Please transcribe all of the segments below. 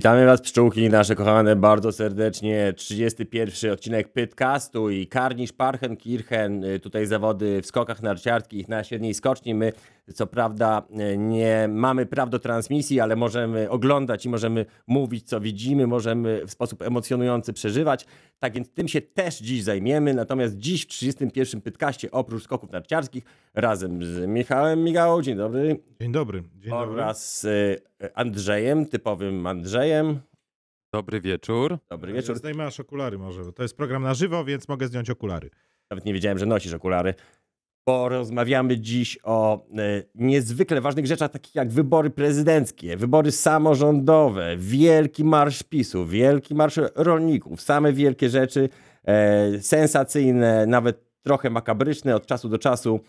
Witamy Was, pszczółki nasze kochane, bardzo serdecznie. 31 odcinek Pytcastu i Karnisz Parchenkirchen. y, Tutaj zawody w skokach narciarskich na średniej skoczni. My, co prawda, y, nie mamy praw do transmisji, ale możemy oglądać i możemy mówić, co widzimy, możemy w sposób emocjonujący przeżywać. Tak więc tym się też dziś zajmiemy. Natomiast dziś w 31 Pytkaście, oprócz skoków narciarskich, razem z Michałem Migałą, dzień dobry, Dzień dobry. Dzień dobry. oraz y, Andrzejem, typowym Andrzejem. Dobry wieczór. Dobry wieczór. Zdejmasz okulary może, bo to jest program na żywo, więc mogę zdjąć okulary. Nawet nie wiedziałem, że nosisz okulary. Porozmawiamy dziś o e, niezwykle ważnych rzeczach, takich jak wybory prezydenckie, wybory samorządowe, wielki marsz PiSu, wielki marsz rolników, same wielkie rzeczy, e, sensacyjne, nawet trochę makabryczne od czasu do czasu.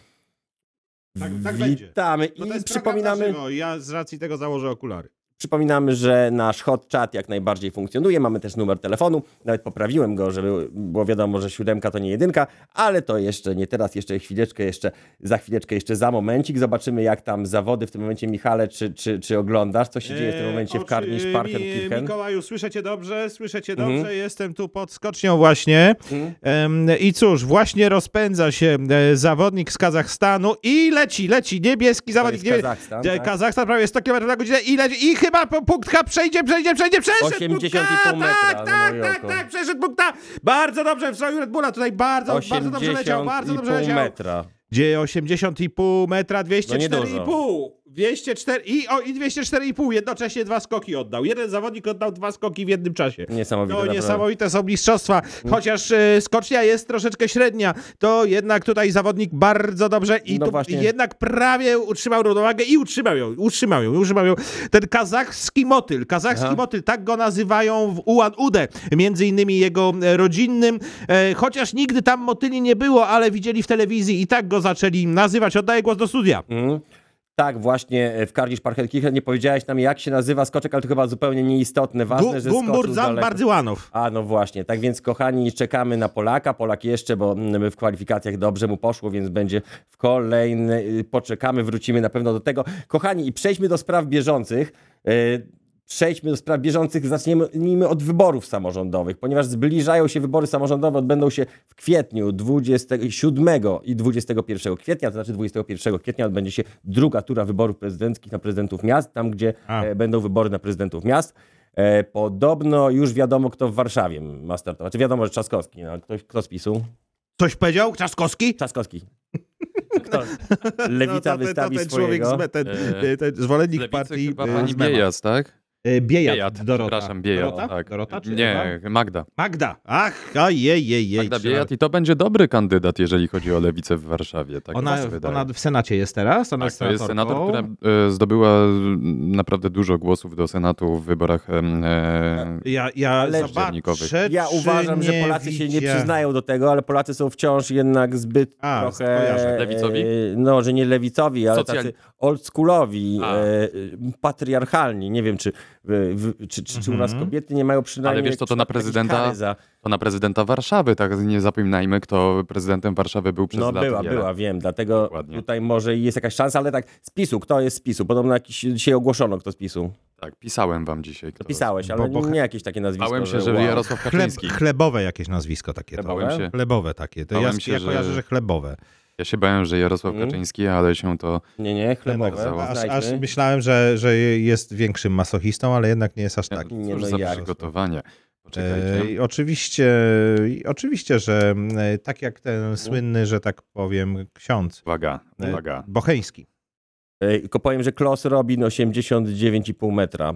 Tak- tak. Witamy i przypominamy, ja z racji tego założę okulary. Przypominamy, że nasz hot chat jak najbardziej funkcjonuje. Mamy też numer telefonu. Nawet poprawiłem go, żeby było wiadomo, że siódemka to nie jedynka, ale to jeszcze nie teraz, jeszcze chwileczkę, jeszcze za chwileczkę, jeszcze za momencik. Zobaczymy, jak tam zawody w tym momencie, Michale, czy, czy, czy oglądasz, co się dzieje w tym momencie w oczy- Karnisz mi- Parkenkirchen. Mikołaju, słyszę cię dobrze, słyszę cię Mhm. dobrze, jestem tu pod skocznią właśnie. Mhm. I cóż, właśnie rozpędza się e, zawodnik z Kazachstanu i leci, leci, niebieski zawodnik. Kazachstan, e, tak? Kazachstan prawie 100 km na godzinę i leci, i chyba po punktka przejdzie, przejdzie, przejdzie, przeszedł 80,5 punkta, metra, tak, no tak, moje tak, tak, przeszedł punkta. Bardzo dobrze w stroju Red Bulla, tutaj bardzo, bardzo dobrze leciał, bardzo dobrze 80,5 leciał. metra. Gdzie 80,5 metra, No 204,5. 204 i, o, i 204,5. Jednocześnie dwa skoki oddał. Jeden zawodnik oddał dwa skoki w jednym czasie. Niesamowite. To naprawdę. niesamowite są mistrzostwa. Chociaż e, skocznia jest troszeczkę średnia, to jednak tutaj zawodnik bardzo dobrze i No tu jednak prawie utrzymał równowagę i utrzymał ją, utrzymał ją, utrzymał ją. Ten kazachski motyl, kazachski Aha. motyl, tak go nazywają w Ulan Ude, między innymi jego e, rodzinnym, e, chociaż nigdy tam motyli nie było, ale widzieli w telewizji i tak go zaczęli nazywać. Oddaję głos do studia. Mhm. Tak, właśnie e, w Karnisz Parchenkirchen nie powiedziałeś nam, jak się nazywa skoczek, ale to chyba zupełnie nieistotne. Ważne, Gu- że daleko. Bardzywanow. A no właśnie, tak więc kochani, czekamy na Polaka. Polak jeszcze, bo mm, w kwalifikacjach dobrze mu poszło, więc będzie w kolejny. Poczekamy, wrócimy na pewno do tego. Kochani, i przejdźmy do spraw bieżących. Przejdźmy do spraw bieżących, zacznijmy od wyborów samorządowych, ponieważ zbliżają się wybory samorządowe, odbędą się w kwietniu 27 i 21 kwietnia, to znaczy 21 kwietnia odbędzie się druga tura wyborów prezydenckich na prezydentów miast, tam gdzie A. e, będą wybory na prezydentów miast. E, podobno już wiadomo, kto w Warszawie ma startować. Czy wiadomo, że Trzaskowski, no, ktoś, kto z PiSu? Coś powiedział? Trzaskowski? Trzaskowski. Kto? Lewica No to ten- wystawi to ten człowiek, swojego. z, ten, E, ten zwolennik Lewicy partii chyba pani. Biejat, tak? E, Biejat, Biejat, Dorota. przepraszam, Biejat, Dorota? tak. Dorota czy Nie, Magda. Magda. Ach, ojej, jej, jej. Magda Biejat i to będzie dobry kandydat, jeżeli chodzi o lewicę w Warszawie. Tak Ona, ona w Senacie jest teraz? Ona Tak, to jest senatorką. senator, która e, zdobyła mm, naprawdę dużo głosów do Senatu w wyborach e, Ja, ja zobaczę, Ja uważam, że Polacy się nie przyznają do tego, ale Polacy są wciąż jednak zbyt A, trochę... Lewicowi? e, No, że nie lewicowi, ale Socjal- tacy oldschoolowi, e, patriarchalni. Nie wiem, czy, w, w, czy, czy, czy u nas Mhm. kobiety nie mają przynajmniej... Ale wiesz co, to na prezydenta- Za... To na prezydenta Warszawy, tak nie zapominajmy, kto prezydentem Warszawy był przez No lata była, wiele. była, wiem, dlatego Dokładnie. tutaj może jest jakaś szansa, ale tak, z PiSu, kto jest z PiSu? Podobno jakiś, dzisiaj ogłoszono, kto z PiSu. Tak, pisałem wam dzisiaj. Kto... To pisałeś, ale Bo- bo- nie jakieś takie nazwisko. Bałem się, że wow. Jarosław Chleb, Kaczyński. chlebowe jakieś nazwisko takie. To. Chlebowe? Się, Chlebowe takie. To ja, Bałem się, ja że- kojarzę, że chlebowe. Ja się bałem, że Jarosław Mhm. Kaczyński, ale się to... Nie, nie, chlebowe. Aż, aż myślałem, że, że jest większym masochistą, ale jednak nie jest aż tak. Nie, Cóż no za jak? przygotowanie. E, Poczekajcie. oczywiście, oczywiście, że e, tak jak ten słynny, że tak powiem, ksiądz Uwaga, e, uwaga. Bocheński. E, Tylko powiem, że Klos robi no 89,5 metra.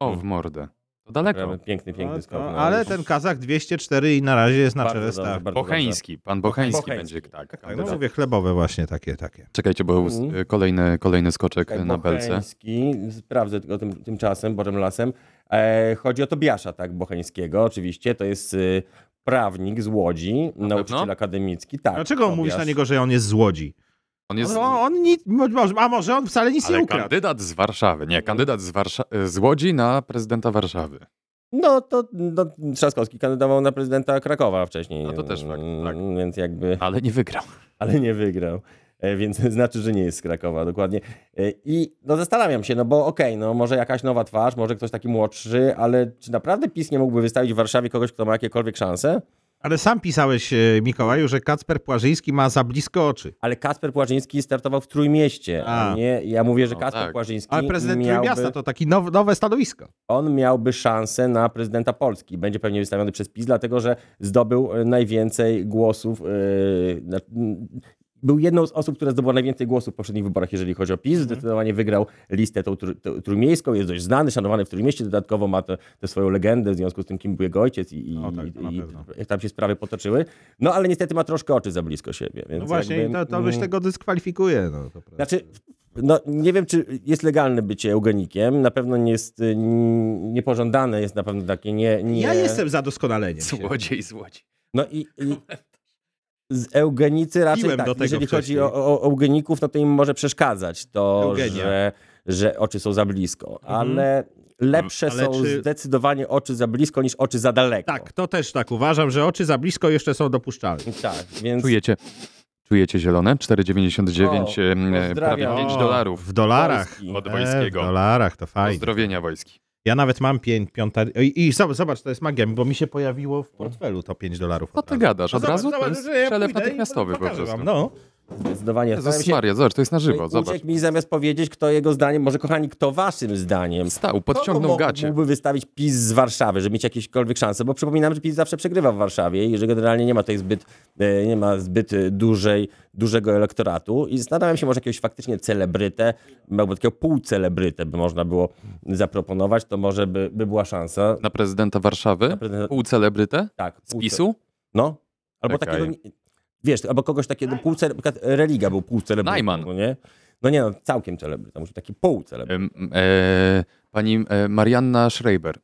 O, w mordę. To daleko. Piękny, piękny No, skok. no, ale ten Kazach 204 i na razie jest na czele stawki. Bocheński, pan Bocheński, Bocheński. będzie tak. Tak, no kandydat. mówię, chlebowe właśnie takie, takie. Czekajcie, bo Mhm. kolejny, kolejny skoczek Czekaj, na belce. Bocheński, sprawdzę tylko tym, tymczasem, Borem Lasem. E, chodzi o Tobiasza, tak, Bocheńskiego, oczywiście. To jest y, prawnik z Łodzi, nauczyciel pewno? akademicki. Tak, Dlaczego Tobiasz. mówisz na niego, że on jest z Łodzi? On jest... On, on nic, może, a może on wcale nic nie Ale ukradł? kandydat z Warszawy. Nie, kandydat z, Warsza- z Łodzi na prezydenta Warszawy. No to no, Trzaskowski kandydował na prezydenta Krakowa wcześniej. No to też fakt, Mm, tak. Więc jakby, Ale nie wygrał. ale nie wygrał. e, więc znaczy, że nie jest z Krakowa, dokładnie. E, I no zastanawiam się, no bo okej, no może jakaś nowa twarz, może ktoś taki młodszy, ale czy naprawdę PiS nie mógłby wystawić w Warszawie kogoś, kto ma jakiekolwiek szanse? Ale sam pisałeś, e, Mikołaju, że Kacper Płażyński ma za blisko oczy. Ale Kasper Płażyński startował w Trójmieście, a, A. nie, ja mówię, że No Kasper tak. Płażyński Ale prezydent miałby, Trójmiasta to takie now, nowe stanowisko. on miałby szansę na prezydenta Polski. Będzie pewnie wystawiony przez PiS, dlatego że zdobył e, najwięcej głosów. m, Był jedną z osób, która zdobyła najwięcej głosów w poprzednich wyborach, jeżeli chodzi o PiS. Zdecydowanie wygrał listę tą tr- tr- trójmiejską, jest dość znany, szanowany w Trójmieście. Dodatkowo ma tę swoją legendę w związku z tym, kim był jego ojciec i, i, No tak, i, i tam się sprawy potoczyły. No ale niestety ma troszkę oczy za blisko siebie. Więc No właśnie, jakby, to, to byś tego dyskwalifikuje. No, to znaczy, no, nie wiem, czy jest legalne bycie eugenikiem. Na pewno nie jest y, niepożądane, jest na pewno takie nie... nie... Ja jestem za doskonaleniem. Złodziej, złodziej. No i, i z eugenicy raczej Piłem tak, do tego jeżeli chodzi wcześniej. o, o eugeników, no to im może przeszkadzać to, Eugenia. że, że oczy są za blisko, ale lepsze Ale są czy- zdecydowanie oczy za blisko niż oczy za daleko. Tak, to też tak uważam, że oczy za blisko jeszcze są dopuszczalne. Tak, więc Czujecie, czujecie zielone? 4,99, O, em, prawie pozdrawiam. 5 O, dolarów. W dolarach. Wojski. Od E, Wojskiego. w dolarach, to fajnie. Pozdrowienia wojski. Ja nawet mam pięć, piąta... I, I zobacz, zobacz, to jest magia, bo mi się pojawiło w portfelu to 5 dolarów. Od ty razu. gadasz? No Od razu? To zobacz, jest że ja przelew natychmiastowy po prostu. No. Zdecydowanie. Jezus Maria, zobacz, to jest na żywo, zobacz. Uciekł mi zamiast powiedzieć, kto jego zdaniem, może kochani, kto waszym zdaniem Stał, podciągnął Kogo gacie. Mógłby wystawić PiS z Warszawy, żeby mieć jakiekolwiek szanse, bo przypominam, że PiS zawsze przegrywa w Warszawie i że generalnie nie ma tutaj zbyt, e, nie ma zbyt e, dużej, dużego elektoratu i zastanawiam się, może jakiegoś faktycznie celebrytę, albo takiego półcelebrytę by można było zaproponować, to może by, by była szansa. Na prezydenta Warszawy? Na prezydenta- Pół celebrytę? Tak, Z PiSu? No. Albo Czekaj. takiego, wiesz, albo kogoś takiego, półce, na przykład Religa był półcelebrytą, Najman. no nie? No nie no, całkiem celebryta, może taki półcelebryta. Em, e, pani e, Marianna Schreiber.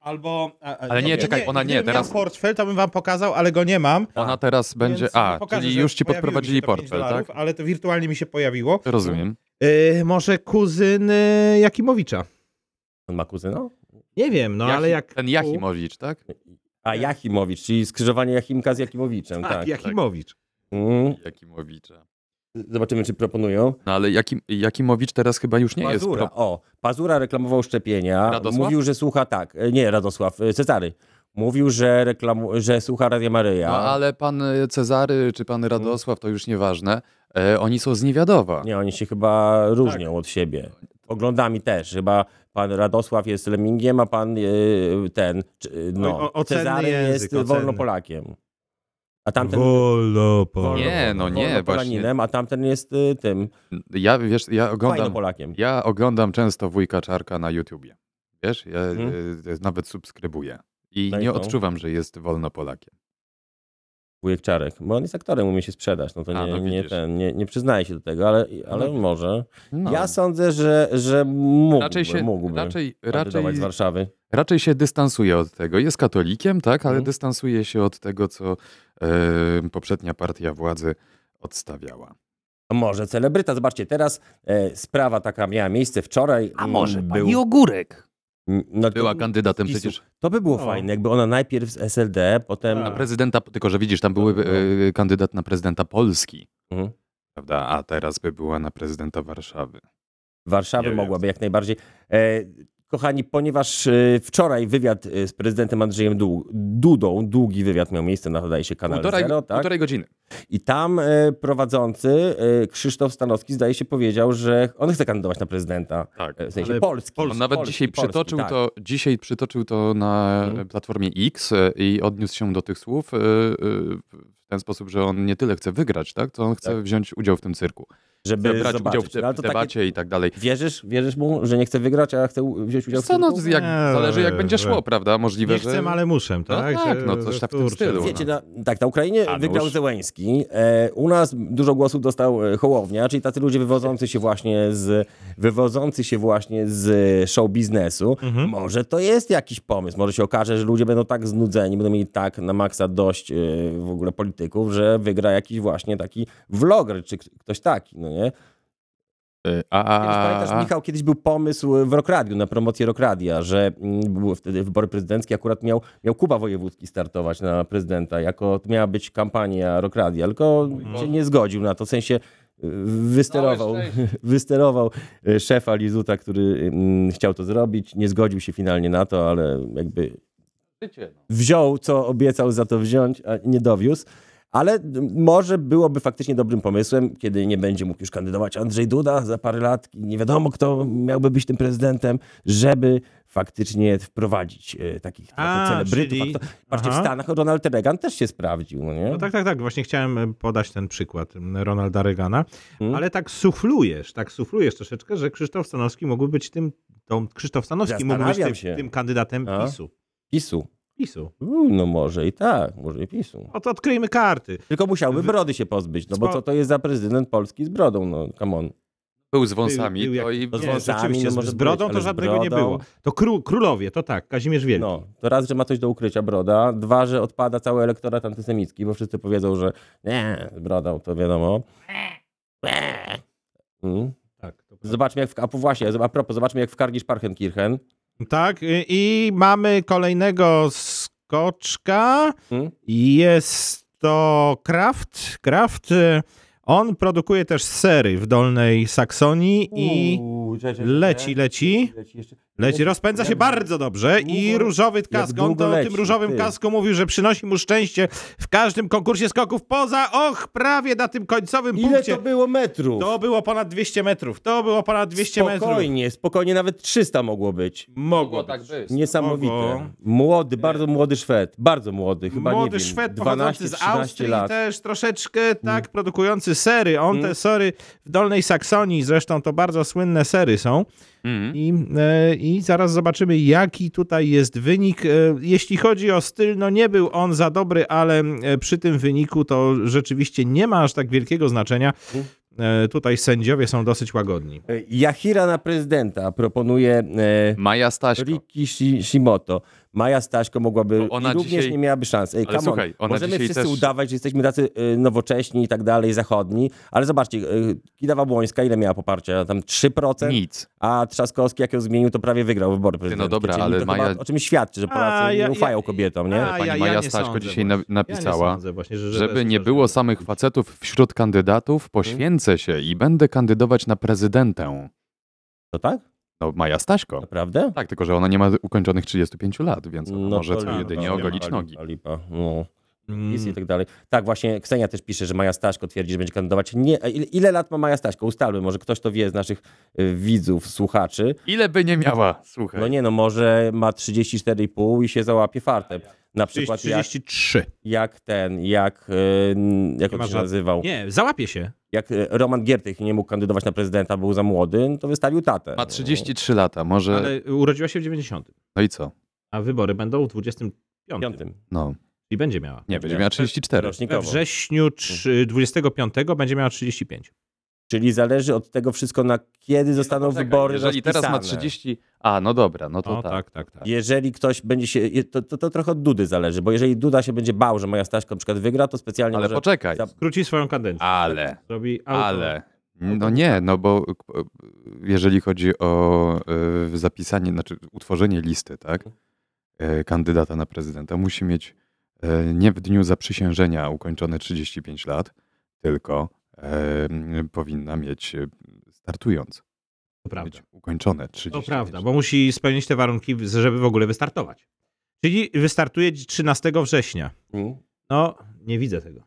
Albo... Ale nie, czekaj, ona nie, Gdybym teraz- portfel, to bym wam pokazał, ale go nie mam. Ona teraz będzie... A, pokażę, czyli już ci podprowadzili portfel, dolarów, tak? Ale to wirtualnie mi się pojawiło. Rozumiem. Yy, może kuzyn Jakimowicza. On ma kuzyna? Nie wiem, no ale jak... Ten Jachimowicz, tak? A Jachimowicz, czyli skrzyżowanie Jachimka z Jakimowiczem, Tak, tak. Jakimowicz. Mm. Jakimowicza. Zobaczymy, czy proponują. No ale Jakim, Jakimowicz teraz chyba już nie jest... Pazura, Pro... o, Pazura reklamował szczepienia. Radosław? Mówił, że słucha, tak, e, nie Radosław, e, Cezary. Mówił, że, reklamu, że słucha Radia Maryja. No ale pan e, Cezary czy pan Radosław, to już nieważne. E, oni są z Niewiadowa. Nie, oni się chyba różnią Tak. od siebie. Poglądami też. Chyba pan Radosław jest lemmingiem, a pan e, ten, no, O- ocenny Cezary język, jest ocenny. Wolnopolakiem. A tamten... Wolno, Wolno- Nie, no nie, Wolnopolaninem, a tamten jest e, tym, Ja, wiesz, ja oglądam, Fajnopolakiem. ja oglądam często wujka Czarka na YouTubie. Wiesz, ja Mhm. e, nawet subskrybuję. I No nie odczuwam, że jest Wolnopolakiem. Wujek Czarek. Bo on jest aktorem, umie się sprzedać. No to A, nie, no nie, ten, nie, nie przyznaje się do tego, ale, ale No. może. No. Ja sądzę, że, że mógłby, raczej się, mógłby raczej, raczej, z Warszawy. raczej się dystansuje od tego. Jest katolikiem, tak, ale Mhm. dystansuje się od tego, co e, poprzednia partia władzy odstawiała. A Może celebryta. Zobaczcie, teraz e, sprawa taka miała miejsce wczoraj. A może Mm, pani Ogórek? No to- Była kandydatem PiSu. przecież To by było No. fajne, jakby ona najpierw z SLD, potem... Na prezydenta, tylko że widzisz, tam były e, kandydat na prezydenta Polski, Mhm. prawda, a teraz by była na prezydenta Warszawy. Warszawy Nie mogłaby jak najbardziej. E, kochani, ponieważ e, wczoraj wywiad e, z prezydentem Andrzejem Du- Dudą, długi wywiad miał miejsce na, wydaje się, kanale Półtorej, Zero, tak? półtorej godziny. I tam e, prowadzący Krzysztof Stanowski zdaje się powiedział, że on chce kandydować na prezydenta. Tak. W sensie Ale Polski. On nawet Polski, dzisiaj Polski, przytoczył, tak. to, dzisiaj przytoczył to na Mhm. platformie X i odniósł się do tych słów w ten sposób, że on nie tyle chce wygrać, tak, to on chce Tak. wziąć udział w tym cyrku. Żeby brać zobaczyć. udział w, No, te, w debacie takie... i tak dalej. Wierzysz, wierzysz mu, że nie chce wygrać, a chce wziąć udział w Co, no, cyrku? jak, Nie, zależy jak będzie że- szło, prawda? Możliwe, Nie że... chcę, ale muszę, tak? tak, Że- no coś tak w tym stylu, no. Wiecie, na, tak, na Ukrainie A wygrał. Zełęński. E, u nas dużo głosów dostał e, Hołownia, czyli tacy ludzie wywodzący się właśnie z, wywodzący się właśnie z show biznesu. Mhm. Może to jest jakiś pomysł. Może się okaże, że ludzie będą tak znudzeni, będą mieli tak na maksa dość e, w ogóle polityków, że wygra jakiś właśnie taki vloger, czy k- ktoś taki, no nie? E, A, Kiedyś, a, pamiętasz, a, Michał, kiedyś był pomysł w Rokradiu, na promocję Rokradia, że mm, były wtedy wybory prezydenckie, akurat miał, miał Kuba Wojewódzki startować na prezydenta, jako to miała być kampania Rokradia, tylko się nie zgodził na to, w sensie wysterował, Całe szczęście. wysterował szefa Lizuta, który mm, chciał to zrobić. Nie zgodził się finalnie na to, ale jakby no. wziął, co obiecał za to wziąć, a nie dowiózł. Ale może byłoby faktycznie dobrym pomysłem, kiedy nie będzie mógł już kandydować Andrzej Duda za parę lat, nie wiadomo kto miałby być tym prezydentem, żeby faktycznie wprowadzić e, takich A, celebrytów. czyli- Patrzcie, w Aha. Stanach Ronald Reagan też się sprawdził, no nie? No tak, tak, tak. Właśnie chciałem e, podać ten przykład Ronalda Reagana, Hmm? ale tak suflujesz, tak suflujesz troszeczkę, że Krzysztof Stanowski mógłby być tym, to Krzysztof Stanowski mógłby być tym, tym kandydatem A? PiSu. PiSu. PiSu. U, no może i tak, może i PiSu. No to odkryjmy karty. Tylko musiałby brody się pozbyć, no bo co to jest za prezydent Polski z brodą, no come on. Był z wąsami, Był- był to jak- i... To z Nie, wąsami, rzeczywiście, no z- może z brodą być, to z żadnego nie brodą- było. To kró, królowie, to tak, Kazimierz Wielki. No, to raz, że ma coś do ukrycia broda, dwa, że odpada cały elektorat antysemicki, bo wszyscy powiedzą, że nie, z brodą, to wiadomo. Mm. Tak, to Zobaczmy jak w, a właśnie, a propos, zobaczmy jak w Kargisz Parchenkirchen. Tak, i, i mamy kolejnego skoczka. Mm. Jest to Kraft. Kraft, y, on produkuje też sery w Dolnej Saksonii i Uuu, czekaj, czekaj, leci, leci. leci jeszcze. Leci, rozpędza się bardzo dobrze i różowy kask. On to o tym różowym ty. kasku mówił, że przynosi mu szczęście w każdym konkursie skoków poza, och, prawie na tym końcowym Ile punkcie. to było metrów? To było ponad 200 metrów. To było ponad 200 metrów. spokojnie, spokojnie, nawet 300 mogło być. Mogło tak być. Niesamowite. Mogło. Młody, bardzo młody Szwed. Bardzo młody, chyba Młody nie wiem, Szwed pochodzący z 12-13 Austrii lat. też troszeczkę, tak, produkujący sery. On Mm. te sery w Dolnej Saksonii, zresztą to bardzo słynne sery są. Mhm. I, e, I zaraz zobaczymy, jaki tutaj jest wynik. E, jeśli chodzi o styl, no nie był on za dobry, ale e, przy tym wyniku to rzeczywiście nie ma aż tak wielkiego znaczenia. E, tutaj sędziowie są dosyć łagodni. Yahira na prezydenta proponuje e, Maja Staśko. Riki Shi- Shimoto. Maja Staśko mogłaby ona i również dzisiaj- nie miałaby szans. Ej, Ale słuchaj, ona Możemy wszyscy też- udawać, że jesteśmy tacy y, nowocześni i tak dalej, zachodni, ale zobaczcie, y, Kidawa Błońska ile miała poparcia? Tam 3%? Nic. A Trzaskowski, jak ją zmienił, to prawie wygrał wybory prezydenckie. dobra, Czyli ale Maja- o czym świadczy, że Polacy A, ja- nie ufają ja- kobietom, nie? A, Pani Maja nie Staśko sądzę dzisiaj na- napisała, ja nie właśnie, że Żeby nie było samych facetów wśród kandydatów, poświęcę się i będę kandydować na prezydentę. To tak? No, Maja Staśko. Naprawdę? Tak, tylko że ona nie ma ukończonych 35 lat, więc ona może to jedynie lipa, ogolić lipa, nogi. Lipa, no. PiS i Mm. tak dalej. Tak, właśnie Ksenia też pisze, że Maja Staśko twierdzi, że będzie kandydować. Nie, ile, ile lat ma Maja Staśko? Ustalmy, może ktoś to wie z naszych y, widzów, słuchaczy. Ile by nie miała, słuchaj. No nie no, może ma 34,5 i się załapie fartem. Na przykład jak, 33. jak ten, jak, y, jak on się nazywał? Nie, załapie się. Jak y, Roman Giertych nie mógł kandydować na prezydenta, był za młody, no to wystawił tatę. Ma 33 lata, może... Ale urodziła się w 90. No i co? A wybory będą w 25. Piątym. No, I będzie miała. nie, będzie miała 34. We wrześniu trzy- 25 będzie miała 35. Czyli zależy od tego wszystko, na kiedy zostaną Poczekaj, wybory Jeżeli teraz ma rozpisane. 30... A, no dobra, no to No tak. tak, tak, tak. Jeżeli ktoś będzie się. To, to, to trochę od Dudy zależy, bo jeżeli Duda się będzie bał, że moja Staśka na przykład wygra, to specjalnie Ale może. poczekaj, za- Skróci swoją kadencję. ale... Robi auto. Ale. No nie, no bo jeżeli chodzi o e, zapisanie, znaczy utworzenie listy, tak? e, Kandydata na prezydenta musi mieć e, nie w dniu zaprzysiężenia ukończone 35 lat, tylko powinna mieć e, startując. To prawda. Mieć ukończone 35 To prawda, bo musi spełnić te warunki, żeby w ogóle wystartować. Czyli wystartuje 13 września. Mm. No, nie widzę tego.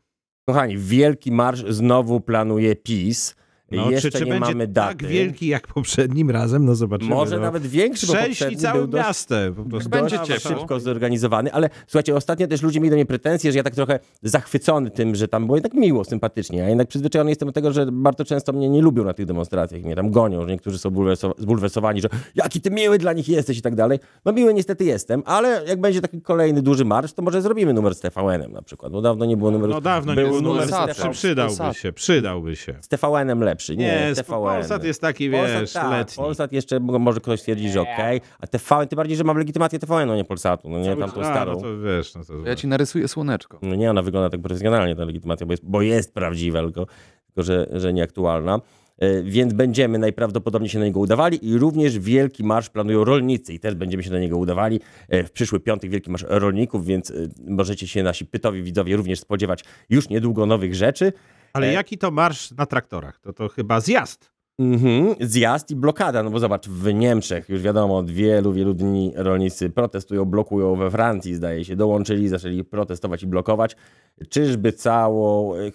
Kochani, wielki marsz znowu planuje PiS. No, Jeszcze czy, czy nie będzie mamy daty. tak wielki jak poprzednim razem? No zobaczymy. Może no. nawet większy, bo Trzęśli poprzedni całe był dość, miasto. Po prostu. Będzie dość ciepło. szybko zorganizowany, ale słuchajcie, ostatnio też ludzie mieli do mnie pretensje, że ja tak trochę zachwycony tym, że tam było jednak miło, sympatycznie. Ja jednak przyzwyczajony jestem do tego, że bardzo często mnie nie lubią na tych demonstracjach, mnie tam gonią, że niektórzy są bulwerso- zbulwersowani, że jaki ty miły dla nich jesteś i tak dalej. No miły niestety jestem, ale jak będzie taki kolejny duży marsz, to może zrobimy numer z TVN-em na przykład, bo dawno nie było numeru. No dawno był nie numer numer z Polsatem. TV Przy, przydałby się, przydałby się. z TVN-em lepszy, nie, Nie, TVN. Polsat jest taki, Polsat, wiesz, tak, letni. Polsat jeszcze mo- może ktoś stwierdzić, że okej, a TVN, tym bardziej, że mam legitymację TVN, no nie Polsatu, no nie, tam tą A, starą. no to wiesz, no to Ja ci narysuję słoneczko. No nie, ona wygląda tak profesjonalnie, ta legitymacja, bo jest, bo jest prawdziwa, tylko, tylko że, że nieaktualna. e, więc będziemy najprawdopodobniej się na niego udawali i również Wielki Marsz planują rolnicy i też będziemy się na niego udawali e, w przyszły piątek Wielki Marsz Rolników, więc e, możecie się nasi pytowi widzowie również spodziewać już niedługo nowych rzeczy. Ale E- jaki to marsz na traktorach? To to chyba zjazd. Mhm, zjazd i blokada, no bo zobacz, w Niemczech już wiadomo, od wielu, wielu dni rolnicy protestują, blokują we Francji, zdaje się, dołączyli, zaczęli protestować i blokować. Czyżby całą e,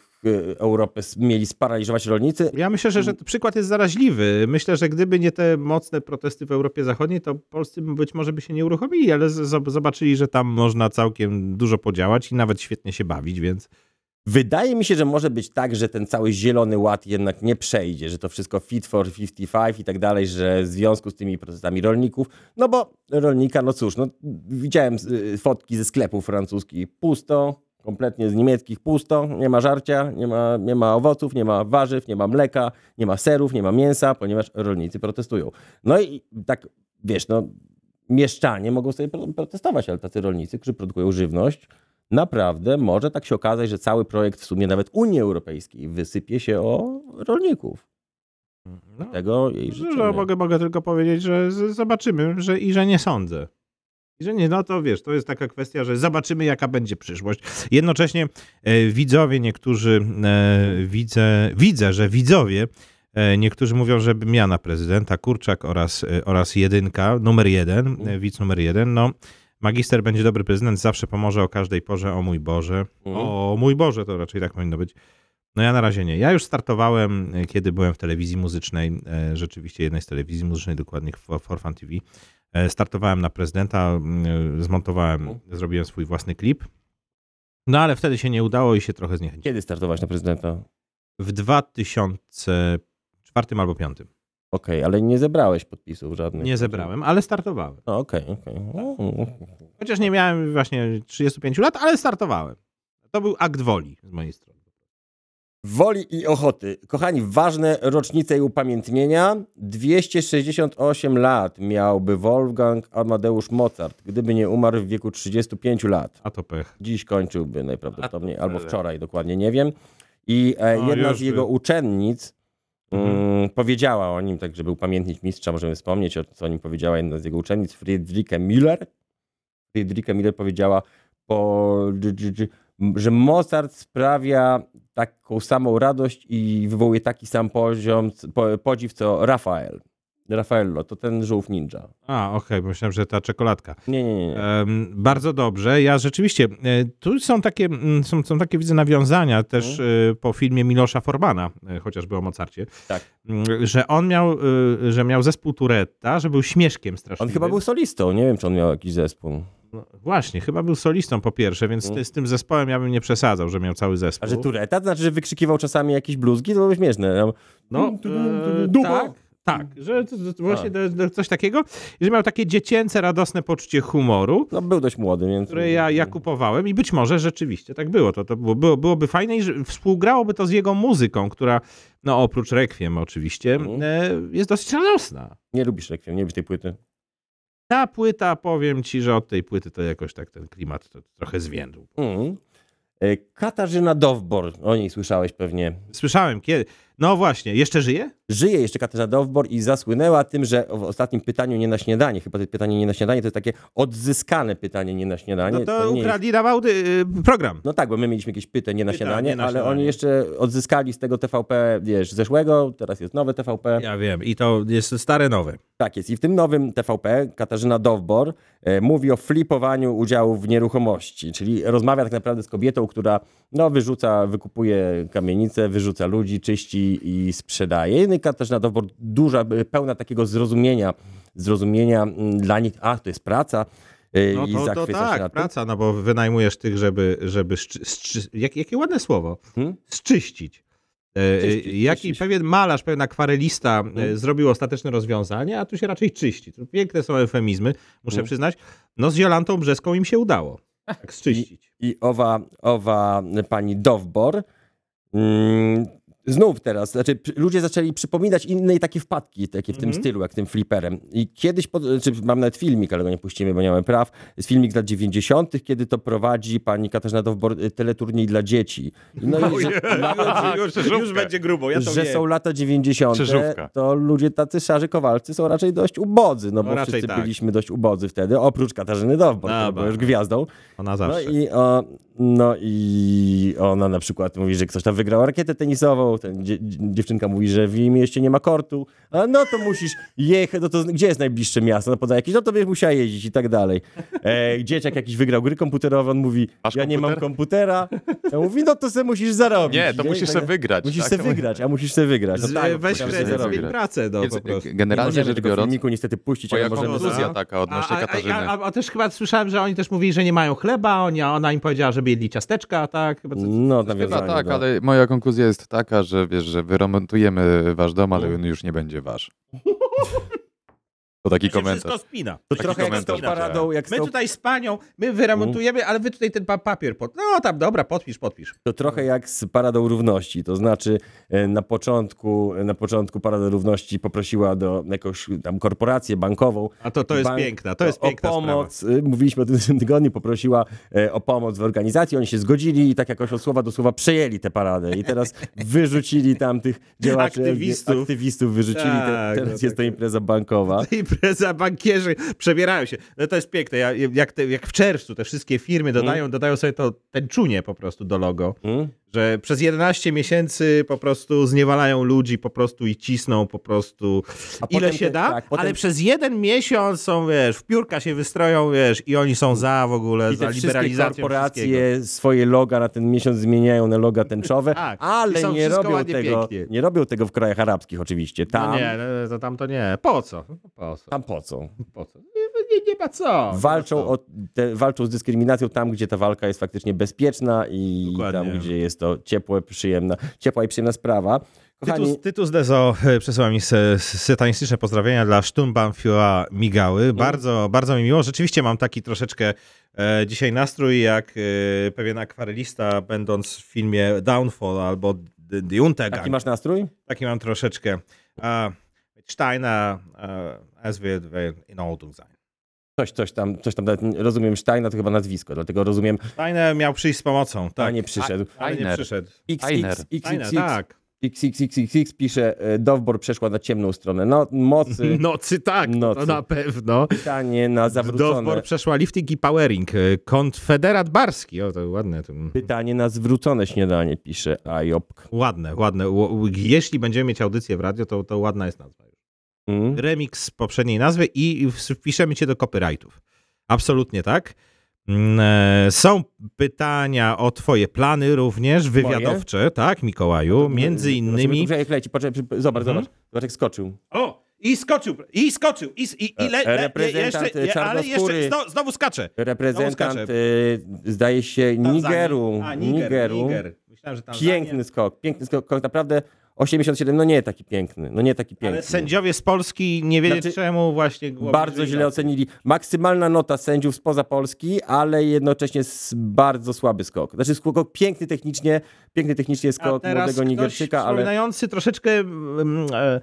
Europę mieli sparaliżować rolnicy? Ja myślę, że, że przykład jest zaraźliwy. Myślę, że gdyby nie te mocne protesty w Europie Zachodniej, to Polscy być może by się nie uruchomili, ale zobaczyli, że tam można całkiem dużo podziałać i nawet świetnie się bawić, więc Wydaje mi się, że może być tak, że ten cały zielony ład jednak nie przejdzie, że to wszystko fit for 55 i tak dalej, że w związku z tymi protestami rolników, no bo rolnika, no cóż, no widziałem y, fotki ze sklepów francuskich, pusto, kompletnie z niemieckich pusto, nie ma żarcia, nie ma, nie ma owoców, nie ma warzyw, nie ma mleka, nie ma serów, nie ma mięsa, ponieważ rolnicy protestują. No i tak, wiesz, no mieszczanie mogą sobie pro- protestować, ale tacy rolnicy, którzy produkują żywność, naprawdę może tak się okazać, że cały projekt w sumie nawet Unii Europejskiej wysypie się o rolników. no, Tego jej życzymy. że mogę, mogę tylko powiedzieć, że zobaczymy że, i że nie sądzę. I że nie, no to wiesz, to jest taka kwestia, że zobaczymy, jaka będzie przyszłość. Jednocześnie e, widzowie, niektórzy e, widzę, widzę, że widzowie, e, niektórzy mówią, że ja na prezydenta, Kurczak oraz, e, oraz jedynka, numer jeden, e, widz numer jeden, no magister będzie dobry prezydent, zawsze pomoże o każdej porze, o mój Boże. Mhm. O mój Boże, to raczej tak powinno być. No ja na razie nie. Ja już startowałem, e, kiedy byłem w telewizji muzycznej, e, rzeczywiście jednej z telewizji muzycznej, dokładnie For, For Fun TV. E, Startowałem na prezydenta, mm, zmontowałem, Mhm. zrobiłem swój własny klip. No ale wtedy się nie udało i się trochę zniechęciłem. Kiedy startować na prezydenta? W 2004 albo 2005. Okej, ale nie zebrałeś podpisów żadnych. Nie zebrałem, ale startowałem. No, Okej, okej. O, Chociaż nie miałem właśnie 35 lat, ale startowałem. To był akt woli z mojej strony. Woli i ochoty. Kochani, ważne rocznice i upamiętnienia. 268 lat miałby Wolfgang Amadeusz Mozart, gdyby nie umarł w wieku 35 lat. A to pech. Dziś kończyłby najprawdopodobniej, albo wczoraj, dokładnie nie wiem. I e, O, jedna z jego by. uczennic Mhm. mm, powiedziała o nim, tak żeby upamiętnić mistrza, możemy wspomnieć, o, co o nim powiedziała jedna z jego uczennic, Friederike Müller. Friederike Müller powiedziała, po, że Mozart sprawia taką samą radość i wywołuje taki sam poziom, podziw, co Rafael. Raffaello, to ten żółw ninja. A, okej, myślałem, że ta czekoladka. Nie, nie, nie. Em, bardzo dobrze. Ja rzeczywiście, e, tu są takie, mm, są, są takie widzę nawiązania też e, po filmie Milosza Formana, e, chociażby o Mozarcie, Tak. Że on miał, że miał zespół Turetta, że był śmieszkiem strasznie. On chyba był solistą, nie wiem, czy on miał jakiś zespół. No, właśnie, chyba był solistą po pierwsze, więc Mm. z, tym zespołem ja bym nie przesadzał, że miał cały zespół. A że Tureta, to znaczy, że wykrzykiwał czasami jakieś bluzgi, to byłoby śmieszne. No, No, e, tak, tak, że to, to właśnie to, to coś takiego, że miał takie dziecięce, radosne poczucie humoru, no był dość młody, więc... które ja, ja kupowałem i być może rzeczywiście tak było. To, to było, było, byłoby fajne i że współgrałoby to z jego muzyką, która, no oprócz Requiem oczywiście, Mhm. e, jest dosyć radosna. Nie lubisz Requiem, nie lubisz tej płyty. Ta płyta, powiem ci, że od tej płyty to jakoś tak ten klimat to trochę zwiędł. Mhm. E, Katarzyna Dowbor, o niej słyszałeś pewnie. Słyszałem kiedy. No właśnie, jeszcze żyje? Żyje jeszcze Katarzyna Dowbor i zasłynęła tym, że w ostatnim pytaniu nie na śniadanie, chyba to pytanie nie na śniadanie, to jest takie odzyskane pytanie nie na śniadanie. No to, nie jest- ukradli na Wałdy y, program. No tak, bo my mieliśmy jakieś pytanie nie na Pytanie śniadanie, na ale śniadanie. oni jeszcze odzyskali z tego TVP, wiesz, zeszłego, teraz jest nowe TVP. Ja wiem, i to jest stare, nowe. Tak jest. I w tym nowym TVP Katarzyna Dowbor e, mówi o flipowaniu udziałów w nieruchomości, czyli rozmawia tak naprawdę z kobietą, która no, wyrzuca, wykupuje kamienice, wyrzuca ludzi, czyści i sprzedaje. No i Katarzyna Dowbor duża, e, pełna takiego zrozumienia, zrozumienia mm, dla nich, a to jest praca e, No i to, to tak, praca, no bo wynajmujesz tych, żeby, żeby szczy, szczy, jak, jakie ładne słowo, Hmm? zczyścić. E, Czyścić, Jaki czyścić. pewien malarz, pewien akwarelista e, Mhm. zrobił ostateczne rozwiązanie, a tu się raczej czyści. Tu piękne są eufemizmy, muszę Mhm. przyznać. No z Jolantą Brzeską im się udało. Tak, zczyścić. I owa, owa pani Dowbor mm, znów teraz, znaczy ludzie zaczęli przypominać inne takie wpadki, takie w tym Mhm. stylu, jak tym fliperem. I kiedyś, pod, znaczy mam nawet filmik, ale go nie puścimy, bo nie mamy praw, jest filmik z lat 90., kiedy to prowadzi pani Katarzyna Dowbor teleturniej dla dzieci. I No i że, już, już będzie grubo, ja to że wiem. są lata 90., Krzyżówka. to ludzie tacy szarzy kowalcy są raczej dość ubodzy, no bo No wszyscy tak. byliśmy dość ubodzy wtedy, oprócz Katarzyny Dowbor, która Dobra. była już gwiazdą. Ona No zawsze. i, o, no i ona na przykład mówi, że ktoś tam wygrał rakietę tenisową, ten dzie, dziewczynka mówi, że w jej mieście nie ma kortu, a no to musisz jechać, no to gdzie jest najbliższe miasto? No poda jakieś, no to będziesz musiała jeździć i tak dalej. E, dzieciak jakiś wygrał gry komputerowe, on mówi, Masz ja nie mam komputer? komputera. Ja mówi, no to se musisz zarobić. Nie, to musisz I se tak- wygrać. Musisz tak? se wygrać, a musisz se wygrać. No Z, tak, weź kredyt, zmień zarobić. zmień pracę, no Więc, po prostu. Nie Generalnie rzecz biorąc, filmiku niestety puścić, ale możemy... konkluzja No. taka odnośnie a, a, Katarzyny. a, a, a też chyba słyszałem, że oni też mówili, że nie mają chleba, oni, a ona im powiedziała, żeby jedli ciasteczka, tak? Chyba co, No, Chyba nawiązanie tak, do- ale moja konkluzja jest taka, że wiesz, że wyremontujemy wasz dom, ale on już nie będzie wasz. To taki to komentarz. wszystko spina. To Taki trochę jak z tą komentarz, paradą, jak z My tą tutaj z panią, my wyremontujemy, ale wy tutaj ten pa papier pod... No tam, dobra, podpisz, podpisz. To trochę jak z Paradą Równości, to znaczy e, na początku, na początku Parada Równości poprosiła do jakąś tam korporację bankową. A to, to jest bank- piękna, to jest o piękna pomoc, y, mówiliśmy o tym w tym tygodniu, poprosiła e, o pomoc w organizacji, oni się zgodzili i tak jakoś od słowa do słowa przejęli tę paradę i teraz wyrzucili tam tych działaczy, Aktywistów. aktywistów wyrzucili, te, Tak, teraz no jest to tak. impreza bankowa. Impreza, bankierzy przebierają się. No to jest piękne. Ja, jak, te, jak w czerwcu te wszystkie firmy dodają, dodają sobie to tęczunie po prostu do logo. Hmm? Że przez 11 miesięcy po prostu zniewalają ludzi po prostu i cisną po prostu A ile się da, tak, potem- ale przez jeden miesiąc są, wiesz, w piórka się wystroją, wiesz, i oni są za w ogóle, I za liberalizacją korporacje swoje loga na ten miesiąc zmieniają na loga tęczowe, Tak. Ale nie robią, tego, pięknie. nie robią tego w krajach arabskich oczywiście. Tam, No nie, no, to tam to nie. Po co? Po co? tam po co? Po co? Nie, nie, ma co. Walczą, o te, walczą z dyskryminacją tam, gdzie ta walka jest faktycznie bezpieczna i Dokładnie. tam, gdzie jest to ciepłe, przyjemna, ciepła i przyjemna sprawa. Kochani, Tytus, Tytus Dezo e, przesyła mi satanistyczne pozdrowienia dla Sturmbannführer Migały. Bardzo, bardzo mi miło. Rzeczywiście mam taki troszeczkę e, dzisiaj nastrój, jak e, pewien akwarelista, będąc w filmie Downfall albo Untergang. taki masz nastrój? Taki mam troszeczkę. Uh, Steiner, uh, es wird in Ordnung sein. Coś, coś tam, coś tam, nawet rozumiem Steina, to chyba nazwisko, dlatego rozumiem, Steiner miał przyjść z pomocą, a tak. nie przyszedł. ale nie przyszedł. Steiner, XXX, tak. XXXX pisze, e, Dowbor przeszła na ciemną stronę. No, mocy, Nocy tak, Nocy. to na pewno. pytanie na zawrócone. Dowbor przeszła lifting i powering. E, Konfederat Barski. O, to ładne. To... Pytanie na zwrócone śniadanie, pisze Ajop. Ładne, ładne. Jeśli będziemy mieć audycję w radio, to, to ładna jest nazwa. Mm? Remix z poprzedniej nazwy i wpiszemy cię do copyrightów. Absolutnie tak. Mm, e, Są pytania o twoje plany również, wywiadowcze, tak, Mikołaju? Między innymi... Poczekaj, leci, poczekaj, poczekaj, zobacz, Mhm. zobacz, zobacz jak skoczył. O! I skoczył, i skoczył, i, i, i le, le, jeszcze, je, ale jeszcze znowu, znowu skacze. Reprezentant, skacze. y, zdaje się, Nigeru. A, Niger, Nigeru. Niger. Myślałem, że Tanzania. Piękny skok, piękny skok, naprawdę 87, no nie taki piękny, no nie taki piękny. Ale sędziowie z Polski nie wiedzieli Znaczy, czemu właśnie... Bardzo źle ocenili. Maksymalna nota sędziów spoza Polski, ale jednocześnie bardzo słaby skok. Znaczy skok piękny technicznie, piękny technicznie skok młodego Nigerczyka, ale przypominający troszeczkę... e, e,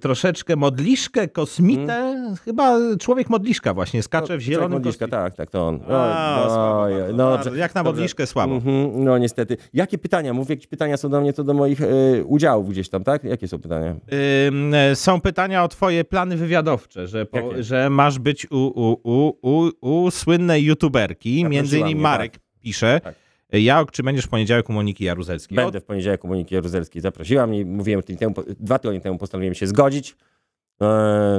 Troszeczkę modliszkę, kosmitę. Chyba człowiek modliszka właśnie skacze w zielonym Modliszka, tak, tak, to on. A, Oj, słabo no, bardzo. dobrze, Jak na modliszkę słabo. Mhm, no niestety. Jakie pytania? Mówię, jakieś pytania są do mnie, to do moich e, udziałów gdzieś tam, tak? Jakie są pytania? Ym, e, Są pytania o twoje plany wywiadowcze, że, po, że masz być u, u, u, u, u słynnej youtuberki, między innymi mnie, Marek pisze. Tak. Ja, czy będziesz w poniedziałek u Moniki Jaruzelskiej? Będę w poniedziałek u Moniki Jaruzelskiej. Zaprosiła mnie, mówiłem tydzień temu, dwa tygodnie temu postanowiłem się zgodzić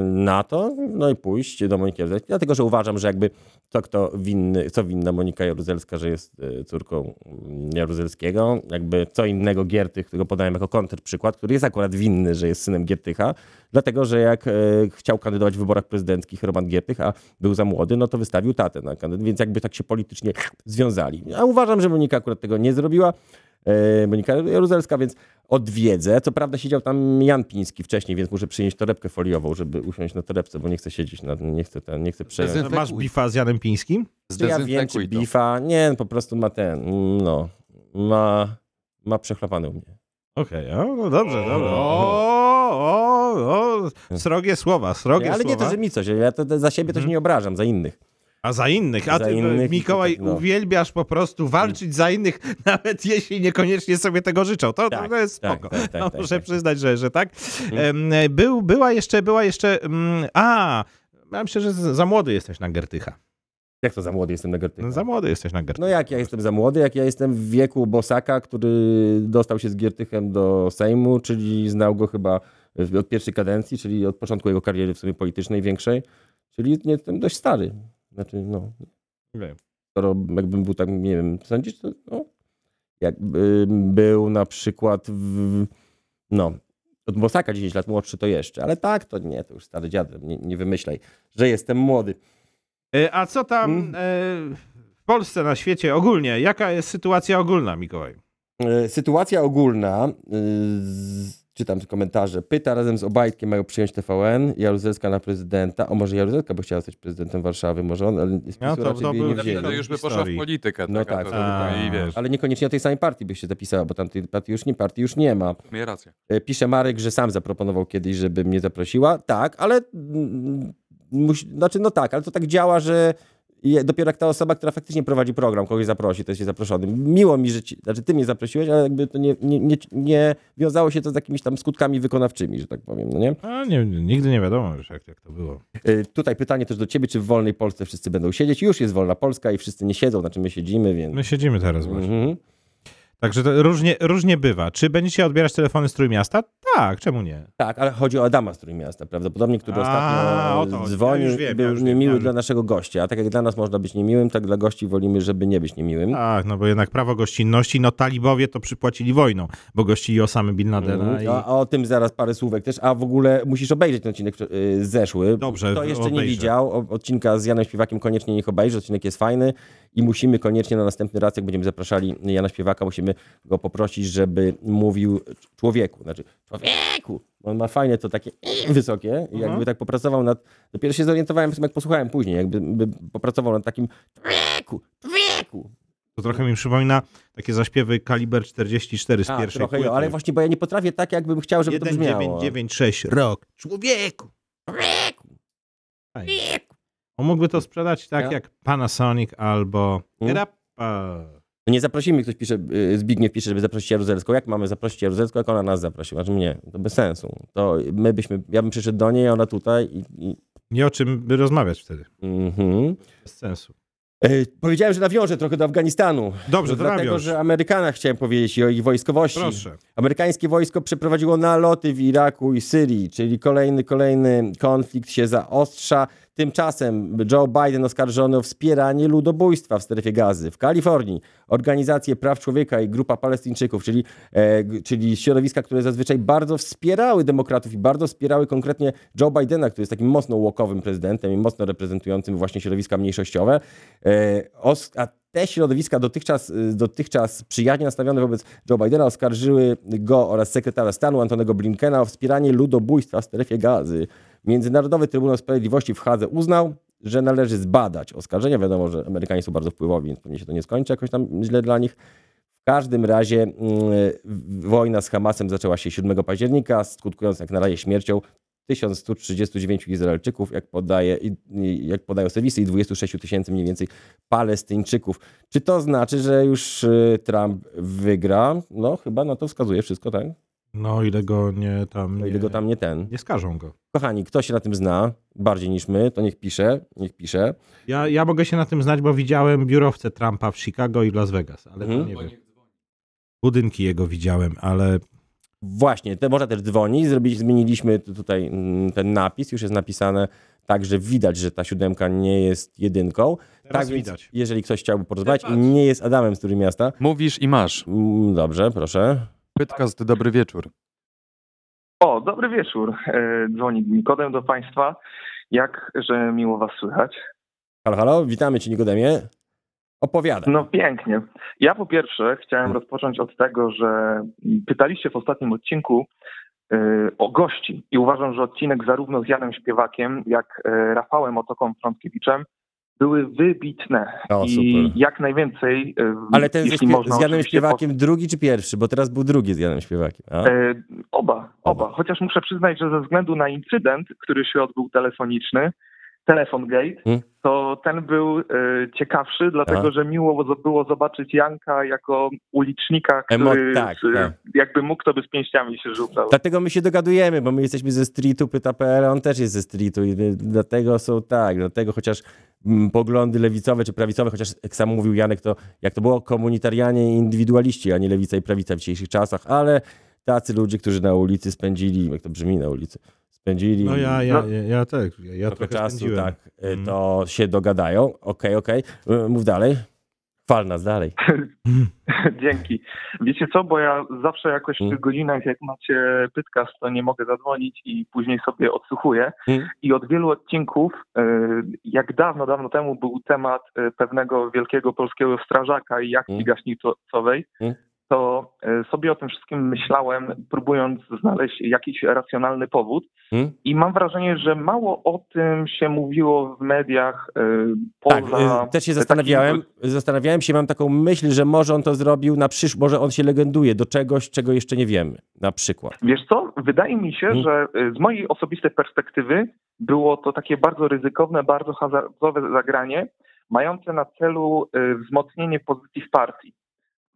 na to, no i pójść do Moniki Jaruzelskiej, dlatego, że uważam, że jakby to, kto winny, co winna Monika Jaruzelska, że jest e, córką Jaruzelskiego, jakby co innego Giertych, którego podałem jako kontrprzykład, który jest akurat winny, że jest synem Giertycha, dlatego, że jak e, chciał kandydować w wyborach prezydenckich Roman Giertych, a był za młody, no to wystawił tatę na kandydat, więc jakby tak się politycznie związali. A uważam, że Monika akurat tego nie zrobiła. E, Monika Jaruzelska, więc odwiedzę. Co prawda siedział tam Jan Piński wcześniej, więc muszę przynieść torebkę foliową, żeby usiąść na torebce, bo nie chcę siedzieć, na, nie chcę, ten, nie chcę przejąć. Masz bifa z Janem Pińskim? Czy ja wiem, czy bifa, nie, po prostu ma ten, no, ma, ma przechlapany u mnie. Okej, o, no dobrze, dobrze. O, o, o, srogie słowa, srogie Nie, ale nie słowa. to, że mi coś, ja to, to za siebie to się nie obrażam, za innych. A za innych, a Za ty, innych Mikołaj, tak, no. uwielbiasz po prostu walczyć za innych, nawet jeśli niekoniecznie sobie tego życzą. To, Tak, to jest tak, spoko. tak, no, muszę przyznać, że, że tak. Em, Był, była jeszcze, była jeszcze, mm, a, ja myślę, że za młody jesteś na Gertycha. Jak to za młody jestem na Gertycha? No, za młody jesteś na Gertycha. No jak ja jestem za młody, jak ja jestem w wieku Bosaka, który dostał się z Giertychem do Sejmu, czyli znał go chyba od pierwszej kadencji, czyli od początku jego kariery w sumie politycznej większej, czyli nie jestem dość stary. Znaczy, no, skoro jakbym był tak, nie wiem, sądzisz, to no, jakbym był na przykład w, no, od Bosaka 10 lat młodszy to jeszcze, ale tak, to nie, to już stary dziadem, nie, nie wymyślaj, że jestem młody. E, A co tam Mm. e, w Polsce, na świecie ogólnie? Jaka jest sytuacja ogólna, Mikołaj? E, Sytuacja ogólna, y, z, czytam te komentarze, Pyta razem z Obajtkiem mają przyjąć TVN, Jaruzelska na prezydenta, o może Jaruzelska by chciała zostać prezydentem Warszawy, może on, ale z No PiSu to- raczej to by nie wzięli. To już by poszła w politykę. No taka, tak. to, to, I wiesz, Ale niekoniecznie o tej samej partii byś się zapisała, bo tamtej partii już nie, partii już nie ma. miej rację. E, Pisze Marek, że sam zaproponował kiedyś, żeby mnie zaprosiła. Tak, ale mm, musi, znaczy no tak, ale to tak działa, że je- dopiero jak ta osoba, która faktycznie prowadzi program, kogoś zaprosi, to jest zaproszony. Miło mi, że ci, znaczy ty mnie zaprosiłeś, ale jakby to nie, nie, nie, nie wiązało się to z jakimiś tam skutkami wykonawczymi, że tak powiem, no nie? A nie, nigdy nie wiadomo już, jak, jak to było. E, Tutaj pytanie też do ciebie, czy w wolnej Polsce wszyscy będą siedzieć? Już jest wolna Polska i wszyscy nie siedzą, znaczy my siedzimy, więc... My siedzimy teraz właśnie. Mhm. Także to różnie, różnie bywa. Czy będziecie odbierać telefony z Trójmiasta? Tak, czemu nie? Tak, ale chodzi o Adama z Trójmiasta, prawdopodobnie, który A, ostatnio dzwonił Ja już wiem, był ja wiem, niemiły już dla wiem. naszego gościa. A tak jak dla nas można być niemiłym, tak dla gości wolimy, żeby nie być niemiłym. Tak, no bo jednak prawo gościnności, no talibowie to przypłacili wojną, bo gościli Osamy Bin Ladena Mhm. i... A, o tym zaraz parę słówek też, a w ogóle musisz obejrzeć ten odcinek y, zeszły. Dobrze, Kto jeszcze nie obejrzę. widział o- odcinka z Janem Śpiewakiem, koniecznie niech obejrzy, odcinek jest fajny i musimy koniecznie na następny raz, jak będziemy zapraszali Jana Śpiewaka, musimy go poprosić, żeby mówił człowieku, znaczy człowieku. On ma fajne to takie wysokie i jakby tak popracował nad, dopiero się zorientowałem, jak posłuchałem później, jakby by popracował nad takim człowieku, człowieku. To trochę mi przypomina takie zaśpiewy kaliber 44 z A, pierwszej trochę, płyty. ale właśnie, bo ja nie potrafię tak, jakbym chciał, żeby to brzmiało. 1996 rok. Człowieku! Człowieku, Fajnie. On mógłby to sprzedać tak Ja? jak Panasonic albo Mm. Rappa. Nie zaprosimy, ktoś pisze, y, Zbigniew pisze, żeby zaprosić Jaruzelską. Jak mamy zaprosić Jaruzelską, jak ona nas zaprosiła? Znaczy mnie, to bez sensu. To my byśmy, ja bym przyszedł do niej, ona tutaj i... i Nie o czym by rozmawiać wtedy. mhm. Bez sensu. E, powiedziałem, że nawiążę trochę do Afganistanu. Dobrze, to Dlatego, nawiąż. że Amerykanach chciałem powiedzieć i o ich wojskowości. Proszę. Amerykańskie wojsko przeprowadziło naloty w Iraku i Syrii, czyli kolejny, kolejny konflikt się zaostrza. Tymczasem Joe Biden oskarżony o wspieranie ludobójstwa w strefie gazy. W Kalifornii organizacje praw człowieka i grupa Palestyńczyków, czyli, e, czyli środowiska, które zazwyczaj bardzo wspierały demokratów i bardzo wspierały konkretnie Joe Bidena, który jest takim mocno łokowym prezydentem i mocno reprezentującym właśnie środowiska mniejszościowe. E, os- a te środowiska dotychczas, y, dotychczas przyjaźnie nastawione wobec Joe Bidena oskarżyły go oraz sekretarza stanu Antonego Blinkena o wspieranie ludobójstwa w strefie gazy. Międzynarodowy Trybunał Sprawiedliwości w Hadze uznał, że należy zbadać oskarżenia. Wiadomo, że Amerykanie są bardzo wpływowi, więc pewnie się to nie skończy jakoś tam źle dla nich. W każdym razie mm, wojna z Hamasem zaczęła się 7 października, skutkując jak na razie śmiercią 1139 Izraelczyków, jak, podaje, jak podają serwisy, i 26 tysięcy mniej więcej Palestyńczyków. Czy to znaczy, że już y, Trump wygra? No, chyba na to wskazuje wszystko, tak? No ile go nie tam... No Nie, ile go tam nie ten. nie skażą go. Kochani, kto się na tym zna bardziej niż my, to niech pisze, niech pisze. Ja, ja mogę się na tym znać, bo widziałem biurowce Trumpa w Chicago i w Las Vegas, ale to Mhm. nie wiem. Budynki jego widziałem, ale Właśnie, te można też dzwonić. Zrobili, zmieniliśmy tu- tutaj mm, ten napis, już jest napisane tak, że widać, że ta siódemka nie jest jedynką. Teraz tak więc, widać. jeżeli ktoś chciałby porozmawiać nie jest Adamem z miasta, Mówisz i masz. mm, dobrze, proszę. Pytkast, dobry wieczór. O, dobry wieczór. E, Dzwoni Nikodem do Państwa. Jakże miło Was słychać. Halo, halo, witamy Cię Nikodemie. Opowiadaj. No pięknie. Ja po pierwsze chciałem rozpocząć od tego, że pytaliście w ostatnim odcinku e, o gości i uważam, że odcinek zarówno z Janem Śpiewakiem, jak e, Rafałem Otoką Frąckiewiczem były wybitne O, i jak najwięcej, Ale ten jeśli śpie- można z Janem Śpiewakiem drugi czy pierwszy? Bo teraz był drugi z Janem Śpiewakiem. E, oba, Oba. oba. Chociaż muszę przyznać, że ze względu na incydent, który się odbył telefoniczny, Telefon Gate, Hmm. to ten był e, ciekawszy, dlatego A. że miło było zobaczyć Janka jako ulicznika, Emo- który tak, z, tak. jakby mógł, to by z pięściami się rzucał. Dlatego my się dogadujemy, bo my jesteśmy ze streetu, pyta.pl, on też jest ze streetu i dlatego są tak, dlatego chociaż poglądy lewicowe czy prawicowe, chociaż jak sam mówił Janek, to jak to było komunitarianie i indywidualiści, a nie lewica i prawica w dzisiejszych czasach, ale tacy ludzie, którzy na ulicy spędzili, jak to brzmi na ulicy, spędzili No ja, ja, No. ja, ja tak, ja, ja trochę trochę czasu, spędziłem. tak, Mm. to się dogadają. Okej, okej, Y, mów dalej. Chwal nas dalej. Dzięki. Wiecie co, bo ja zawsze jakoś w Hmm. tych godzinach, jak macie pytkast, to nie mogę zadzwonić i później sobie odsłuchuję. Hmm. I od wielu odcinków, e, jak dawno, dawno temu był temat e, pewnego wielkiego polskiego strażaka i akcji Hmm. gaśnicowej. To e, sobie o tym wszystkim myślałem, próbując znaleźć jakiś racjonalny powód. Hmm? I mam wrażenie, że mało o tym się mówiło w mediach e, poza... Tak, y, też się takim- zastanawiałem, zastanawiałem się, mam taką myśl, że może on to zrobił na przyszłość, może on się legenduje do czegoś, czego jeszcze nie wiemy, na przykład. Wiesz co, wydaje mi się, Hmm. że z mojej osobistej perspektywy było to takie bardzo ryzykowne, bardzo hazardowe zagranie, mające na celu wzmocnienie pozycji w partii.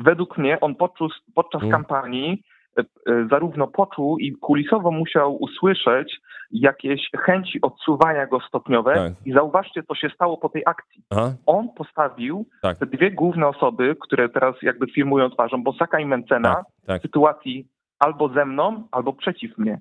Według mnie on poczuł, podczas Hmm. kampanii y, y, zarówno poczuł i kulisowo musiał usłyszeć jakieś chęci odsuwania go stopniowe Tak. i zauważcie, co się stało po tej akcji. Aha, On postawił Tak. te dwie główne osoby, które teraz jakby firmują twarzą, Bosaka i Mencena, tak, tak, w sytuacji albo ze mną, albo przeciw mnie.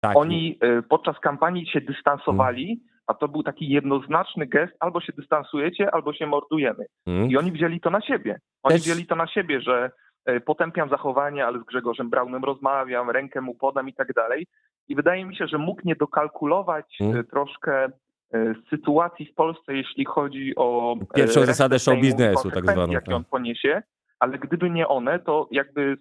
tak. Oni y, podczas kampanii się dystansowali, a to był taki jednoznaczny gest, albo się dystansujecie, albo się mordujemy. Mm. I oni wzięli to na siebie. Oni Też- wzięli to na siebie, że y, potępiam zachowanie, ale z Grzegorzem Braunem rozmawiam, rękę mu podam i tak dalej. I wydaje mi się, że mógł nie dokalkulować Mm. troszkę y, sytuacji w Polsce, jeśli chodzi o Pierwszą zasadę show biznesu, tak zwaną, jakie tak. on poniesie, ale gdyby nie one, to jakby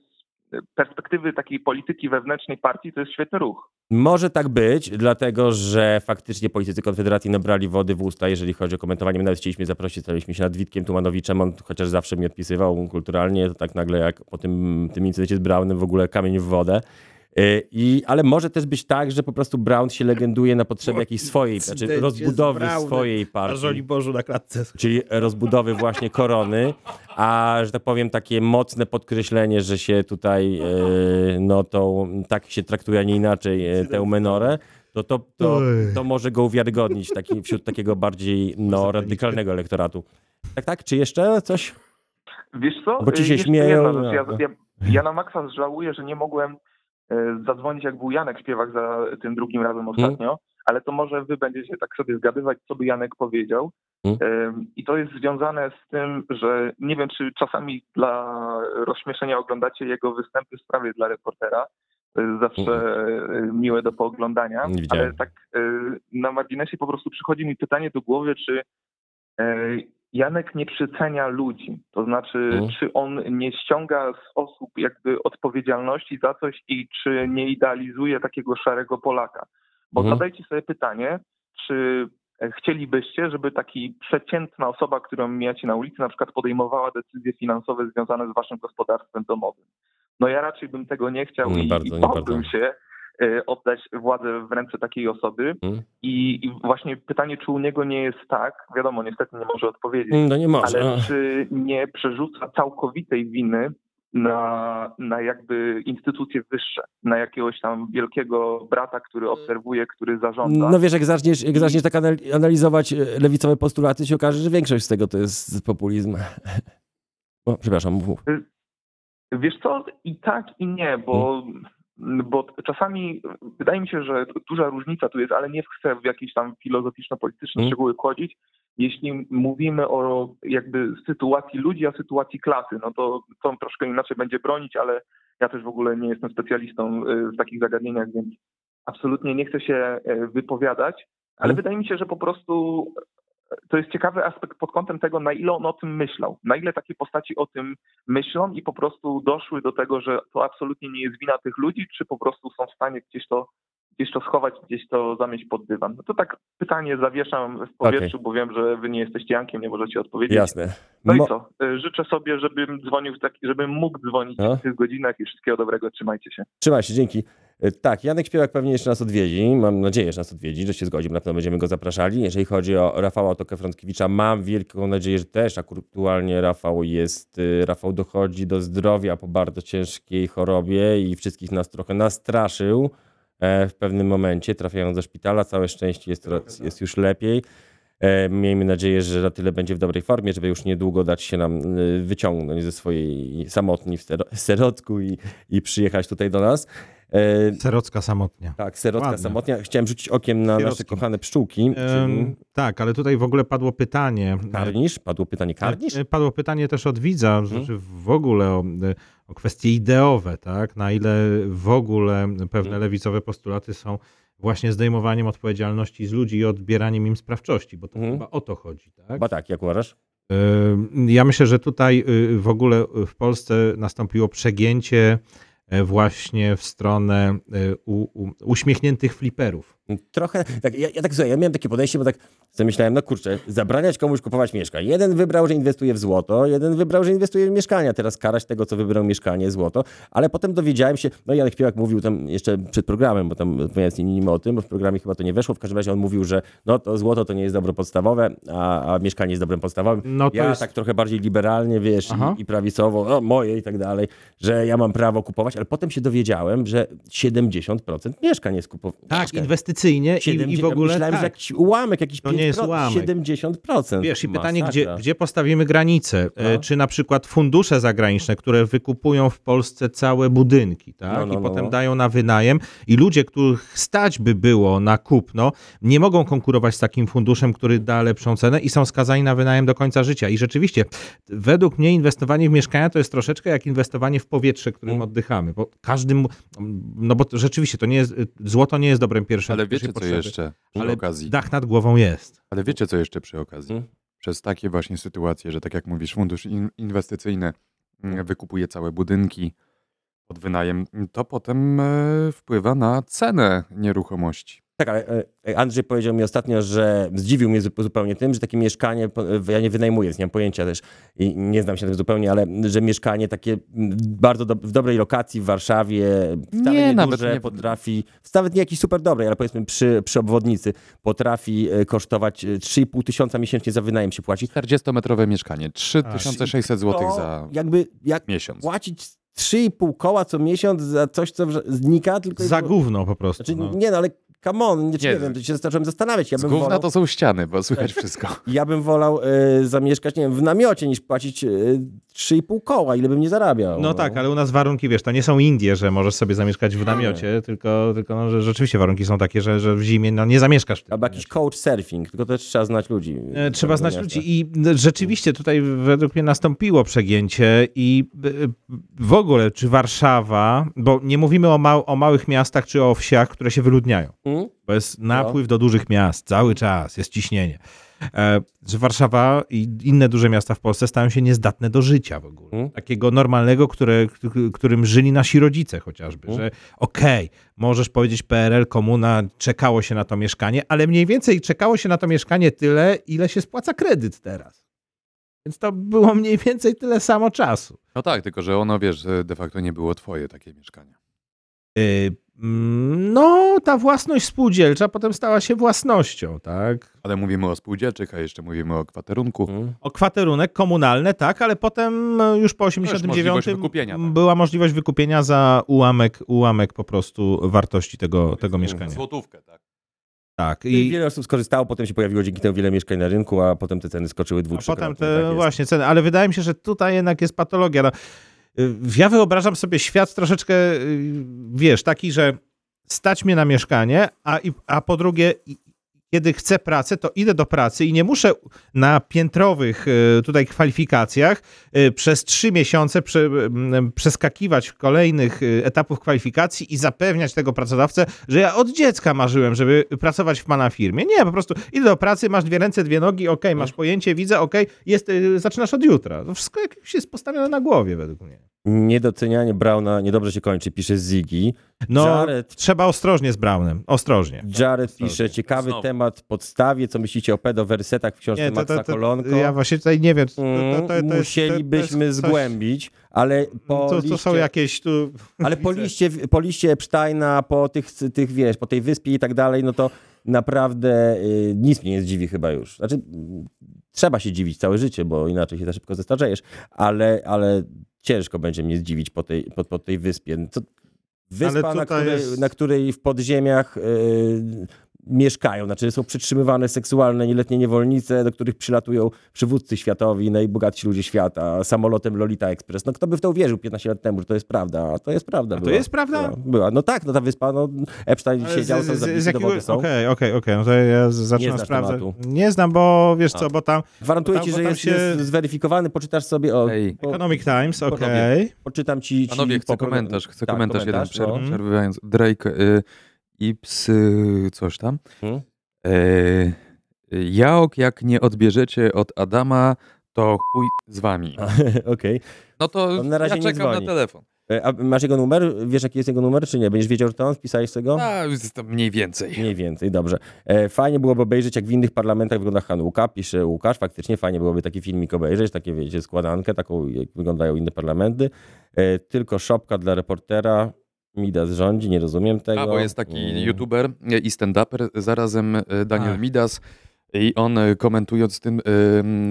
perspektywy takiej polityki wewnętrznej partii to jest świetny ruch. Może tak być, dlatego że faktycznie politycy Konfederacji nabrali wody w usta, jeżeli chodzi o komentowanie. My nawet chcieliśmy zaprosić, staliśmy się nad Witkiem Tumanowiczem, on chociaż zawsze mi odpisywał kulturalnie, to tak nagle jak po tym, tym incydencie z Brownem w ogóle kamień w wodę. Y, I, ale może też być tak, że po prostu Brown się legenduje na potrzeby jakiejś swojej, znaczy rozbudowy swojej partii. żoli Bożu na klatce. czyli rozbudowy właśnie korony, a że tak powiem takie mocne podkreślenie, że się tutaj e, no to tak się traktuje, a nie inaczej e, tę menorę, to, to, to, to może go uwiarygodnić taki, wśród takiego bardziej no, radykalnego elektoratu. Tak, tak? Czy jeszcze coś? Wiesz co? Bo ci się śmieją. Ja, ja, ja na maksa żałuję, że nie mogłem e, zadzwonić, jak był Janek śpiewak za tym drugim razem Mhm. ostatnio, ale to może wy będziecie tak sobie zgadywać, co by Janek powiedział. Mhm. E, I to jest związane z tym, że nie wiem, czy czasami dla rozśmieszenia oglądacie jego występy w sprawie dla reportera. To jest zawsze e, miłe do pooglądania, ale tak e, na marginesie po prostu przychodzi mi pytanie do głowy, czy e, Janek nie przycenia ludzi, to znaczy, Mhm. czy on nie ściąga z osób jakby odpowiedzialności za coś i czy nie idealizuje takiego szarego Polaka. Bo Mhm. zadajcie sobie pytanie, czy chcielibyście, żeby taki przeciętna osoba, którą mijacie na ulicy, na przykład podejmowała decyzje finansowe związane z waszym gospodarstwem domowym. No ja raczej bym tego nie chciał Nie i, bardzo, i bałbym się oddać władzę w ręce takiej osoby. Mm. I, I właśnie pytanie, czy u niego nie jest tak, wiadomo, niestety nie może odpowiedzieć, No nie może. ale czy nie przerzuca całkowitej winy na, na jakby instytucje wyższe, na jakiegoś tam wielkiego brata, który obserwuje, który zarządza. No wiesz, jak zaczniesz, jak zaczniesz tak anal- analizować e, lewicowe postulaty, się okaże, że większość z tego to jest populizm. O, przepraszam, mów. Wiesz co, i tak, i nie, bo, bo czasami wydaje mi się, że duża różnica tu jest, ale nie chcę w jakieś tam filozoficzno-polityczne Mm. szczegóły wchodzić. Jeśli mówimy o jakby sytuacji ludzi, a sytuacji klasy, no to to troszkę inaczej będzie bronić, ale ja też w ogóle nie jestem specjalistą y, w takich zagadnieniach, więc absolutnie nie chcę się y, wypowiadać, ale Mm. wydaje mi się, że po prostu to jest ciekawy aspekt pod kątem tego, na ile on o tym myślał, na ile takie postaci o tym myślą i po prostu doszły do tego, że to absolutnie nie jest wina tych ludzi, czy po prostu są w stanie gdzieś to gdzieś to schować, gdzieś to zamieść pod dywan. No to tak pytanie zawieszam w powietrzu, bo wiem, że wy nie jesteście Jankiem, nie możecie odpowiedzieć. Jasne. No Mo- i co? Y, Życzę sobie, żebym dzwonił w taki, żebym mógł dzwonić No. w tych godzinach i wszystkiego dobrego. Trzymajcie się. Trzymaj się, dzięki. E, Tak, Janek Śpiewak pewnie jeszcze nas odwiedzi. Mam nadzieję, że nas odwiedzi, że się zgodzi. Na pewno będziemy go zapraszali. Jeżeli chodzi o Rafała Tokę-Frąckiewicza, mam wielką nadzieję, że też aktualnie Rafał jest, y, Rafał dochodzi do zdrowia po bardzo ciężkiej chorobie i wszystkich nas trochę nastraszył e, w pewnym momencie, trafiając do szpitala. Całe szczęście jest, teraz- jest już lepiej. E, Miejmy nadzieję, że na tyle będzie w dobrej formie, żeby już niedługo dać się nam y, wyciągnąć ze swojej samotni w sero- serotku i, i przyjechać tutaj do nas. E, Serocka samotnia. tak, serotka Ładnie. samotnia. Chciałem rzucić okiem na nasze Sierockim. kochane pszczółki. Tak, ale tutaj w ogóle padło pytanie. Karnisz? Padło pytanie karnisz? E, Padło pytanie też od widza, znaczy w ogóle o, o kwestie ideowe, tak? Na ile w ogóle pewne Mhm. lewicowe postulaty są właśnie zdejmowaniem odpowiedzialności z ludzi i odbieraniem im sprawczości, bo to Mhm. chyba o to chodzi, tak? Chyba tak, jak uważasz? Y, Ja myślę, że tutaj y, w ogóle w Polsce nastąpiło przegięcie y, właśnie w stronę y, u, u, uśmiechniętych fliperów. Trochę, tak, ja, ja tak słuchaj, ja miałem takie podejście, bo tak sobie myślałem, no kurczę, zabraniać komuś kupować mieszkań. Jeden wybrał, że inwestuje w złoto, jeden wybrał, że inwestuje w mieszkania. Teraz karać tego, co wybrał mieszkanie, złoto. Ale potem dowiedziałem się, no Janek Śpiewak mówił tam jeszcze przed programem, bo tam rozmawiałem z nim o tym, bo w programie chyba to nie weszło. W każdym razie on mówił, że no to złoto to nie jest dobro podstawowe, a, a mieszkanie jest dobrem podstawowym. No to ja jest- tak trochę bardziej liberalnie, wiesz, Aha. i, i prawicowo, no moje i tak dalej, że ja mam prawo kupować, ale potem się dowiedziałem, że 70% mieszkań jest kupowane. Tak, inwestycyjnie i, i w ogóle Myślałem, tak. że jakiś ułamek, jakiś nie jest 5%, ułamek. 70%. Wiesz, i pytanie, Masakra. gdzie, gdzie postawimy granice? E, No. Czy na przykład fundusze zagraniczne, które wykupują w Polsce całe budynki, tak? No, no, I no, potem no. dają na wynajem i ludzie, których stać by było na kupno, nie mogą konkurować z takim funduszem, który da lepszą cenę i są skazani na wynajem do końca życia. I rzeczywiście, według mnie inwestowanie w mieszkania to jest troszeczkę jak inwestowanie w powietrze, którym Mm. oddychamy, bo każdy, mu- no bo rzeczywiście, to nie jest, złoto nie jest dobrem pierwszym. Ale wiecie co potrzeby, jeszcze przy Ale okazji? dach nad głową jest. Ale wiecie co jeszcze przy okazji? Hmm? Przez takie właśnie sytuacje, że tak jak mówisz, fundusz in- inwestycyjny mm, wykupuje całe budynki pod wynajem, to potem e, wpływa na cenę nieruchomości. Tak, ale e, Andrzej powiedział mi ostatnio, że zdziwił mnie zu- zupełnie tym, że takie mieszkanie, ja nie wynajmuję, nie mam pojęcia też i nie znam się na tym zupełnie, ale że mieszkanie takie bardzo do, w dobrej lokacji w Warszawie, wcale Nie, nie, duże, nie- potrafi, nawet nie jakiś super dobrej, ale powiedzmy przy, przy obwodnicy, potrafi e, kosztować e, 3,5 tysiąca miesięcznie za wynajem się płaci. 40-metrowe mieszkanie, 3600 zł za jakby, jak miesiąc. płacić 3,5 koła co miesiąc za coś, co znika, tylko... Za gówno po prostu. Znaczy, no. nie no, ale come on, nie, nie Nie, wiem, to się zacząłem zastanawiać. Ja Z bym wolał... to są ściany, bo słychać wszystko. Ja bym wolał e, zamieszkać, nie wiem, w namiocie niż płacić e, 3,5 koła, ile bym nie zarabiał. No tak, ale u nas warunki, wiesz, to nie są Indie, że możesz sobie zamieszkać Tak. w namiocie, tylko, tylko no, że rzeczywiście warunki są takie, że, że w zimie no, nie zamieszkasz. Albo jakiś coach surfing, tylko też trzeba znać ludzi. E, Trzeba znać Miasta. ludzi i no, rzeczywiście tutaj według mnie nastąpiło przegięcie i e, w ogóle czy Warszawa, bo nie mówimy o, mał, o małych miastach czy o wsiach, które się wyludniają, Hmm? bo jest napływ do dużych miast cały czas, jest ciśnienie. E, Że Warszawa i inne duże miasta w Polsce stają się niezdatne do życia w ogóle. Hmm? Takiego normalnego, które, którym żyli nasi rodzice chociażby, Hmm? że okej, możesz powiedzieć PRL, komuna, czekało się na to mieszkanie, ale mniej więcej czekało się na to mieszkanie tyle, ile się spłaca kredyt teraz. Więc to było mniej więcej tyle samo czasu. No tak, tylko że ono, wiesz, de facto nie było twoje takie mieszkanie. Yy, no, ta własność spółdzielcza potem stała się własnością, tak? Ale mówimy o spółdzielczych, a jeszcze mówimy o kwaterunku. Hmm? O kwaterunek komunalny, tak, ale potem e, już po 89 możliwość wykupienia, tak. była możliwość wykupienia za ułamek, ułamek po prostu wartości tego, tego mieszkania. Złotówkę, tak. Tak. I wiele osób skorzystało, potem się pojawiło dzięki temu wiele mieszkań na rynku, a potem te ceny skoczyły a dwu, potem te Tak właśnie ceny, ale wydaje mi się, że tutaj jednak jest patologia. No, ja wyobrażam sobie świat troszeczkę, y, wiesz, taki, że stać mnie na mieszkanie, a, a po drugie, kiedy chcę pracę, to idę do pracy i nie muszę na piętrowych y, tutaj kwalifikacjach y, przez trzy miesiące prze, przeskakiwać kolejnych y, etapów kwalifikacji i zapewniać tego pracodawcę, że ja od dziecka marzyłem, żeby pracować w pana firmie. Nie, po prostu idę do pracy, masz dwie ręce, dwie nogi, okej, masz pojęcie, widzę, okej, jest, zaczynasz od jutra. To wszystko jest postawione na głowie według mnie. Niedocenianie Brauna niedobrze się kończy, pisze Ziggy. No, Jared, trzeba ostrożnie z Brownem. Ostrożnie. Jared pisze, ciekawy Znowu. temat podstawie, co myślicie o pedowersetach w książce Nie, to, Maxa to, to, Kolonko? ja właśnie tutaj nie wiem. To, to, to, to, to, Mm, Musielibyśmy to jest coś- zgłębić, ale po To, to są liście- jakieś tu... Ale po liście, po liście Epsteina, po tych, tych, wiesz, po tej wyspie i tak dalej, no to naprawdę y, nic mnie nie zdziwi chyba już. Znaczy, trzeba się dziwić całe życie, bo inaczej się za szybko zestarzejesz, ale, ale ciężko będzie mnie zdziwić po tej, po, po tej wyspie. To wyspa, na której, jest- na której w podziemiach y, mieszkają, znaczy są przytrzymywane seksualne nieletnie niewolnice, do których przylatują przywódcy światowi, najbogatsi ludzie świata, samolotem Lolita Express. No kto by w to uwierzył 15 lat temu, że to jest prawda? A to jest prawda. A to była. jest prawda? Była, była. No tak, no ta wyspa, no Epstein Ale siedział, z, z, z jakiego... są. Okej, okej, okej. No to ja zaczynam sprawdzać. tematu. Nie znam, bo wiesz A. co, bo tam Gwarantuję Bo tam- ci, że tam jest, się- jest zweryfikowany, poczytasz sobie o... Po, Economic Times, okej. poczytam ci... ci Panowie, chcę po- komentarz, chcę tak, komentarz jeden, komentarz, no. Przerwając. Drake, y, Ips, coś tam. Hmm? Jaok, jak nie odbierzecie od Adama, to chuj z wami. Okej. No to On na razie ja czekam na dzwoni. telefon. E, A masz jego numer? Wiesz, jaki jest jego numer, czy nie? Będziesz wiedział, to on? Wpisałeś sobie go? A, to mniej więcej. Mniej więcej, dobrze. E, fajnie byłoby obejrzeć, jak w innych parlamentach wygląda Hanuka, pisze Łukasz. Faktycznie fajnie byłoby taki filmik obejrzeć, takie, wiecie, składankę, taką, jak wyglądają inne parlamenty. E, tylko szopka dla reportera. Midas rządzi, nie rozumiem tego. A, bo jest taki Mm. youtuber i stand-uper, zarazem e, Daniel Ach. Midas i on e, komentując tym,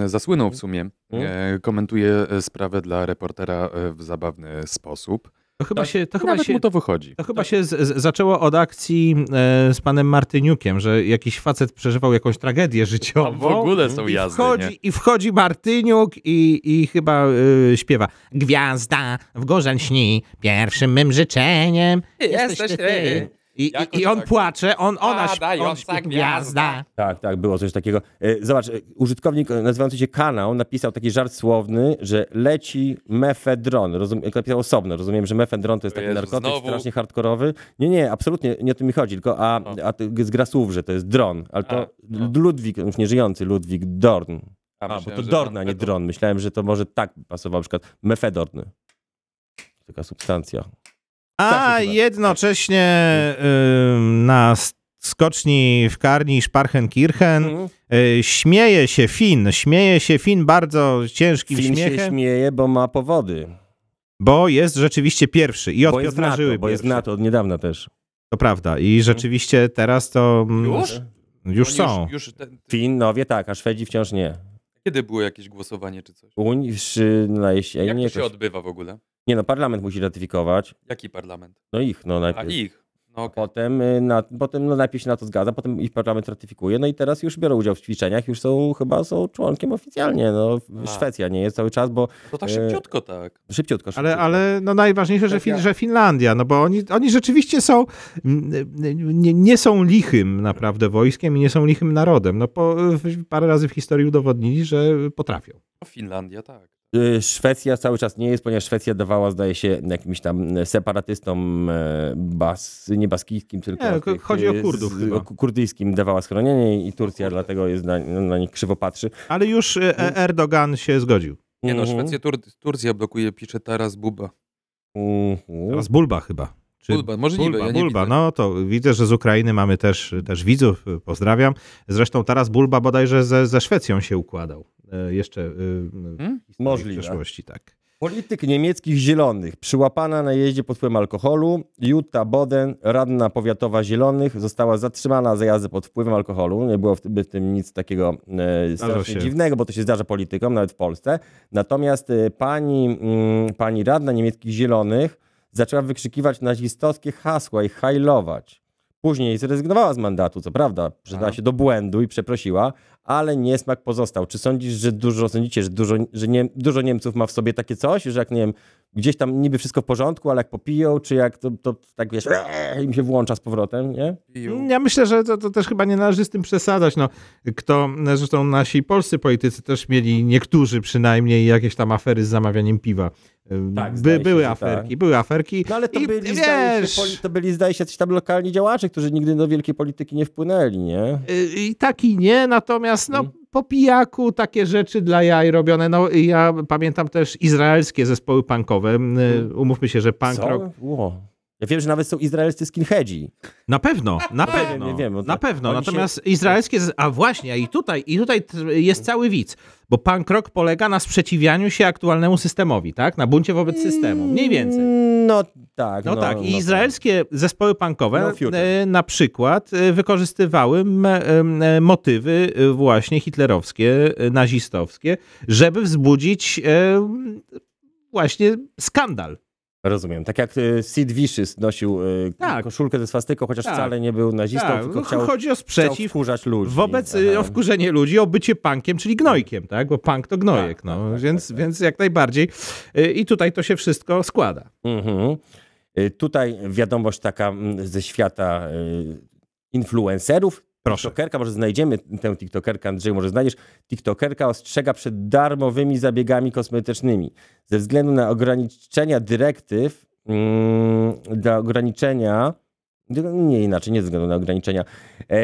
e, zasłynął w sumie, Mm. komentuje sprawę dla reportera w zabawny sposób. To chyba Tak. się, to chyba Nawet się, mu to wychodzi. to chyba się z, z, zaczęło od akcji e, z panem Martyniukiem, że jakiś facet przeżywał jakąś tragedię życiową. są I wchodzi, I wchodzi Martyniuk i, i chyba y, śpiewa Gwiazda w górzeń śni, pierwszym mym życzeniem jesteś ty. I, i, I on tak. płacze, on, ona śp- on śpiewa gwiazda. Gwiazda. Tak, tak, było coś takiego. E, Zobacz, e, użytkownik nazywający się Kanał napisał taki żart słowny, że leci mefedron. Rozum, jak napisał osobno, rozumiem, że mefedron to jest taki Jezu, narkotyk znowu. strasznie hardkorowy. Nie, nie, absolutnie nie o tym mi chodzi, tylko a, O. a z gra słów, że to jest dron, ale to A, no. Ludwik, już nieżyjący Ludwik Dorn. A, bo myślałem, to Dorn, a nie dron. Myślałem, że to może tak pasował, na przykład mefedorn. Taka substancja. A jednocześnie y, na skoczni w Karni Sparchenkirchen Mhm. y, śmieje się Fin, śmieje się Fin bardzo ciężkim Film się śmiechem, śmieje, bo ma powody. bo jest rzeczywiście pierwszy i od Bo Piotra NATO, Żyły bo jest. NATO od niedawna też. To prawda i rzeczywiście teraz to... mm, Już? Już Oni są. Już, już ten, Finnowie tak, a Szwedzi wciąż nie. kiedy było jakieś głosowanie czy coś? Unii, na jeśli, Jak nie, to się jakoś- odbywa w ogóle? Nie no, parlament musi ratyfikować. Jaki parlament? No ich, no A najpierw. ich. No, okej. Potem, y, na, potem no, najpierw się na to zgadza, potem ich parlament ratyfikuje, no i teraz już biorą udział w ćwiczeniach, już są, chyba są członkiem oficjalnie, no. A. Szwecja nie jest cały czas, bo to tak e, szybciutko tak. szybciutko, szybciutko. Ale, ale no najważniejsze, że, fin, że Finlandia, no bo oni, oni rzeczywiście są, nie, nie są lichym naprawdę wojskiem i nie są lichym narodem. No po, parę razy w historii udowodnili, że potrafią. No, Finlandia tak. Y, Szwecja cały czas nie jest, ponieważ Szwecja dawała, zdaje się, jakimś tam separatystom e, bas, nie baskijskim, tylko Nie, tych, chodzi o y, Kurdów z- chyba. o kurdyjskim dawała schronienie i Turcja dlatego jest na, na nich krzywo patrzy. Ale już e, Erdogan się zgodził. Nie no, Mhm. Szwecja, Tur Turcja blokuje, pisze Taras Buba. Mhm. Teraz Bulba chyba. Czy Bulba, możliwe, Bulba, ja nie Bulba. widzę. no to widzę, że z Ukrainy mamy też, też widzów, pozdrawiam. Zresztą teraz Bulba bodajże ze, ze Szwecją się układał. E, jeszcze e, w Hmm? Możliwe. przeszłości, tak. Polityk niemieckich zielonych, przyłapana na jeździe pod wpływem alkoholu, Jutta Boden, radna powiatowa zielonych, została zatrzymana za jazdę pod wpływem alkoholu. Nie było w tym, w tym nic takiego e, dziwnego, bo to się zdarza politykom, nawet w Polsce. Natomiast e, pani, mm, pani radna niemieckich zielonych zaczęła wykrzykiwać nazistowskie hasła i hajlować. Później zrezygnowała z mandatu, co prawda, przyznała Aha. się do błędu i przeprosiła, ale niesmak pozostał. Czy sądzisz, że dużo, sądzicie, że dużo, że nie, dużo Niemców ma w sobie takie coś, że jak nie wiem, gdzieś tam niby wszystko w porządku, ale jak popiją, czy jak to, to tak wiesz, im się włącza z powrotem, nie? Ja myślę, że to, to też chyba nie należy z tym przesadzać. No, kto, zresztą nasi polscy politycy też mieli, niektórzy przynajmniej, jakieś tam afery z zamawianiem piwa. Tak, By, zdaje się, były że aferki, tak. były aferki. No ale to I byli, zdaje wiesz, się, poli- to byli, zdaje się, jacyś tam lokalni działacze, którzy nigdy do wielkiej polityki nie wpłynęli, nie? y, i tak i nie, natomiast no, Mm. Po pijaku takie rzeczy dla jaj robione. No ja pamiętam też izraelskie zespoły punkowe. Y, Umówmy się, że punk Co? rock... Ło. Ja wiem, że nawet są izraelscy skinheadzi. Na pewno, na Nie pewno. nie wiem, na to- pewno. oni się- Natomiast izraelskie. A właśnie, i tutaj, i tutaj jest cały widz. Bo punk rock polega na sprzeciwianiu się aktualnemu systemowi, tak? Na buncie wobec systemu. Mniej więcej. No tak. No, tak, i no izraelskie zespoły punkowe No e, na przykład e, wykorzystywały e, motywy właśnie hitlerowskie, nazistowskie, żeby wzbudzić właśnie skandal. Rozumiem. Tak jak e, Sid Vicious nosił e, Tak. koszulkę ze swastyką, chociaż Tak. wcale nie był nazistą, Tak, tylko no, chciał, chodzi o sprzeciw wkurzać ludzi. wobec e, Aha. o wkurzenie ludzi, o bycie punkiem, czyli gnojkiem, tak? Bo punk to gnojek, Tak, no. tak, więc, tak, tak. więc jak najbardziej. I tutaj to się wszystko składa. Mhm. Y, Tutaj wiadomość taka mm, ze świata y, influencerów. Proszę. TikTokerka, może znajdziemy tę TikTokerkę, Andrzej, może znajdziesz. TikTokerka ostrzega przed darmowymi zabiegami kosmetycznymi. Ze względu na ograniczenia dyrektyw, mm, dla ograniczenia, nie inaczej, nie ze względu na ograniczenia, e,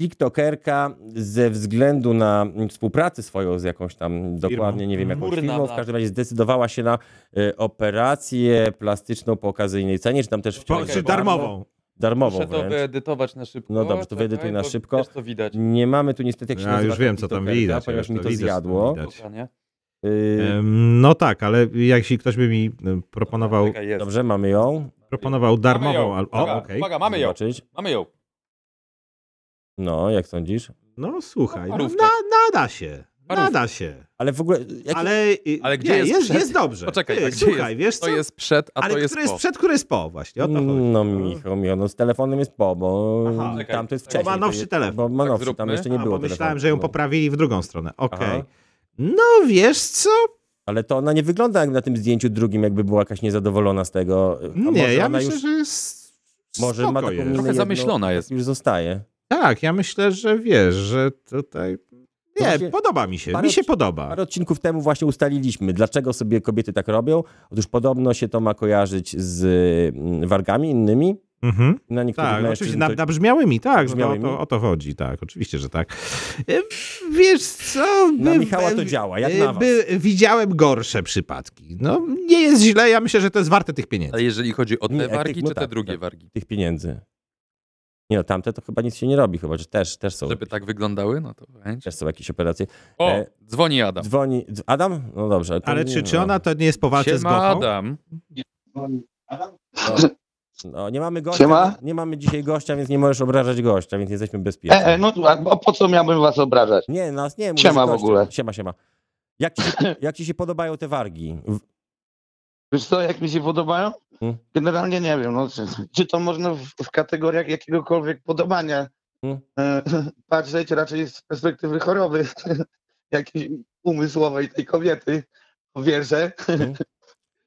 TikTokerka ze względu na współpracę swoją z jakąś tam dokładnie, nie wiem jaką Kurna firmą, w każdym razie zdecydowała się na e, operację plastyczną po okazyjnej cenie, czy tam też Po, wciąż czy darmową. Darmową Muszę to wręcz. wyedytować na szybko. No dobrze, to wyedytuj czekaj, na bo szybko. Też to widać. Nie mamy tu niestety, jak się Ja nazywa już wiem, co tam widać, ponieważ mi to to widać, co zjadło. Y, No tak, ale jeśli ktoś by mi e, proponował. Dobrze, mamy ją. proponował darmową... ją. al- O, okej. Uwaga, mamy ją. Zobaczyć. Mamy ją. No, jak sądzisz? No słuchaj, no, na, nada się. Parówka. Nada się. Ale w ogóle... Jak... Ale, y, Ale gdzie nie, jest jest, przed? jest dobrze. Poczekaj, Ty, a gdzie słuchaj, jest? wiesz co? To jest przed, a Ale to jest który jest po. przed, który jest po właśnie, o to chodzi. No Michał, Michał, no z telefonem jest po, bo Aha. Tam to jest Bo wcześniej. ma to nowszy telefon. Bo ma Tak nowszy, tam zróbmy. jeszcze nie A, było bo myślałem, telefonu. że ją poprawili w drugą stronę. Okej. Aha. No wiesz co? Ale to ona nie wygląda jak na tym zdjęciu drugim, jakby była jakaś niezadowolona z tego. A Nie, ja myślę, już, że jest Może ma taką jest. Trochę jedną, zamyślona jest. Już zostaje. Tak, ja myślę, że wiesz, że tutaj... Nie, właśnie podoba mi się, parę mi się podoba. Parę odcinków temu właśnie ustaliliśmy, dlaczego sobie kobiety tak robią. Otóż podobno się to ma kojarzyć z mm, wargami innymi. Mhm. Na niektórych Tak, oczywiście, to... na, nabrzmiałymi, tak, Nabrzmiałymi? No, to, o to chodzi, tak, oczywiście, że tak. E, Wiesz co? Na Michała to działa, jak na was. By, widziałem gorsze przypadki. No, nie jest źle, ja myślę, że to jest warte tych pieniędzy. Ale jeżeli chodzi o te Nie, wargi, tych- no czy te tak, drugie tak. wargi? tych pieniędzy. Nie no, tamte to chyba nic się nie robi, chyba, że też, też są, Żeby tak wyglądały, no to chęć. też są jakieś operacje. O, E, dzwoni Adam. Dzwoni... dz- Adam? No dobrze. Ale nie, czy, czy no. ona to nie jest po walce z Gochą? Adam. No, no, nie mamy gościa, Siema. nie mamy dzisiaj gościa, więc nie możesz obrażać gościa, więc jesteśmy bezpieczni. E, e, no a po co miałbym was obrażać? Nie, nas nie. Siema w ogóle. Siema, siema. Jak ci, się, jak ci się podobają te wargi? Wiesz co, jak mi się podobają? Hmm. Generalnie nie wiem, no, czy, czy to można w, w kategoriach jakiegokolwiek podobania Hmm. e, patrzeć raczej z perspektywy choroby jakiejś umysłowej tej kobiety, wierzę.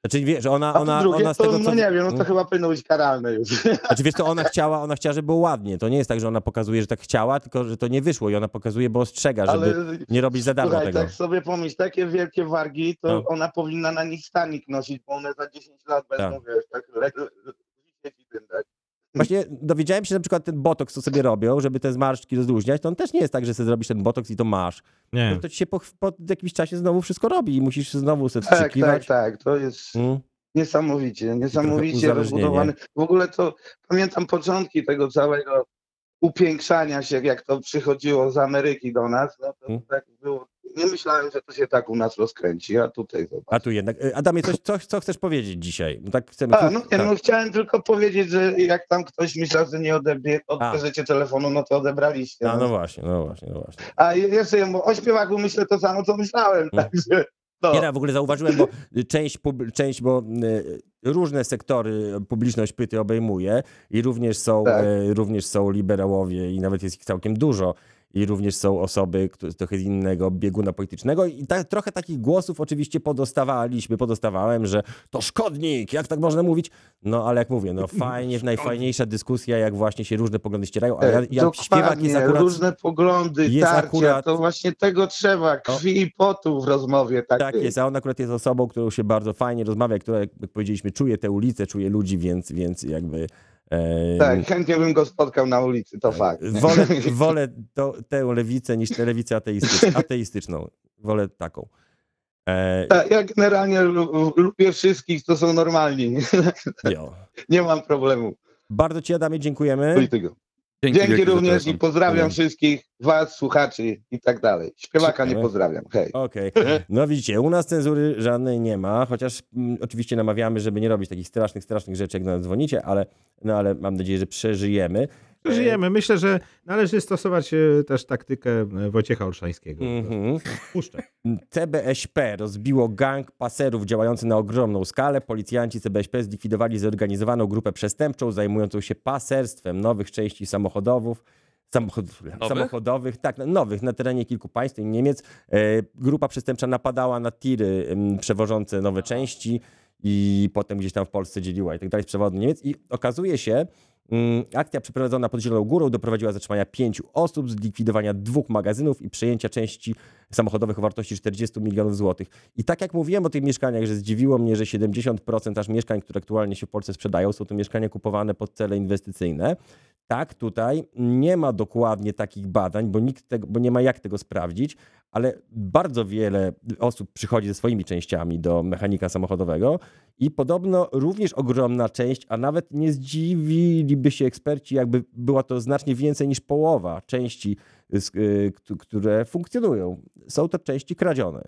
Znaczy, wie, że ona, ona, drugie, ona z to, tego, co... no nie wiem, no to Hmm. chyba powinno być karalne już. Znaczy, wiesz co, ona chciała, ona chciała, żeby było ładnie. To nie jest tak, że ona pokazuje, że tak chciała, tylko że to nie wyszło i ona pokazuje, bo ostrzega, żeby Ale nie robić za darmo słuchaj, tego. tak sobie pomyśl, takie wielkie wargi, to No. ona powinna na nich stanik nosić, bo one za 10 lat będą, wiesz, tak le, le, le. Właśnie dowiedziałem się, że na przykład ten botoks, co sobie robią, żeby te zmarszczki rozluźniać, to on też nie jest tak, że sobie zrobisz ten botoks i to masz. Nie. No to ci się po, po jakimś czasie znowu wszystko robi i musisz znowu sobie Tak, wstrzykiwać. tak, tak, to jest... Mm. Niesamowicie, niesamowicie rozbudowany. W ogóle to pamiętam początki tego całego upiększania się, jak to przychodziło z Ameryki do nas. No to Hmm. tak było. Nie myślałem, że to się tak u nas rozkręci, a tutaj zobacz. A tu jednak. Y, Adamie, coś, coś, co chcesz powiedzieć dzisiaj? Tak chcemy. A, no, nie, tak. no chciałem tylko powiedzieć, że jak tam ktoś myślał, że nie odebie, odbierzecie telefonu, no to odebraliście. A, no. no właśnie, no właśnie, no właśnie. A jeszcze bo o śpiewaku myślę to samo, co myślałem, Hmm. także no. Nie, no, w ogóle zauważyłem, bo część, część bo y, różne sektory publiczność pyty obejmuje i również są, Tak. również są liberałowie i nawet jest ich całkiem dużo. I również są osoby które, trochę z innego bieguna politycznego. I tak, trochę takich głosów oczywiście podostawaliśmy, podostawałem, że to szkodnik, jak tak można mówić? No ale jak mówię, no fajnie, najfajniejsza dyskusja, jak właśnie się różne poglądy ścierają, a ja, Tak, jak śpiewak jest akurat... różne poglądy, jest tarcia, akurat- to właśnie tego trzeba, krwi i potu w rozmowie. Tak takiej. jest, a on akurat jest osobą, którą się bardzo fajnie rozmawia, która, jak powiedzieliśmy, czuje tę ulicę, czuje ludzi, więc, więc jakby Tak, chętnie bym go spotkał na ulicy, to fakt. nie? Wolę, wolę to, tę lewicę niż tę lewicę ateistyczną. ateistyczną. Wolę taką. E, Tak, Ja generalnie lu- lubię wszystkich, co są normalni. jo. Nie mam problemu. Bardzo Ci, Adamie, dziękujemy. Dzięki, Dzięki również i pozdrawiam wszystkich was, słuchaczy i tak dalej. Śpiewaka nie pozdrawiam. Hej. Okej. No widzicie, u nas cenzury żadnej nie ma, chociaż mm, oczywiście namawiamy, żeby nie robić takich strasznych, strasznych rzeczy, jak do nas dzwonicie, ale, no, ale mam nadzieję, że przeżyjemy. Żyjemy. Myślę, że należy stosować e, też taktykę e, Wojciecha Olszańskiego. Mhm. Puszczę. CBŚP rozbiło gang paserów działający na ogromną skalę. Policjanci CBŚP zlikwidowali zorganizowaną grupę przestępczą zajmującą się paserstwem nowych części samochodowów. Samochod, samochodowych, tak, no, nowych na terenie kilku państw, w tym Niemiec. E, grupa przestępcza napadała na tiry przewożące nowe części i potem gdzieś tam w Polsce dzieliła i tak dalej z przewodu Niemiec. I okazuje się, akcja przeprowadzona pod Zieloną Górą doprowadziła do zatrzymania pięciu osób, zlikwidowania dwóch magazynów i przejęcia części samochodowych o wartości 40 milionów złotych. I tak jak mówiłem o tych mieszkaniach, że zdziwiło mnie, że 70% aż mieszkań, które aktualnie się w Polsce sprzedają, są to mieszkania kupowane pod cele inwestycyjne. Tak, tutaj nie ma dokładnie takich badań, bo, nikt tego, bo nie ma jak tego sprawdzić, ale bardzo wiele osób przychodzi ze swoimi częściami do mechanika samochodowego i podobno również ogromna część, a nawet nie zdziwiliby się eksperci, jakby była to znacznie więcej niż połowa części, y, któ- które funkcjonują. Są to części kradzione.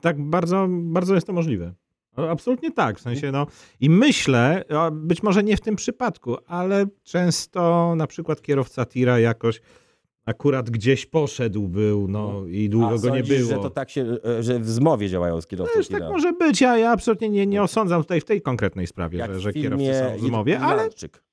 Tak, bardzo, bardzo jest to możliwe. No, Absolutnie tak, w sensie no i myślę, być może nie w tym przypadku, ale często na przykład kierowca tira jakoś akurat gdzieś poszedł był, no i długo A go nie sądzisz, było. że to tak się, e, że w zmowie działają z kierowcą Też tak może być, ja, ja absolutnie nie, nie osądzam tutaj w tej konkretnej sprawie, Jak że, że kierowcy są w zmowie, ale... Irlandczyk.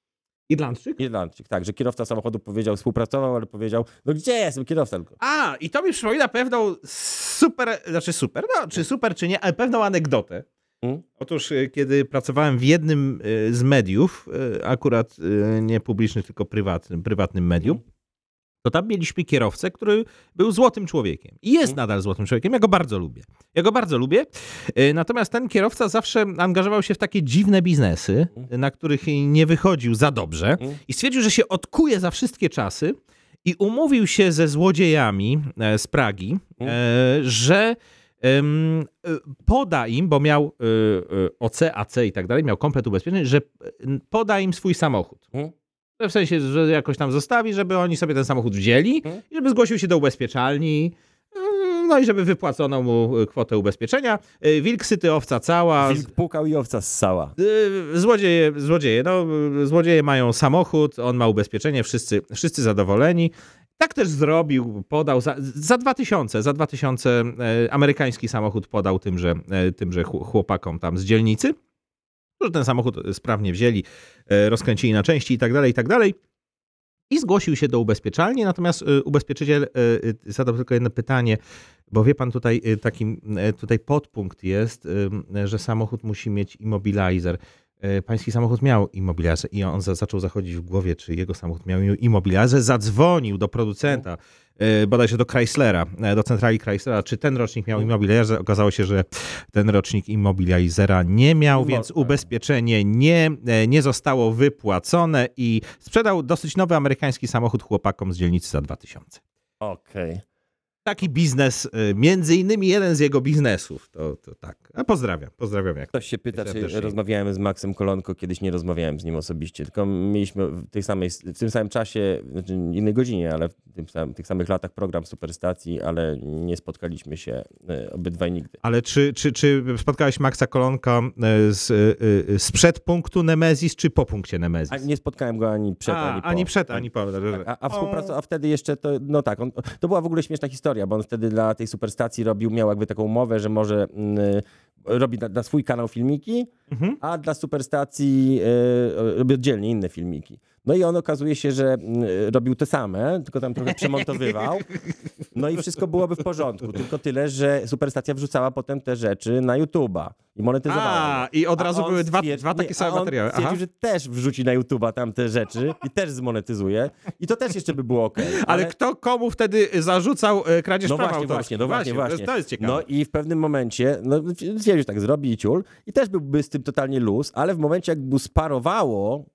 Irlandczyk? Irlandczyk, tak, że kierowca samochodu powiedział, współpracował, ale powiedział, no gdzie jestem kierowca tylko. A, i to mi przypomina pewną super, znaczy super, no czy super, czy nie, ale pewną anegdotę. Mm. Otóż, y, kiedy pracowałem w jednym y, z mediów, y, akurat nie publicznych, tylko prywatnym, prywatnym medium, to tam mieliśmy kierowcę, który był złotym człowiekiem. I jest nadal złotym człowiekiem. Ja go bardzo lubię. Ja go bardzo lubię. Natomiast ten kierowca zawsze angażował się w takie dziwne biznesy, na których nie wychodził za dobrze i stwierdził, że się odkuje za wszystkie czasy i umówił się ze złodziejami e, z Pragi, e, że e, poda im, bo miał e, e, OC, AC i tak dalej, miał komplet ubezpieczeń, że e, poda im swój samochód. Mhm. W sensie, że jakoś tam zostawi, żeby oni sobie ten samochód wzięli Mhm. i żeby zgłosił się do ubezpieczalni. e, No i żeby wypłacono mu e, kwotę ubezpieczenia. E, Wilk syty, owca cała. Wilk pukał i owca ssała. Złodzieje, złodzieje, no, złodzieje mają samochód, on ma ubezpieczenie, wszyscy, wszyscy zadowoleni. Tak też zrobił, podał za, za 2000, za 2000 e, amerykański samochód podał tymże, e, tymże chł- chłopakom tam z dzielnicy, którzy ten samochód sprawnie wzięli, e, rozkręcili na części i tak dalej, i tak dalej. I zgłosił się do ubezpieczalni, natomiast e, ubezpieczyciel e, e, zadał tylko jedno pytanie, bo wie pan tutaj e, taki e, tutaj podpunkt jest, e, że samochód musi mieć immobilizer. E, Pański samochód miał immobilizer i on za, zaczął zachodzić w głowie, czy jego samochód miał immobilizer. Zadzwonił do producenta, e, bodajże do Chryslera, e, do centrali Chryslera, czy ten rocznik miał immobilizer. Okazało się, że ten rocznik immobilizera nie miał, więc ubezpieczenie nie, nie zostało wypłacone i sprzedał dosyć nowy amerykański samochód chłopakom z dzielnicy za 2000. Okej. Taki biznes, e, między innymi jeden z jego biznesów. To, to tak. A pozdrawiam, pozdrawiam jak. Ktoś się pyta, czy rozmawiałem z Maxem Kolonko. Kiedyś nie rozmawiałem z nim osobiście, tylko mieliśmy w, tej samej, w tym samym czasie, znaczy innej godzinie, ale w tych samych latach program Superstacji, ale nie spotkaliśmy się e, obydwaj nigdy. Ale czy, czy, czy spotkałeś Maxa Kolonka e, z, sprzed punktu Nemezis, czy po punkcie Nemezis? A nie spotkałem go ani przed, A, ani po. ani przed, ani po. A, a, współpraca, a wtedy jeszcze to, no tak, on, to była w ogóle śmieszna historia, bo on wtedy dla tej superstacji robił, miał jakby taką umowę, że może mm, robi na, na swój kanał filmiki, Mhm. a dla superstacji y, robi oddzielnie inne filmiki. No i on okazuje się, że mm, robił te same, tylko tam trochę przemontowywał. No i wszystko byłoby w porządku, tylko tyle, że superstacja wrzucała potem te rzeczy na YouTube'a i monetyzowała. A, i od razu były dwa, dwa takie same on materiały. Stwierdził, Aha. że też wrzuci na YouTube'a tam te rzeczy i też zmonetyzuje i to też jeszcze by było ok. Ale kto komu wtedy zarzucał e, kradzież No praw właśnie, właśnie, no właśnie, jest- właśnie. To jest ciekawe. No i w pewnym momencie, no stwierdził, że tak zrobi i ciul i też byłby z tym totalnie luz, ale w momencie jak mu sparowało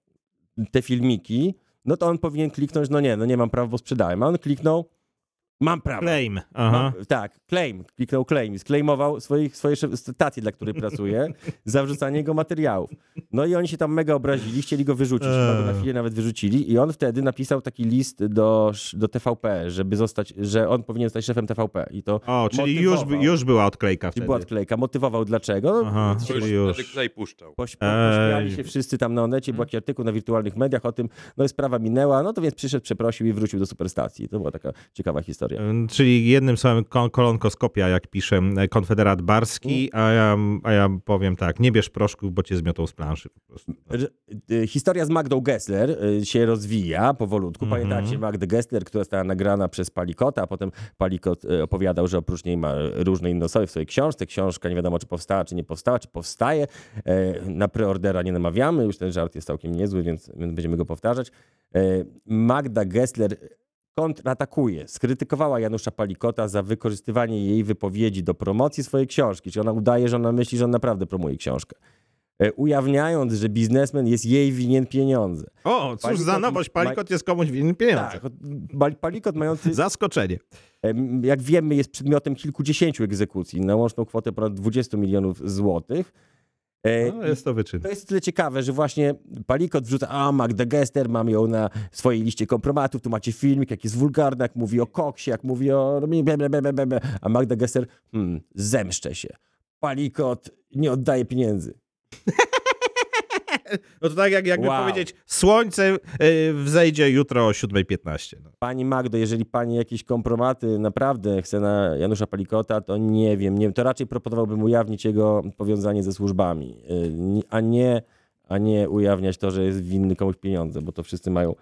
te filmiki, no to on powinien kliknąć, no nie, no nie mam prawa, bo sprzedałem. A on kliknął, mam prawo. Claim. Aha. Mam, tak, claim, kliknął claim, sklejmował swoich, swoje stacje, dla której pracuje, za wrzucanie jego materiałów. No i oni się tam mega obrazili, chcieli go wyrzucić, go na chwilę nawet wyrzucili i on wtedy napisał taki list do, do TVP, żeby zostać, że on powinien zostać szefem TVP i to O, czyli już, już była odklejka wtedy. była odklejka, motywował dlaczego. No, Aha, czyli Wtedy już. klej puszczał. Pośmiali się wszyscy tam na onecie, był taki artykuł na wirtualnych mediach o tym, no i sprawa minęła, no to więc przyszedł, przeprosił i wrócił do superstacji. To była taka ciekawa historia. Ym, Czyli jednym słowem kolonkoskopia, jak pisze e, konfederat Barski, a ja, a ja powiem tak, nie bierz proszków, bo cię zmiotą z planszy y, Historia z Magdą Gessler y, się rozwija powolutku. Mhm. Pamiętacie Magdę Gessler, która została nagrana przez Palikota, a potem Palikot opowiadał, że oprócz niej ma różne inne osoby w swojej książce. Książka nie wiadomo, czy powstała, czy nie powstała, czy powstaje. E, Na preordera nie namawiamy, już ten żart jest całkiem niezły, więc będziemy go powtarzać. E, Magda Gessler kontratakuje. Skrytykowała Janusza Palikota za wykorzystywanie jej wypowiedzi do promocji swojej książki. Czyli ona udaje, że ona myśli, że on naprawdę promuje książkę. E, Ujawniając, że biznesmen jest jej winien pieniądze. O, cóż za Palikot- nowość, Palikot jest komuś winien pieniądze. Tak, Palikot mający, Zaskoczenie. jak wiemy, jest przedmiotem kilkudziesięciu egzekucji na łączną kwotę ponad 20 milionów złotych. E, No, jest to wyczyn. to jest tyle ciekawe, że właśnie Palikot wrzuca, a Magda Gester, mam ją na swojej liście kompromatów, tu macie filmik, jak jest wulgarny, jak mówi o koksie, jak mówi o... A Magda Gester, hmm, zemszczę się. Palikot nie oddaje pieniędzy. No to tak jak, jakby Wow. powiedzieć, słońce y, wzejdzie jutro o 7.15. No. Pani Magdo, jeżeli pani jakieś kompromaty naprawdę chce na Janusza Palikota, to nie wiem, nie to raczej proponowałbym ujawnić jego powiązanie ze służbami, y, a nie, a nie ujawniać to, że jest winny komuś pieniądze, bo to wszyscy mają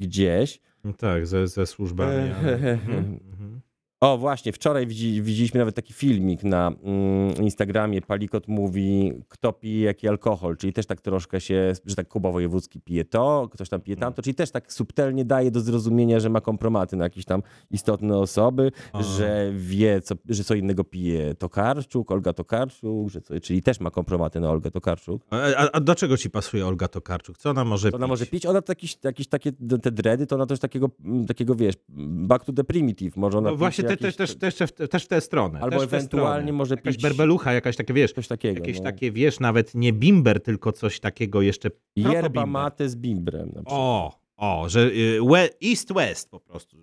gdzieś. No Tak, ze, ze służbami. ale- Mhm, mhm. O, właśnie, wczoraj widzi, widzieliśmy nawet taki filmik na mm, Instagramie. Palikot mówi, kto pije jaki alkohol, czyli też tak troszkę się, że tak Kuba Wojewódzki pije to, ktoś tam pije tamto, czyli też tak subtelnie daje do zrozumienia, że ma kompromaty na jakieś tam istotne osoby, A. że wie, co, że co innego pije Tokarczuk, Olga Tokarczuk, że co, czyli też ma kompromaty na Olgę Tokarczuk. A, a, a do czego ci pasuje Olga Tokarczuk? Co ona może ona pić? może pić, ona to jakieś, jakieś takie, te dredy, to ona też takiego, takiego wiesz, back to the primitive, może ona No właśnie te, jakieś- też, też, też, też, też w tę stronę. Albo też ewentualnie stronę. może Jakaś pić- berbelucha, jakaś takie, wiesz, coś takiego. jakieś no. takie, wiesz, nawet nie bimber, tylko coś takiego jeszcze Yerba mate z bimbrem. Na przykład. O, o, że y, we- east-west po prostu.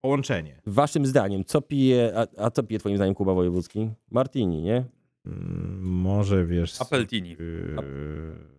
Połączenie. Waszym zdaniem, co pije, a, a co pije twoim zdaniem Kuba Wojewódzki? Martini, nie? Mm, może, wiesz... Appeltini. y,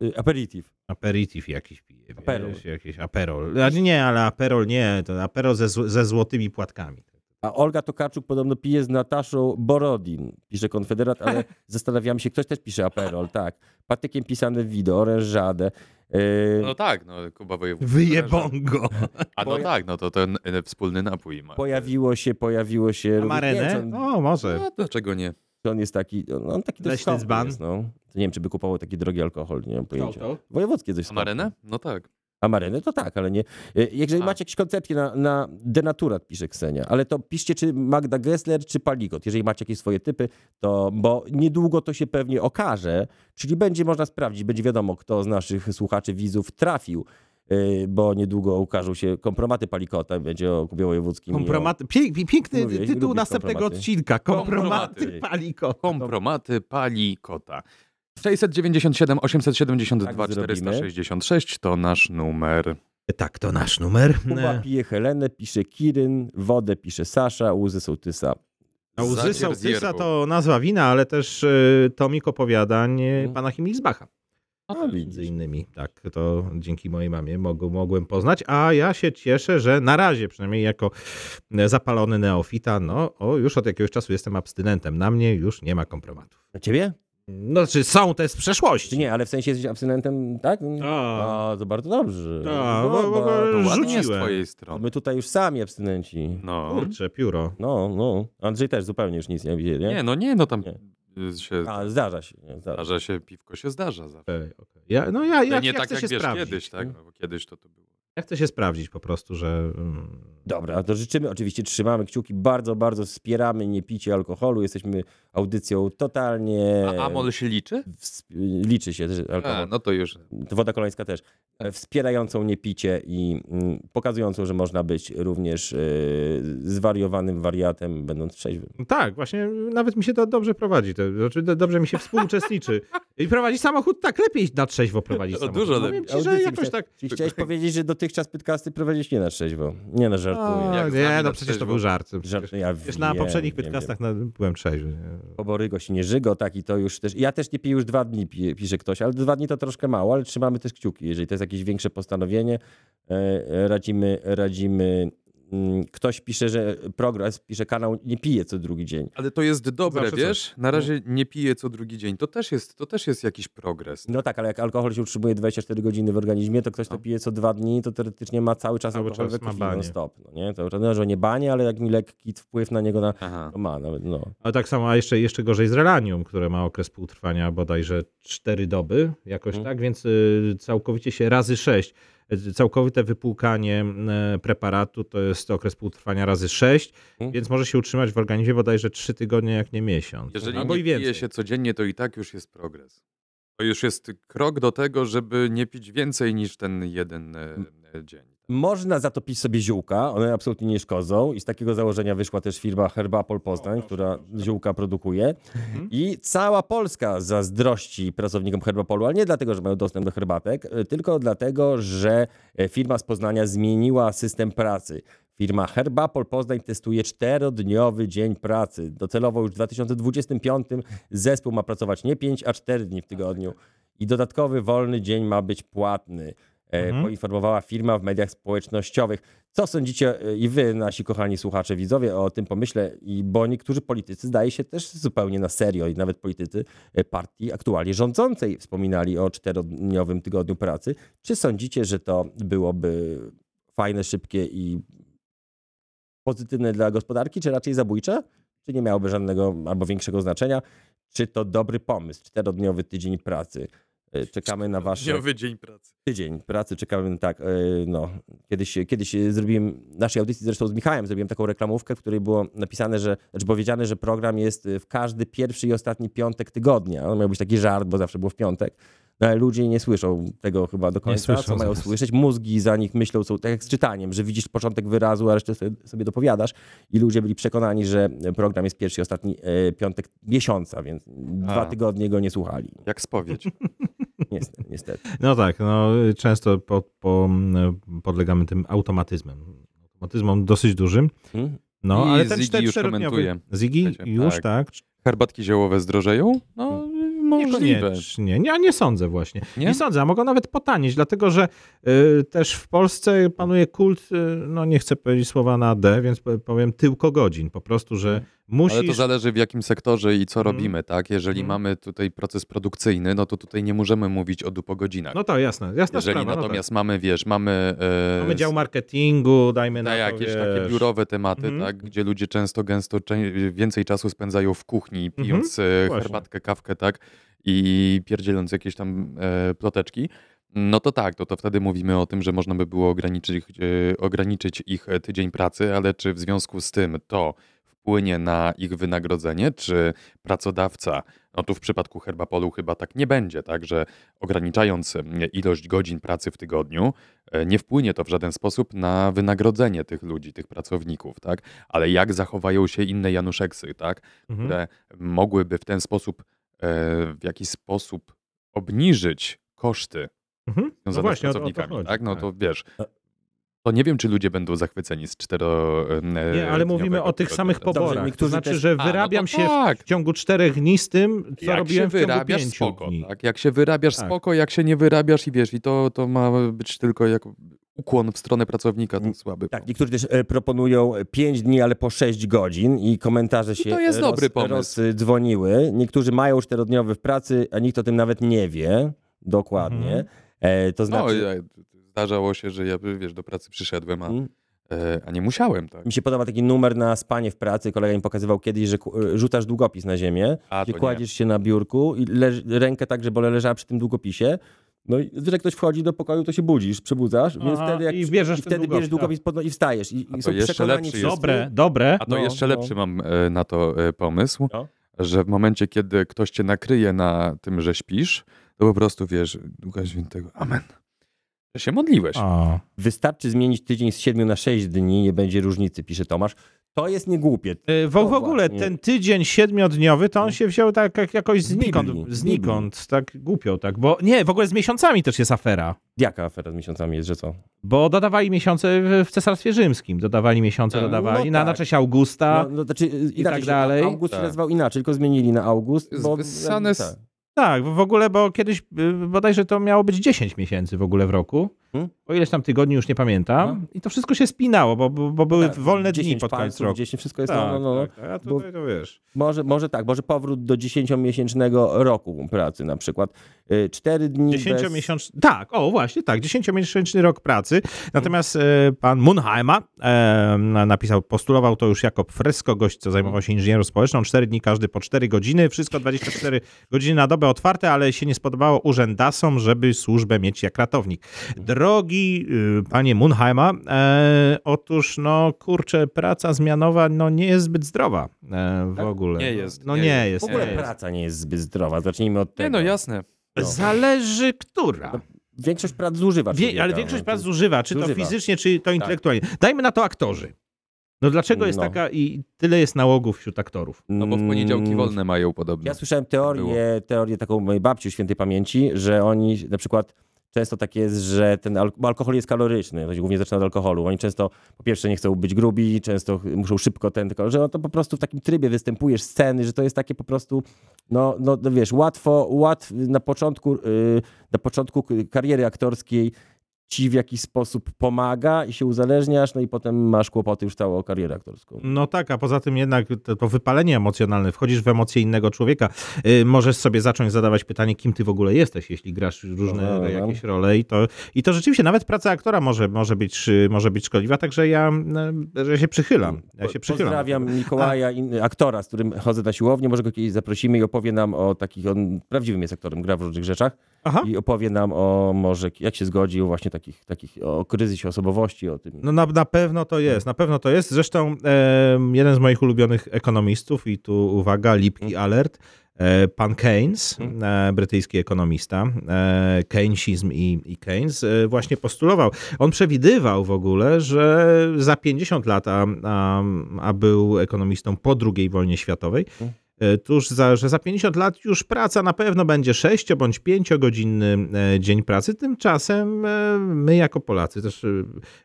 Y, Aperitif. aperitif jakiś pije. Wiesz, Aperol. Jakiś aperol. Znaczy nie, ale aperol nie, to aperol ze, ze złotymi płatkami. A Olga Tokarczuk podobno pije z Nataszą Borodin, pisze Konfederat, ale zastanawiamy się, ktoś też pisze Aperol, tak. Patykiem pisane w wideo, orężadę. Yy, No tak, no Kuba Wojewódzki. Wyjebongo. A no Poja- tak, no to ten e, wspólny napój ma. pojawiło się, pojawiło się... Marenę? wiem, czy on, O, może. No, dlaczego nie? czy on jest taki, no, on taki dość dzban? jest, no. To nie wiem, czy by kupował taki drogi alkohol, nie mam pojęcia. Wojewódzkie coś A. Marenę? No tak. Amareny to tak, ale nie. E, Jeżeli A. macie jakieś koncepcje na, na denaturat, pisze Ksenia, ale to piszcie czy Magda Gessler, czy Palikot. Jeżeli macie jakieś swoje typy, to bo niedługo to się pewnie okaże, czyli będzie można sprawdzić, będzie wiadomo, kto z naszych słuchaczy, widzów trafił, e, bo niedługo ukażą się kompromaty Palikota, będzie o Kubie Wojewódzkim. i o- Kompromaty. Pięk, piękny Mówię, tytuł następnego kompromaty. odcinka. Kompromaty Kompromaty. paliko. Kompromaty pali kota. 697 872 Tak zrobimy. 466 to nasz numer. Tak, to nasz numer. Kuba pije Helenę, pisze Kiryn, wodę pisze Sasza, łzy sołtysa. A łzy sołtysa to nazwa wina, ale też y, tomik opowiadań Mhm. pana Himilsbacha. A Między innymi, tak, to dzięki mojej mamie mogłem, mogłem poznać, a ja się cieszę, że na razie, przynajmniej jako e, zapalony neofita, no o, już od jakiegoś czasu jestem abstynentem. Na mnie już nie ma kompromatów. Na ciebie? No, czy są te z przeszłości? Nie, ale w sensie jesteś abstynentem, tak? A. A, to bardzo dobrze. A, No, bo- bo- bo- Rzuciłem. z twojej strony. My tutaj już sami abstynenci. No. Kurczę, pióro. No, no. Andrzej też zupełnie już nic nie wie, nie? Nie, no nie, no tam Nie. się A, zdarza się. Nie, zdarza. zdarza się, piwko się zdarza zawsze. Okej, okej. Ja, no ja, ja, Ale nie ja tak chcę jak się wiesz sprawdzić. kiedyś, tak? No, bo kiedyś to, to było. Ja chcę się sprawdzić po prostu, że... mm, Dobra, to życzymy, oczywiście trzymamy kciuki, bardzo, bardzo wspieramy niepicie alkoholu. Jesteśmy audycją totalnie... A Amol się liczy? Wsp- liczy się że alkohol. A, no to już. Woda kolońska też. E, Wspierającą niepicie i mm, pokazującą, że można być również e, zwariowanym wariatem, będąc trzeźwym. Tak, właśnie nawet mi się to dobrze prowadzi. To, znaczy, do- dobrze mi się współuczestniczy. I prowadzi samochód tak lepiej na trzeźwo prowadzić O, samochód. dużo Powiem lepiej. ci, że jakoś tak... Czyli chciałeś powiedzieć, że dotychczas pytkasty prowadziłeś nie na trzeźwo. Nie no, Jak z nie, no na przecież to był żart. Żart, ja Wiesz, na poprzednich podcastach na, byłem trzeźwy. Poborygo się nie żygo, tak i to już też. Ja też nie piję już dwa dni, pi- pisze ktoś, ale dwa dni to troszkę mało, ale trzymamy też kciuki. Jeżeli to jest jakieś większe postanowienie, e, e, radzimy, radzimy. Mm, Ktoś pisze, że progres, pisze kanał, nie pije co drugi dzień. Ale to jest dobre, Zawsze wiesz? coś. Na razie nie piję co drugi dzień. To też jest, to też jest jakiś progres. No tak, ale jak alkohol się utrzymuje 24 godziny w organizmie, to ktoś, kto No. pije co dwa dni, to teoretycznie ma cały czas Cały alkohol czas we ma krwi banie. non-stop. No nie? To, to że nie banie, ale jak mi lekki wpływ na niego na, Aha. to ma nawet, no. Ale tak samo, a jeszcze, jeszcze gorzej z relanium, które ma okres półtrwania bodajże 4 doby, jakoś Mhm. tak, więc y, całkowicie się razy 6. Całkowite wypłukanie preparatu to jest okres półtrwania razy 6, Mhm. więc może się utrzymać w organizmie bodajże 3 tygodnie, jak nie miesiąc. Jeżeli Albo nie i więcej. pije się codziennie, to i tak już jest progres. To już jest krok do tego, żeby nie pić więcej niż ten jeden e, dzień. Można zatopić sobie ziółka, one absolutnie nie szkodzą i z takiego założenia wyszła też firma Herbapol Poznań, która ziółka produkuje. I cała Polska zazdrości pracownikom Herbapolu, ale nie dlatego, że mają dostęp do herbatek, y, tylko dlatego, że e, firma z Poznania zmieniła system pracy. Firma Herbapol Poznań testuje czterodniowy dzień pracy. Docelowo już w 2025 zespół ma pracować nie 5, a 4 dni w tygodniu. I dodatkowy wolny dzień ma być płatny. e, Mhm. poinformowała firma w mediach społecznościowych. Co sądzicie e, i wy, nasi kochani słuchacze, widzowie, o tym pomyśle? I bo niektórzy politycy, zdaje się też zupełnie na serio, i nawet politycy e, partii aktualnie rządzącej wspominali o czterodniowym tygodniu pracy. Czy sądzicie, że to byłoby fajne, szybkie i pozytywne dla gospodarki, czy raczej zabójcze? Czy nie miałoby żadnego albo większego znaczenia? Czy to dobry pomysł, czterodniowy tydzień pracy? E, Czekamy na wasze Dniowy dzień pracy. tydzień pracy czekałem tak, e, no, kiedyś, kiedyś zrobiłem, naszej audycji zresztą z Michałem zrobiłem taką reklamówkę, w której było napisane, że, znaczy powiedziane, że program jest w każdy pierwszy i ostatni piątek tygodnia. On miał być taki żart, bo zawsze było w piątek. No ale ludzie nie słyszą tego chyba do końca, słyszą co mają zaraz. słyszeć. Mózgi za nich myślą, są tak jak z czytaniem, że widzisz początek wyrazu, a resztę sobie, sobie dopowiadasz. I ludzie byli przekonani, że program jest pierwszy i ostatni e, piątek miesiąca, więc dwa A. tygodnie go nie słuchali. Jak spowiedź. Niestety. niestety. No tak, no, często po, po, podlegamy tym automatyzmem. Automatyzmom dosyć dużym. Hmm? No, I ale ten Ziggy już komentuje. Ziggy Słuchajcie, już, tak. tak. Herbatki ziołowe zdrożeją? No, możliwe. Niekoniecznie. Nie, nie sądzę właśnie. Nie? Nie? sądzę, a mogą nawet potanieć, dlatego że y, też w Polsce panuje kult, y, no nie chcę powiedzieć słowa na D, więc po- powiem tylko godzin. Po prostu, że musisz... Ale to zależy w jakim sektorze i co Mhm. robimy, tak? Jeżeli Mhm. mamy tutaj proces produkcyjny, no to tutaj nie możemy mówić o dupogodzinach. No to jasne, jasna Jeżeli sprawa. natomiast mamy, wiesz, mamy... no e, tak. Mamy dział marketingu, dajmy na na to, jakieś wiesz. takie biurowe tematy, Mhm. tak, gdzie ludzie często, gęsto więcej czasu spędzają w kuchni, pijąc e, Właśnie. herbatkę, kawkę, tak, i pierdzieląc jakieś tam e, ploteczki, no to tak, to, to wtedy mówimy o tym, że można by było ograniczyć, e, ograniczyć ich e, tydzień pracy, ale czy w związku z tym to wpłynie na ich wynagrodzenie, czy pracodawca, no tu w przypadku Herbapolu chyba tak nie będzie, tak, że ograniczając ilość godzin pracy w tygodniu, e, nie wpłynie to w żaden sposób na wynagrodzenie tych ludzi, tych pracowników, tak, ale jak zachowają się inne Januszeksy, tak, Mhm. które mogłyby w ten sposób, e, w jakiś sposób obniżyć koszty Mhm. No właśnie, o o pracownikami, chodzi, tak? No tak. to wiesz, to nie wiem, czy ludzie będą zachwyceni z cztero... e, Nie, ale mówimy o tych samych Dobrze, poborach. to niektórzy znaczy, też- że A, no to wyrabiam się tak. w ciągu czterech dni z tym, co jak robiłem się w ciągu wyrabiasz, spoko, dni. tak? Jak się wyrabiasz, Tak. spoko, jak się nie wyrabiasz i wiesz, i to, to ma być tylko jak ukłon w stronę pracownika, to słaby Tak, pomysł. niektórzy też e, proponują 5 dni, ale po 6 godzin i komentarze się to jest roz, dobry pomysł. rozdzwoniły. Niektórzy mają czterodniowy w pracy, a nikt o tym nawet nie wie dokładnie. Mhm. E, to No, znaczy, ja, zdarzało się, że ja, wiesz, do pracy przyszedłem, a, Mm. e, a nie musiałem, tak? mi się podoba taki numer na spanie w pracy. Kolega mi pokazywał kiedyś, że e, rzucasz długopis na ziemię, A, gdzie nie. kładziesz się na biurku i leż, rękę tak, żeby leżała przy tym długopisie. No i że ktoś wchodzi do pokoju, to się budzisz, przebudzasz, więc Aha, wtedy jak i bierzesz i wtedy długopis, bierzesz długopis pod, no i wstajesz. I, i to są jeszcze przekonani lepszy wszyscy. jest. Dobre, dobre. A to No, jeszcze no. lepszy mam e, na to e, pomysł, No. że w momencie, kiedy ktoś cię nakryje na tym, że śpisz, to po prostu wiesz, Ducha Świętego, amen. Że się modliłeś. O. Wystarczy zmienić tydzień z 7 na 6 dni, nie będzie różnicy, pisze Tomasz. To jest niegłupie. Y, W, w ogóle właśnie. ten tydzień siedmiodniowy, to on się wziął tak jak, jakoś Biblii, znikąd, znikąd, tak głupio, tak, bo nie, w ogóle z miesiącami też jest afera, Jaka afera z miesiącami jest, że co? bo dodawali miesiące w, w Cesarstwie Rzymskim, dodawali miesiące, Tak. dodawali No na, na tak. cześć Augusta, No, no, znaczy, inaczej tak się- dalej. August się Tak. nazywał inaczej, tylko zmienili na August. Bo, wyssane z- tak. Tak, w ogóle, bo kiedyś y, bodajże to miało być 10 miesięcy w ogóle w roku, Hmm? o ileś tam tygodni już nie pamiętam, No. i to wszystko się spinało, bo, bo, bo były Tak, wolne dni 10 pod koniec roku. 10, wszystko jest, Tak, no, no, no. tak, tak, a tutaj to wiesz. Może, może tak, może powrót do 10-miesięcznego roku pracy na przykład. Y, Cztery dni bez... Dziesięciomiesięczny. Tak, o właśnie, tak. Dziesięciomiesięczny rok pracy. Natomiast e, pan Munheimer e, na- napisał, postulował to już jako fresko gość, co zajmował się inżynierą społeczną. Cztery dni, każdy po cztery godziny. Wszystko 24 godziny na dobę otwarte, ale się nie spodobało urzędasom, żeby służbę mieć jak ratownik. Drogi y, panie Munheimer, e, otóż no kurczę, praca zmianowa no nie jest zbyt zdrowa e, w Tak? ogóle. Nie jest, No nie nie jest. jest. W ogóle nie jest. praca nie jest zbyt zdrowa. Zacznijmy od tego. Nie no, jasne. No. Zależy która. Większość prac zużywa Wie, ale większość no. prac zużywa, czy to Zużywa. fizycznie, czy to intelektualnie. Dajmy na to aktorzy. No dlaczego jest No. taka i tyle jest nałogów wśród aktorów? No bo w poniedziałki Mm, wolne mają podobno. Ja słyszałem teorię, teorię taką mojej babci świętej pamięci, że oni na przykład często tak jest, że ten alkohol jest kaloryczny, głównie zaczyna od alkoholu. Oni często po pierwsze nie chcą być grubi, często muszą szybko ten, tylko że to po prostu w takim trybie występujesz sceny, że to jest takie po prostu, no, no, no wiesz, łatwo, łatw na początku, yy, na początku kariery aktorskiej ci w jakiś sposób pomaga i się uzależniasz, no i potem masz kłopoty już całą karierę aktorską. No tak, a poza tym jednak to, to wypalenie emocjonalne, wchodzisz w emocje innego człowieka. Y, możesz sobie zacząć zadawać pytanie, kim ty w ogóle jesteś, jeśli grasz różne No, no, no. jakieś role i to, i to rzeczywiście nawet praca aktora może, może, być, y, może być szkodliwa, także ja, y, że się przychylam. Ja się przychylam. Pozdrawiam Mikołaja, in, aktora, z którym chodzę na siłownię. Może go kiedyś zaprosimy i opowie nam o takich, on prawdziwym jest aktorem, gra w różnych rzeczach Aha. i opowie nam o może, jak się zgodzi, o właśnie takich, takich o kryzysie osobowości, o tym. No na, na pewno to jest, na pewno to jest. Zresztą em, jeden z moich ulubionych ekonomistów i tu uwaga, lipki alert, e, pan Keynes, e, brytyjski ekonomista, e, Keynesizm i, i Keynes e, właśnie postulował, on przewidywał w ogóle, że za 50 lat, a, a, a był ekonomistą po II wojnie światowej, e, tuż za, że za 50 lat już praca na pewno będzie 6 bądź 5 godzinny e, dzień pracy. Tymczasem e, my jako Polacy też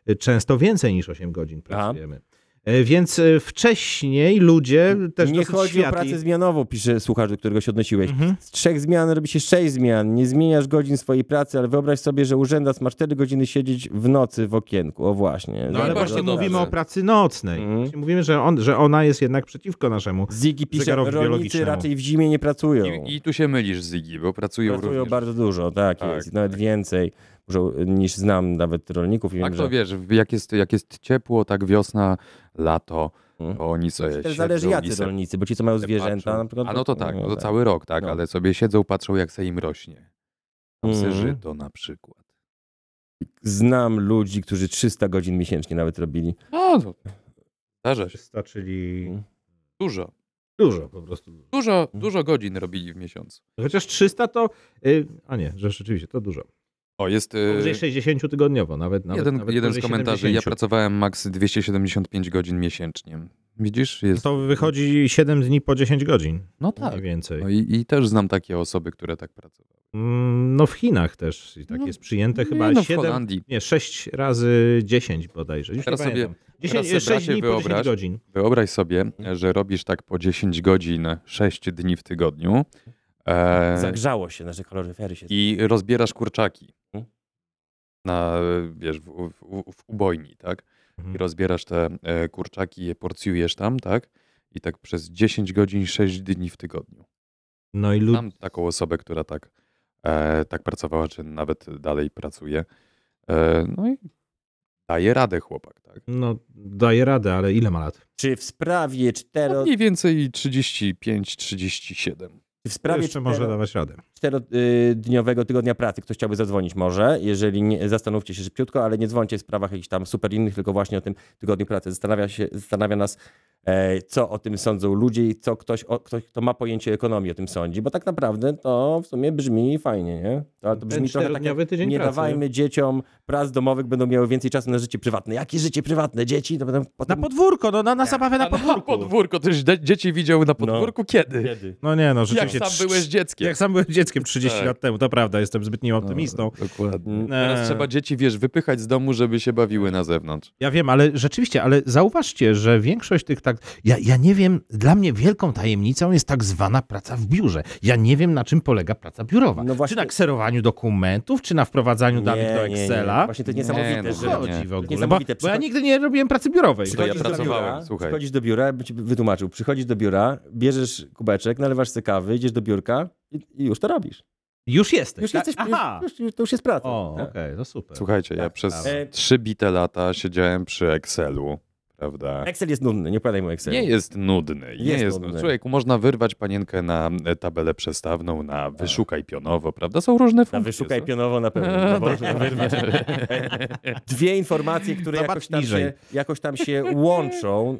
e, często więcej niż 8 godzin pracujemy. E, Więc e, wcześniej ludzie też nie chodzi światli... o pracę zmianową, pisze słuchacz, do którego się odnosiłeś. Mhm. Z trzech zmian robi się sześć zmian. Nie zmieniasz godzin swojej pracy, ale wyobraź sobie, że urzędacz ma cztery godziny siedzieć w nocy w okienku. O właśnie. No ale bardzo właśnie mówimy o pracy nocnej. Mhm. Mówimy, że, on, że ona jest jednak przeciwko naszemu. Ziggy pisze, rolnicy raczej w zimie nie pracują. I, I tu się mylisz, Ziggy, bo pracują, Pracują również. bardzo dużo, tak, Tak, jest. Nawet tak. więcej muszą, niż znam nawet rolników. I Tak wiem, to że... wiesz, jak jest, jak jest ciepło, tak wiosna, lato, Mhm. to oni sobie Też siedzą zależy jacy se rolnicy, bo ci co mają zwierzęta patrzą. na przykład. A no to tak, no to tak. cały rok, tak, No. ale sobie siedzą, patrzą jak se im rośnie. Tam se Mhm. żyto na przykład. Znam ludzi, którzy 300 godzin miesięcznie nawet robili. No to zdarza się. 300, czyli Mhm. Dużo. dużo po prostu. Dużo, dużo godzin robili w miesiącu. Chociaż 300 to... y, A nie, że rzeczywiście to dużo. O, jest Powyżej yy, 60 tygodniowo, nawet, nawet, jeden, nawet jeden z powyżej komentarzy. Ja 70. pracowałem maks 275 godzin miesięcznie. Widzisz? Jest... To wychodzi 7 dni po 10 godzin. No Mniej tak. więcej. No i, I też znam takie osoby, które tak pracowały. Mm, No w Chinach też i tak No, jest przyjęte Nie, chyba no w 7, Holandii. nie 6 razy 10 bodajże. Już Teraz nie sobie- pamiętam. 10, sobie, 6 bracie, dni po 10 wyobraź, godzin. Wyobraź sobie, że robisz tak po 10 godzin, 6 dni w tygodniu e, Zagrzało się, nasze kaloryfery się. i rozbierasz kurczaki na, wiesz, w, w, w ubojni, tak? I Mhm. rozbierasz te e, kurczaki, je porcjujesz tam, tak? I tak przez 10 godzin, 6 dni w tygodniu. No i lud... Mam taką osobę, która tak, e, tak pracowała, czy nawet dalej pracuje. E, no i daje radę chłopak, tak? no daje radę, ale ile ma lat? Czy w sprawie No cztero... mniej więcej 35-37. W sprawie Jeszcze może cztero- dawać radę. Czterodniowego tygodnia pracy ktoś chciałby zadzwonić może, jeżeli nie, zastanówcie się szybciutko, ale nie dzwońcie w sprawach jakichś tam super innych, tylko właśnie o tym tygodniu pracy. Zastanawia, się, zastanawia nas, e, co o tym sądzą ludzie i co ktoś, o, ktoś, kto ma pojęcie ekonomii o tym sądzi, bo tak naprawdę to w sumie brzmi fajnie, nie? To, ale to brzmi trochę tak jak, tydzień nie pracy. dawajmy dzieciom prac domowych, będą miały więcej czasu na życie prywatne. Jakie życie prywatne? Dzieci? To będą Na potem... podwórko, no na, na zabawę na A na podwórku. podwórko, też dzieci widziały na podwórku kiedy? Kiedy? No nie no, Jak rzeczywiście. sam byłeś dzieckiem. Jak sam byłem dzieckiem 30 Tak. lat temu, to prawda, jestem zbytnim optymistą. No, dokładnie. Mm. Teraz trzeba dzieci, wiesz, wypychać z domu, żeby się bawiły na zewnątrz. Ja wiem, ale rzeczywiście, ale zauważcie, że większość tych tak. Ja, ja nie wiem, dla mnie wielką tajemnicą jest tak zwana praca w biurze. Ja nie wiem, na czym polega praca biurowa. No właśnie- Czy na kserowaniu dokumentów, czy na wprowadzaniu danych do Nie, nie, Excela. nie. Właśnie to jest Nie, niesamowite, no że... nie. Chodzi w ogóle. Bo, Niesamowite. bo ja nigdy nie robiłem pracy biurowej. To ja Przychodzisz do pracowałem, biura, słuchaj. Przychodzisz do biura, bym ci wytłumaczył. Przychodzisz do biura, bierzesz kubeczek, nalewasz sobie kawy, idziesz do biurka i, i już to robisz. Już jesteś. Już tak? jesteś, Aha. już, już, to już jest praca. O, Tak. okej, to super. Słuchajcie, ja Tak, przez tak. trzy bite lata siedziałem przy Excelu, prawda? Excel jest nudny, nie opowiadaj mu Excel. Nie jest nudny. Nie Jest jest, nudny. nudny. Człowieku, można wyrwać panienkę na e, tabelę przestawną, na wyszukaj pionowo, prawda? Są różne Na funkcje. wyszukaj są. pionowo na pewno. No, można wyrwać. Dwie informacje, które jakoś tam, się, jakoś tam się łączą.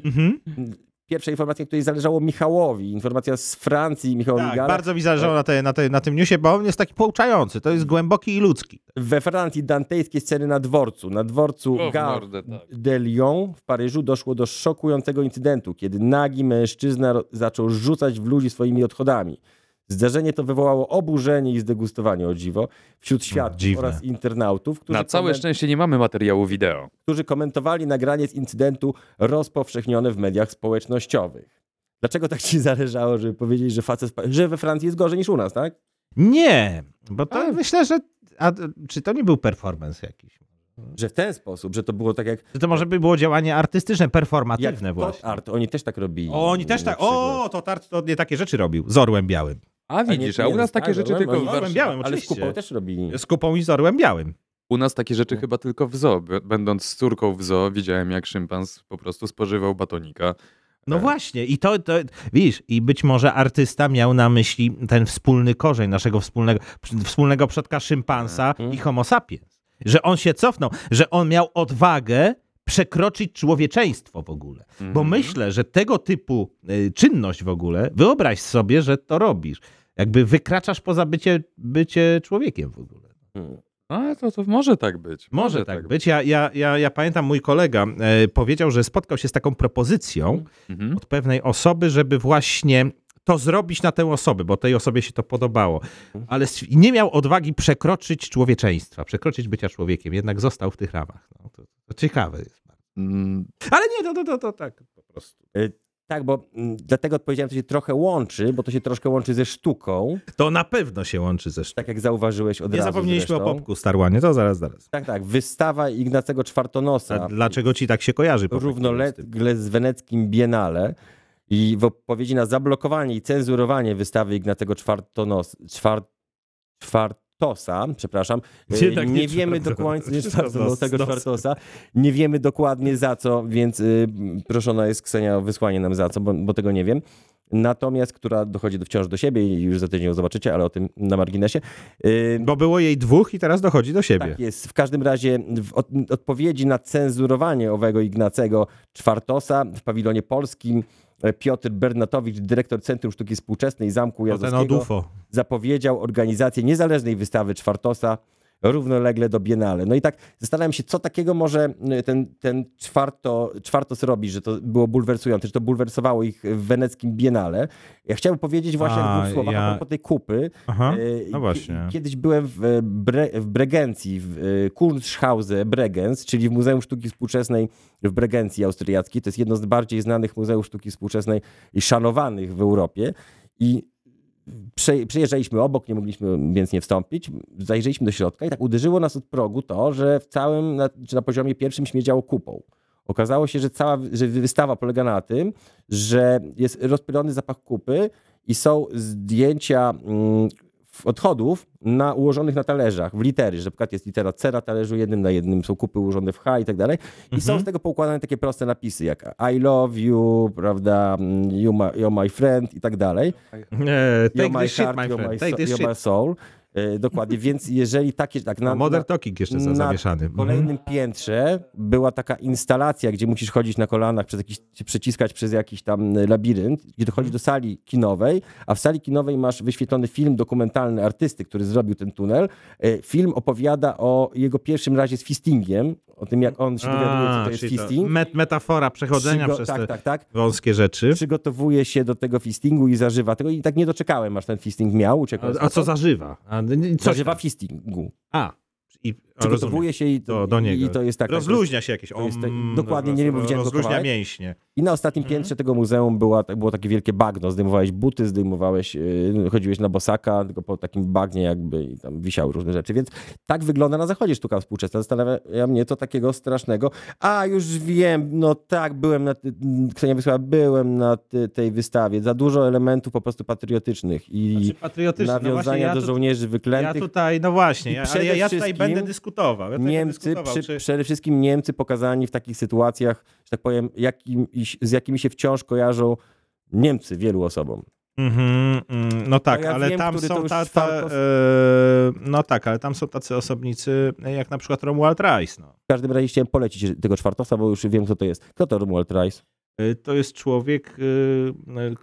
Pierwsza informacja, której zależało Michałowi. Informacja z Francji, Michał Tak, Migala. bardzo mi zależało na, te, na, te, na tym newsie, bo on jest taki pouczający. To jest głęboki i ludzki. We Francji dantejskie sceny na dworcu. Na dworcu O, w Gare mordę, tak. de Lyon w Paryżu doszło do szokującego incydentu, kiedy nagi mężczyzna zaczął rzucać w ludzi swoimi odchodami. Zdarzenie to wywołało oburzenie i zdegustowanie o dziwo wśród świadków dziwne. oraz internautów, którzy, Na całe komen- szczęście nie mamy materiału wideo. którzy komentowali nagranie z incydentu rozpowszechnione w mediach społecznościowych. Dlaczego tak ci zależało, żeby powiedzieć, że facet, że we Francji jest gorzej niż u nas, tak? Nie, bo to A. myślę, że. A, czy to nie był performance jakiś? Że w ten sposób, że to było tak jak, Że to może by było działanie artystyczne, jak performatywne Tot właśnie. Art, oni też tak robili. O, oni też tak. O, to Tart to nie takie rzeczy robił. Z orłem białym. A widzisz, nie a u nas no, takie tak, rzeczy no, tylko oni- w Ale z kupą też robili. Z kupą i z orłem białym. U nas takie rzeczy No. chyba tylko w zoo. Będąc z córką w zoo, widziałem jak szympans po prostu spożywał batonika. No Tak. właśnie, i to, to, widzisz, i być może artysta miał na myśli ten wspólny korzeń naszego wspólnego, wspólnego przodka szympansa Mhm. i homo sapiens. Że on się cofnął, że on miał odwagę przekroczyć człowieczeństwo w ogóle. Bo Mhm. myślę, że tego typu y, czynność w ogóle, wyobraź sobie, że to robisz. Jakby wykraczasz poza bycie, bycie człowiekiem w ogóle. Hmm. A to, to może tak być. Może tak być. Ja, ja, ja, ja pamiętam, mój kolega e, powiedział, że spotkał się z taką propozycją Mhm. od pewnej osoby, żeby właśnie to zrobić na tę osobę, bo tej osobie się to podobało. Ale nie miał odwagi przekroczyć człowieczeństwa, przekroczyć bycia człowiekiem. Jednak został w tych ramach. No, to ciekawe jest. Mm, Ale nie, to, to, to, to tak po prostu. Tak, bo mm, dlatego odpowiedziałem, to się trochę łączy, bo to się troszkę łączy ze sztuką, To na pewno się łączy ze sztuką. tak jak zauważyłeś od Nie razu zapomnieliśmy zresztą. o popku Starłanie, to zaraz, zaraz. Tak, tak. Wystawa Ignacego Czwartonosa. A dlaczego ci tak się kojarzy? równolegle z weneckim Biennale i w odpowiedzi na zablokowanie i cenzurowanie wystawy Ignacego Czwartonos, czwar, Czwartosa, przepraszam, e, Jednak nie nie wiemy dokładnie, nie Czwartonosa. Czwartonosego Czwartosa, nie wiemy dokładnie za co, więc y, proszona jest Ksenia o wysłanie nam za co, bo, bo tego nie wiem. Natomiast, która dochodzi do, wciąż do siebie i już za tydzień ją zobaczycie, ale o tym na marginesie. Y, Bo było jej dwóch i teraz dochodzi do siebie. tak jest. W każdym razie w od, odpowiedzi na cenzurowanie owego Ignacego Czwartosa w pawilonie polskim Piotr Bernatowicz, dyrektor Centrum Sztuki Współczesnej Zamku odufo. zapowiedział organizację niezależnej wystawy Czwartosa równolegle do Biennale. No i tak zastanawiam się, co takiego może y, ten, ten czwarto, Czwartos robi, że to było bulwersujące, że to bulwersowało ich w weneckim Biennale. Ja chciałbym powiedzieć właśnie A, w dwóch słowach ja- propos tej kupy, Aha, E, no właśnie. kie- Kiedyś byłem w, e, Bre, w Bregencji, w e, Kunsthause Bregenz, czyli w Muzeum Sztuki Współczesnej w Bregencji austriackiej. To jest jedno z bardziej znanych muzeów sztuki współczesnej i szanowanych w Europie. I przejeżdżaliśmy obok, nie mogliśmy więc nie wstąpić. Zajrzeliśmy do środka i tak uderzyło nas od progu to, że w całym, na, na poziomie pierwszym śmierdziało kupą. Okazało się, że cała że wystawa polega na tym, że jest rozpylony zapach kupy i są zdjęcia mm, odchodów na, ułożonych na talerzach, w litery, że na przykład jest litera C na talerzu jednym na jednym, są kupy ułożone w H i tak dalej. I są z tego poukładane takie proste napisy jak I love you, prawda, you my, you're my friend i tak dalej. You're take my this shit, heart, my you're friend. my, Take so, you're my shit. soul. E, dokładnie, więc jeżeli takie... Tak, na, Modern na, Talking jeszcze za, na zawieszany. Mhm. kolejnym piętrze była taka instalacja, gdzie musisz chodzić na kolanach, przez jakiś, przeciskać przez jakiś tam labirynt, gdzie dochodzisz do sali kinowej, a w sali kinowej masz wyświetlony film dokumentalny artysty, który zrobił ten tunel. E, Film opowiada o jego pierwszym razie z fistingiem, o tym jak on się dowiaduje, co to jest fisting. met, metafora przechodzenia Przygo- przez tak, te tak, tak. wąskie rzeczy. Przygotowuje się do tego fistingu i zażywa tego i tak nie doczekałem, aż ten fisting miał, uciekł. A, a co zażywa? A, Zażywa fistingu. A, i. Przygotowuje się i, Do- do niego. i to jest tak. Rozluźnia się jakieś. te- om, dokładnie, nie wiem, bo widziałem Rozluźnia kawałek. mięśnie. I na ostatnim Mhm. piętrze tego muzeum była, było takie wielkie bagno. Zdejmowałeś buty, zdejmowałeś, yy, chodziłeś na bosaka, tylko po takim bagnie jakby i tam wisiały różne rzeczy. Więc tak wygląda na zachodzie sztuka współczesna. Zastanawia mnie to takiego strasznego. A, już wiem, no tak, byłem na, Ksenia wysłała, byłem na tej wystawie. Za dużo elementów po prostu patriotycznych i Znaczy patriotyczny. No nawiązania właśnie, ja do tu- żołnierzy Ja wyklętych. tutaj, no właśnie, ja, ja, ja tutaj będę dyskutował. Ja tutaj będę Niemcy, dyskutował, przy, czy... przede wszystkim Niemcy pokazani w takich sytuacjach, że tak powiem, jakim, z jakimi się wciąż kojarzą Niemcy wielu osobom. Mhm, mm, no tak, ja ale wiem, tam są tacy, czwartos- e, no tak, ale tam są tacy osobnicy, jak na przykład Romuald Rice. No. W każdym razie chciałem polecić tego czwartosa, bo już wiem, kto to jest. Kto to Romuald Rice? To jest człowiek, e, e,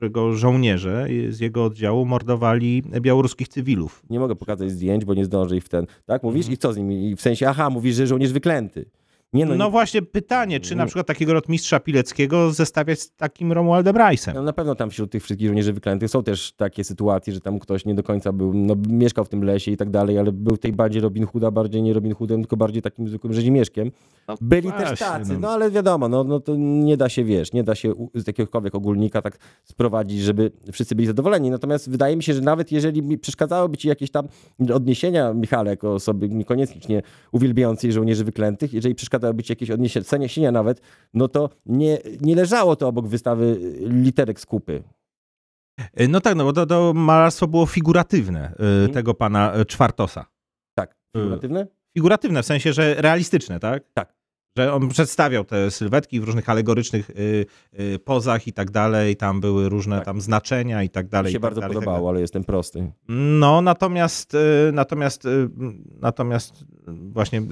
którego żołnierze z jego oddziału mordowali białoruskich cywilów. Nie mogę pokazać zdjęć, bo nie zdążę ich w ten. Tak, mówisz? Mhm. I co z nimi? I w sensie, aha, mówisz, że żołnierz wyklęty. Nie No, no, nie, właśnie pytanie, czy na przykład takiego rotmistrza Pileckiego zestawiać z takim Romualdem Rice'em? no na pewno tam wśród tych wszystkich żołnierzy wyklętych są też takie sytuacje, że tam ktoś nie do końca był, no mieszkał w tym lesie i tak dalej, ale był tej bandzie Robin Hooda bardziej nie Robin Hoodem, tylko bardziej takim zwykłym rzezimieszkiem. No Byli właśnie, też tacy, no. no ale wiadomo, no, no to nie da się, wiesz, nie da się z jakiegokolwiek ogólnika tak sprowadzić, żeby wszyscy byli zadowoleni. Natomiast wydaje mi się, że nawet jeżeli mi przeszkadzałoby ci jakieś tam odniesienia Michale jako osoby niekoniecznie uwielbiającej żołnierzy wyklętych, jeżeli przeszkadzałoby ci jakieś odniesienia nawet, no to nie, nie leżało to obok wystawy literek z kupy. E, No tak, no bo to, to malarstwo było figuratywne e, Mhm. tego pana e, Czwartosa. Tak, figuratywne? Figuratywne w sensie, że realistyczne, tak? Tak. Że on przedstawiał te sylwetki w różnych alegorycznych y, y, pozach i tak dalej, tam były różne Tak. tam znaczenia i tak dalej. Mi się tak bardzo dalej, tak podobało, ale jestem prosty. No, natomiast, y, natomiast, natomiast właśnie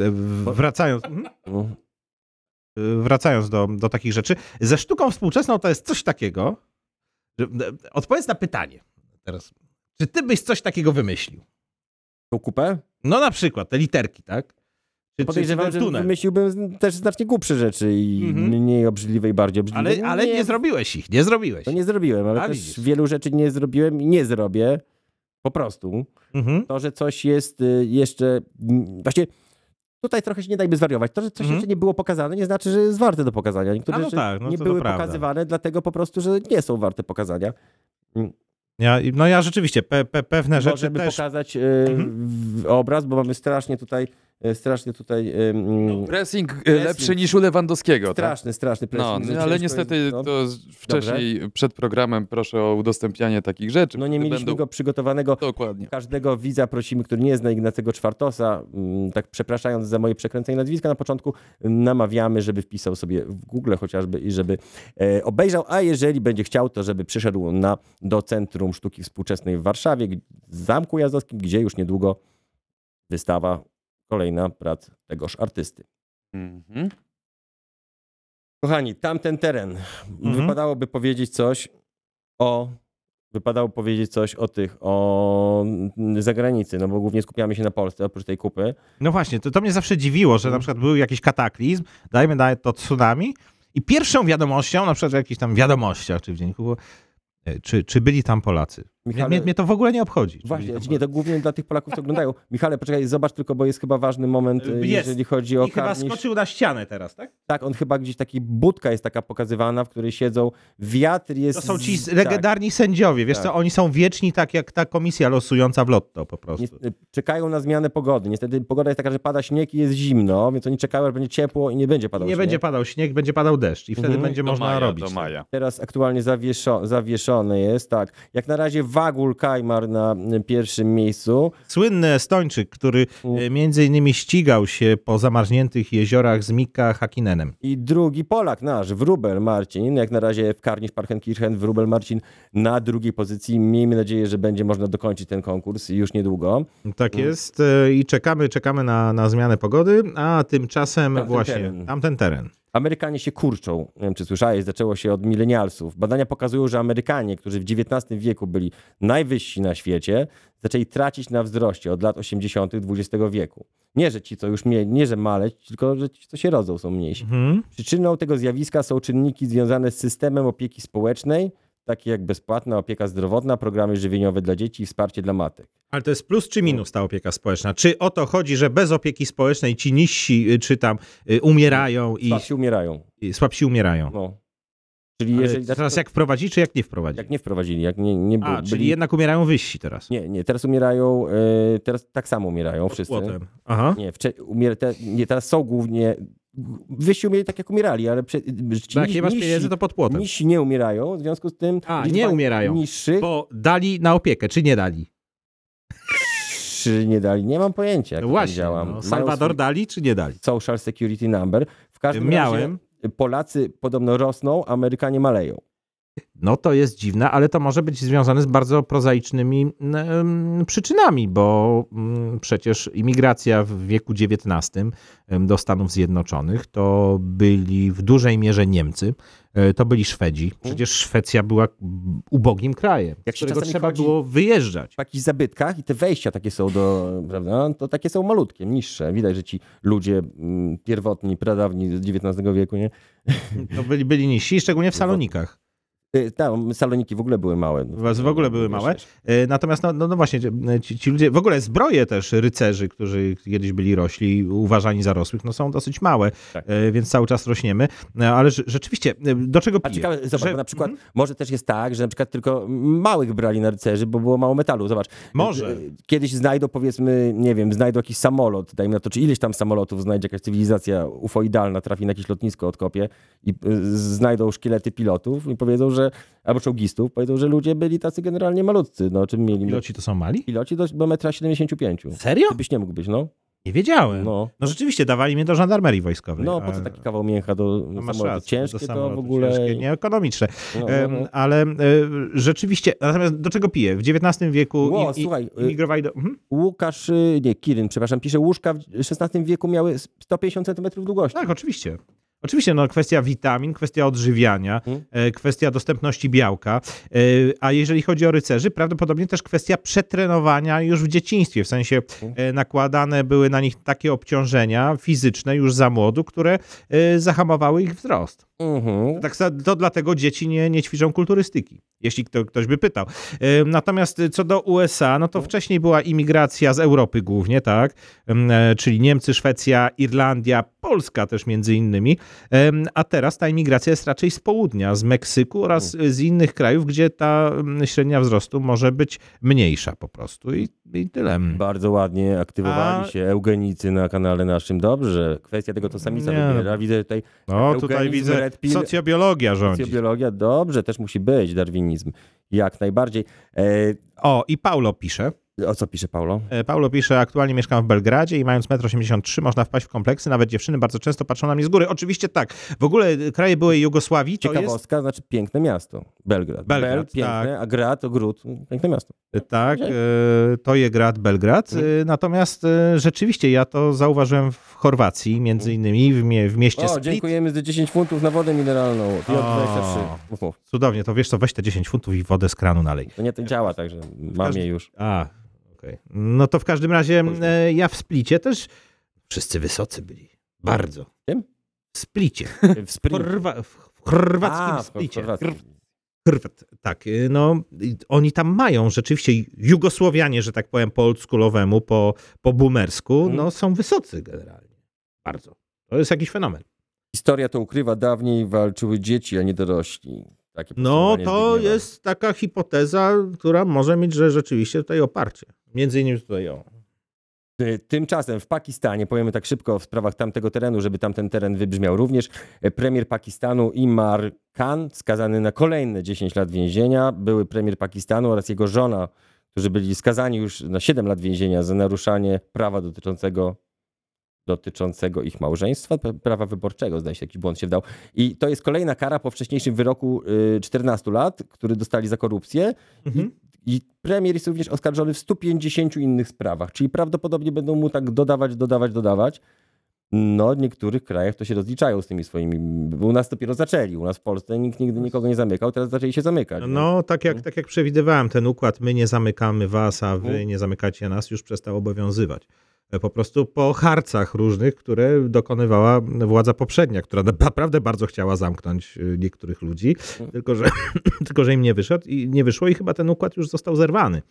wracając, mhm, No. wracając do, do takich rzeczy, ze sztuką współczesną to jest coś takiego, że, odpowiedz na pytanie teraz. Czy ty byś coś takiego wymyślił? Tą kupę? No na przykład te literki, tak? Czy, Podejrzewam, czy że wymyśliłbym też znacznie głupsze rzeczy i Mhm. mniej obrzydliwe i bardziej obrzydliwe. Ale, ale nie zrobiłeś ich, nie zrobiłeś. To nie zrobiłem, ale A, też widzisz. wielu rzeczy nie zrobiłem i nie zrobię. Po prostu. Mhm. To, że coś jest y, jeszcze... mm, Właśnie tutaj trochę się nie dajmy zwariować. To, że coś Mhm. jeszcze nie było pokazane, nie znaczy, że jest warte do pokazania. Niektóre no rzeczy tak, no nie były pokazywane, dlatego po prostu, że nie są warte pokazania. Ja, no ja rzeczywiście pe, pe, pewne rzeczy Możemy też... pokazać y, Mhm. obraz, bo mamy strasznie tutaj, strasznie tutaj... y, mm, Pressing, e, Pressing. lepszy niż u Lewandowskiego, tak? Straszny, straszny No, pressing, no, ale niestety jest, no. to wcześniej, przed programem proszę o udostępnianie takich rzeczy. No nie mieliśmy będą... go przygotowanego. Dokładnie. Każdego widza prosimy, który nie zna Ignacego Czwartosa, mm, tak przepraszając za moje przekręcenie nazwiska na początku, namawiamy, żeby wpisał sobie w Google chociażby i żeby e, obejrzał, a jeżeli będzie chciał, to żeby przyszedł na, do Centrum Sztuki Współczesnej w Warszawie, Zamku Jazdowskim, gdzie już niedługo wystawa kolejna prac tegoż artysty. Mhm. Kochani, tamten teren. Mhm. Wypadałoby powiedzieć coś o. Wypadało powiedzieć coś o tych, o mm, zagranicy, no bo głównie skupiamy się na Polsce, oprócz tej kupy. No właśnie, to, to mnie zawsze dziwiło, że na przykład był jakiś kataklizm, dajmy na to tsunami i pierwszą wiadomością, na przykład w jakichś tam wiadomościach czy w dzienniku było, e, czy, czy byli tam Polacy. Michale, Mnie, mnie to w ogóle nie obchodzi. Właśnie, znaczy nie, to głównie dla tych Polaków, co oglądają. Michale, poczekaj, zobacz tylko, bo jest chyba ważny moment, Jest. y, jeżeli chodzi o I chyba karnisz. skoczył na ścianę teraz, tak? Tak, on chyba gdzieś taki budka jest taka pokazywana, w której siedzą. Wiatr jest. To są ci z- legendarni sędziowie, wiesz Tak. co, oni są wieczni tak jak ta komisja losująca w lotto po Tak, prostu. nie, czekają na zmianę pogody. Niestety pogoda jest taka, że pada śnieg i jest zimno, więc oni czekają, aż będzie ciepło i nie będzie padał Nie śnieg. będzie padał śnieg, będzie padał deszcz i wtedy Mhm. będzie Do można maja, robić. Do maja. Teraz aktualnie zawieszo, zawieszone jest, tak. Jak na razie Wagul Kajmar na pierwszym miejscu. Słynny Estończyk, który Mm. e, między innymi ścigał się po zamarzniętych jeziorach z Mika Hakinenem. I drugi Polak nasz, Wrubel Marcin. Jak na razie w Karnisz Parchenkirchen, Wrubel Marcin na drugiej pozycji. Miejmy nadzieję, że będzie można dokończyć ten konkurs już niedługo. Tak Mm. jest e, i czekamy, czekamy na, na zmianę pogody, a tymczasem Tamten właśnie teren. tamten teren. Amerykanie się kurczą. Nie wiem, czy słyszałeś, zaczęło się od milenialsów. Badania pokazują, że Amerykanie, którzy w XIX wieku byli najwyżsi na świecie, zaczęli tracić na wzroście od lat 80. XX wieku. Nie, że ci, co już nie, że maleć, tylko że ci, co się rodzą, są mniejsi. Mhm. Przyczyną tego zjawiska są czynniki związane z systemem opieki społecznej, takie jak bezpłatna opieka zdrowotna, programy żywieniowe dla dzieci i wsparcie dla matek. Ale to jest plus czy minus ta opieka społeczna? Czy o to chodzi, że bez opieki społecznej ci niżsi, y, czy tam y, umierają i, Słabsi umierają. i słabsi umierają? No. Czyli jeżeli... teraz jak wprowadzi, czy jak nie wprowadzi? jak nie wprowadzili, jak nie, nie A, byli... czyli jednak umierają wyżsi teraz. Nie, nie, teraz umierają, e, teraz tak samo umierają wszyscy. Płotem. Aha. Nie, wcze, umier, nie, teraz są głównie, wyżsi umieli tak jak umierali, ale prze, ci Bo jak nie masz pieniędzy, to pod płotem. Niżsi nie umierają, w związku z tym A, nie umierają. niższych Bo dali na opiekę, czy nie dali? czy nie dali, nie mam pojęcia jak No właśnie, no, Salwador swój dali, czy nie dali? Social Security Number. W każdym Miałem. razie Polacy podobno rosną, Amerykanie maleją. No to jest dziwne, ale to może być związane z bardzo prozaicznymi przyczynami, bo mm, przecież imigracja w wieku XIX do Stanów Zjednoczonych to byli w dużej mierze Niemcy, e, to byli Szwedzi. Przecież Szwecja była ubogim krajem, Jak z się którego trzeba było wyjeżdżać. w jakichś zabytkach i te wejścia takie są do, prawda, to takie są malutkie, niższe. Widać, że ci ludzie pierwotni, pradawni z XIX wieku, nie? To byli, byli niżsi, szczególnie w Salonikach. Y, Tam saloniki w ogóle były małe. W ogóle były małe. E, Natomiast no, no, no właśnie, ci, ci ludzie, w ogóle zbroje też rycerzy, którzy kiedyś byli rośli, uważani za rosłych, no są dosyć małe, Tak. więc cały czas rośniemy. Ale rze- rzeczywiście, do czego A piję? ciekawe, zobacz, Że- na przykład Mhm. może też jest tak, że na przykład tylko małych brali na rycerzy, bo było mało metalu. Zobacz. Może. y, Kiedyś znajdą powiedzmy, nie wiem, znajdą jakiś samolot, dajmy na to, czy ileś tam samolotów znajdzie jakaś cywilizacja ufoidalna, trafi na jakieś lotnisko, odkopie i y, znajdą szkielety pilotów i powiedzą, że, albo czołgistów, powiedzą, że ludzie byli tacy generalnie malutcy, no czym mieli. Piloci to są mali? Piloci do, do metra 75. Serio? Ty byś nie mógł być, no. Nie wiedziałem. No, No, rzeczywiście, dawali mnie do żandarmerii wojskowej. no po co taki kawał mięcha do no masz samolotu? rację, Ciężkie do to samolotu w ogóle... Ciężkie, nieekonomiczne. No, no, no. ale rzeczywiście, natomiast do czego piję? W XIX wieku Ło, i, słuchaj, y- imigrowali do... Mhm. Łukasz, y, nie, Kiryn, przepraszam, pisze, łóżka w XVI wieku miały 150 cm długości. Tak, oczywiście. Oczywiście, no, kwestia witamin, kwestia odżywiania, Mhm. e, kwestia dostępności białka, e, a jeżeli chodzi o rycerzy, prawdopodobnie też kwestia przetrenowania już w dzieciństwie, w sensie e, nakładane były na nich takie obciążenia fizyczne już za młodu, które zahamowały ich wzrost. Mhm. Tak, to dlatego dzieci nie, nie ćwiczą kulturystyki, jeśli kto, ktoś by pytał. Natomiast co do USA, no to wcześniej była imigracja z Europy głównie, tak? E, Czyli Niemcy, Szwecja, Irlandia, Polska też między innymi. A teraz ta imigracja jest raczej z południa, z Meksyku oraz z innych krajów, gdzie ta średnia wzrostu może być mniejsza po prostu i, i tyle. Bardzo ładnie aktywowali A- się eugenicy na kanale naszym. Dobrze, kwestia tego to samica wybiera. Widzę tutaj No tutaj widzę red pill, socjobiologia rządzi. socjobiologia. Dobrze, też musi być darwinizm. Jak najbardziej. E, O, i Paulo pisze. O co pisze Paulo? E, Paulo pisze, aktualnie mieszkam w Belgradzie i mając 1,83 m można wpaść w kompleksy, nawet dziewczyny bardzo często patrzą na mnie z góry. Oczywiście tak. W ogóle e, kraje byłej Jugosławii to jest... Ciekawostka, znaczy piękne miasto. Belgrad. Belgrad, Bel, piękne, tak. a Grad to Gród. Piękne miasto. e, Tak, to je grad Belgrad. Mhm. Natomiast rzeczywiście ja to zauważyłem w Chorwacji, między innymi w, mie, w mieście O, Split. dziękujemy za 10 funtów na wodę mineralną. O. J23. Mów, mów. Cudownie, to wiesz co, weź te 10 funtów i wodę z kranu nalej. To nie to działa, także mam je już. A, okej. No to w każdym razie e, ja w Splicie też wszyscy wysocy byli. Bardzo. Czym? W Splicie. W sprint. Chorwa, w chorwackim A, Splicie. Chorwat, tak. y, No, oni tam mają rzeczywiście Jugosłowianie, że tak powiem, po oldschoolowemu, po, po boomersku, Mhm. no są wysocy generalnie. Bardzo. To jest jakiś fenomen. Historia to ukrywa, dawniej walczyły dzieci, a nie dorośli. No, to Zbigniewa. jest taka hipoteza, która może mieć, że rzeczywiście tutaj oparcie. Między innymi tutaj o Y, Tymczasem w Pakistanie, powiemy tak szybko w sprawach tamtego terenu, żeby tamten teren wybrzmiał również, y, premier Pakistanu Imar Khan skazany na kolejne 10 lat więzienia. Były premier Pakistanu oraz jego żona, którzy byli skazani już na 7 lat więzienia za naruszanie prawa dotyczącego dotyczącego ich małżeństwa, prawa wyborczego, zdaje się, jakiś błąd się wdał. I to jest kolejna kara po wcześniejszym wyroku y, 14 lat, który dostali za korupcję. Mhm. I premier jest również oskarżony w 150 innych sprawach, czyli prawdopodobnie będą mu tak dodawać, dodawać, dodawać. No, w niektórych krajach to się rozliczają z tymi swoimi. bo U nas dopiero zaczęli. U nas w Polsce nikt nigdy nikogo nie zamykał, teraz zaczęli się zamykać. No, tak jak, tak jak przewidywałem, ten układ, my nie zamykamy was, a wy Mhm. nie zamykacie nas, już przestał obowiązywać. Po prostu po harcach różnych, które dokonywała władza poprzednia, która naprawdę bardzo chciała zamknąć y, niektórych ludzi, Mhm. tylko że, tylko że im nie wyszedł i nie wyszło i chyba ten układ już został zerwany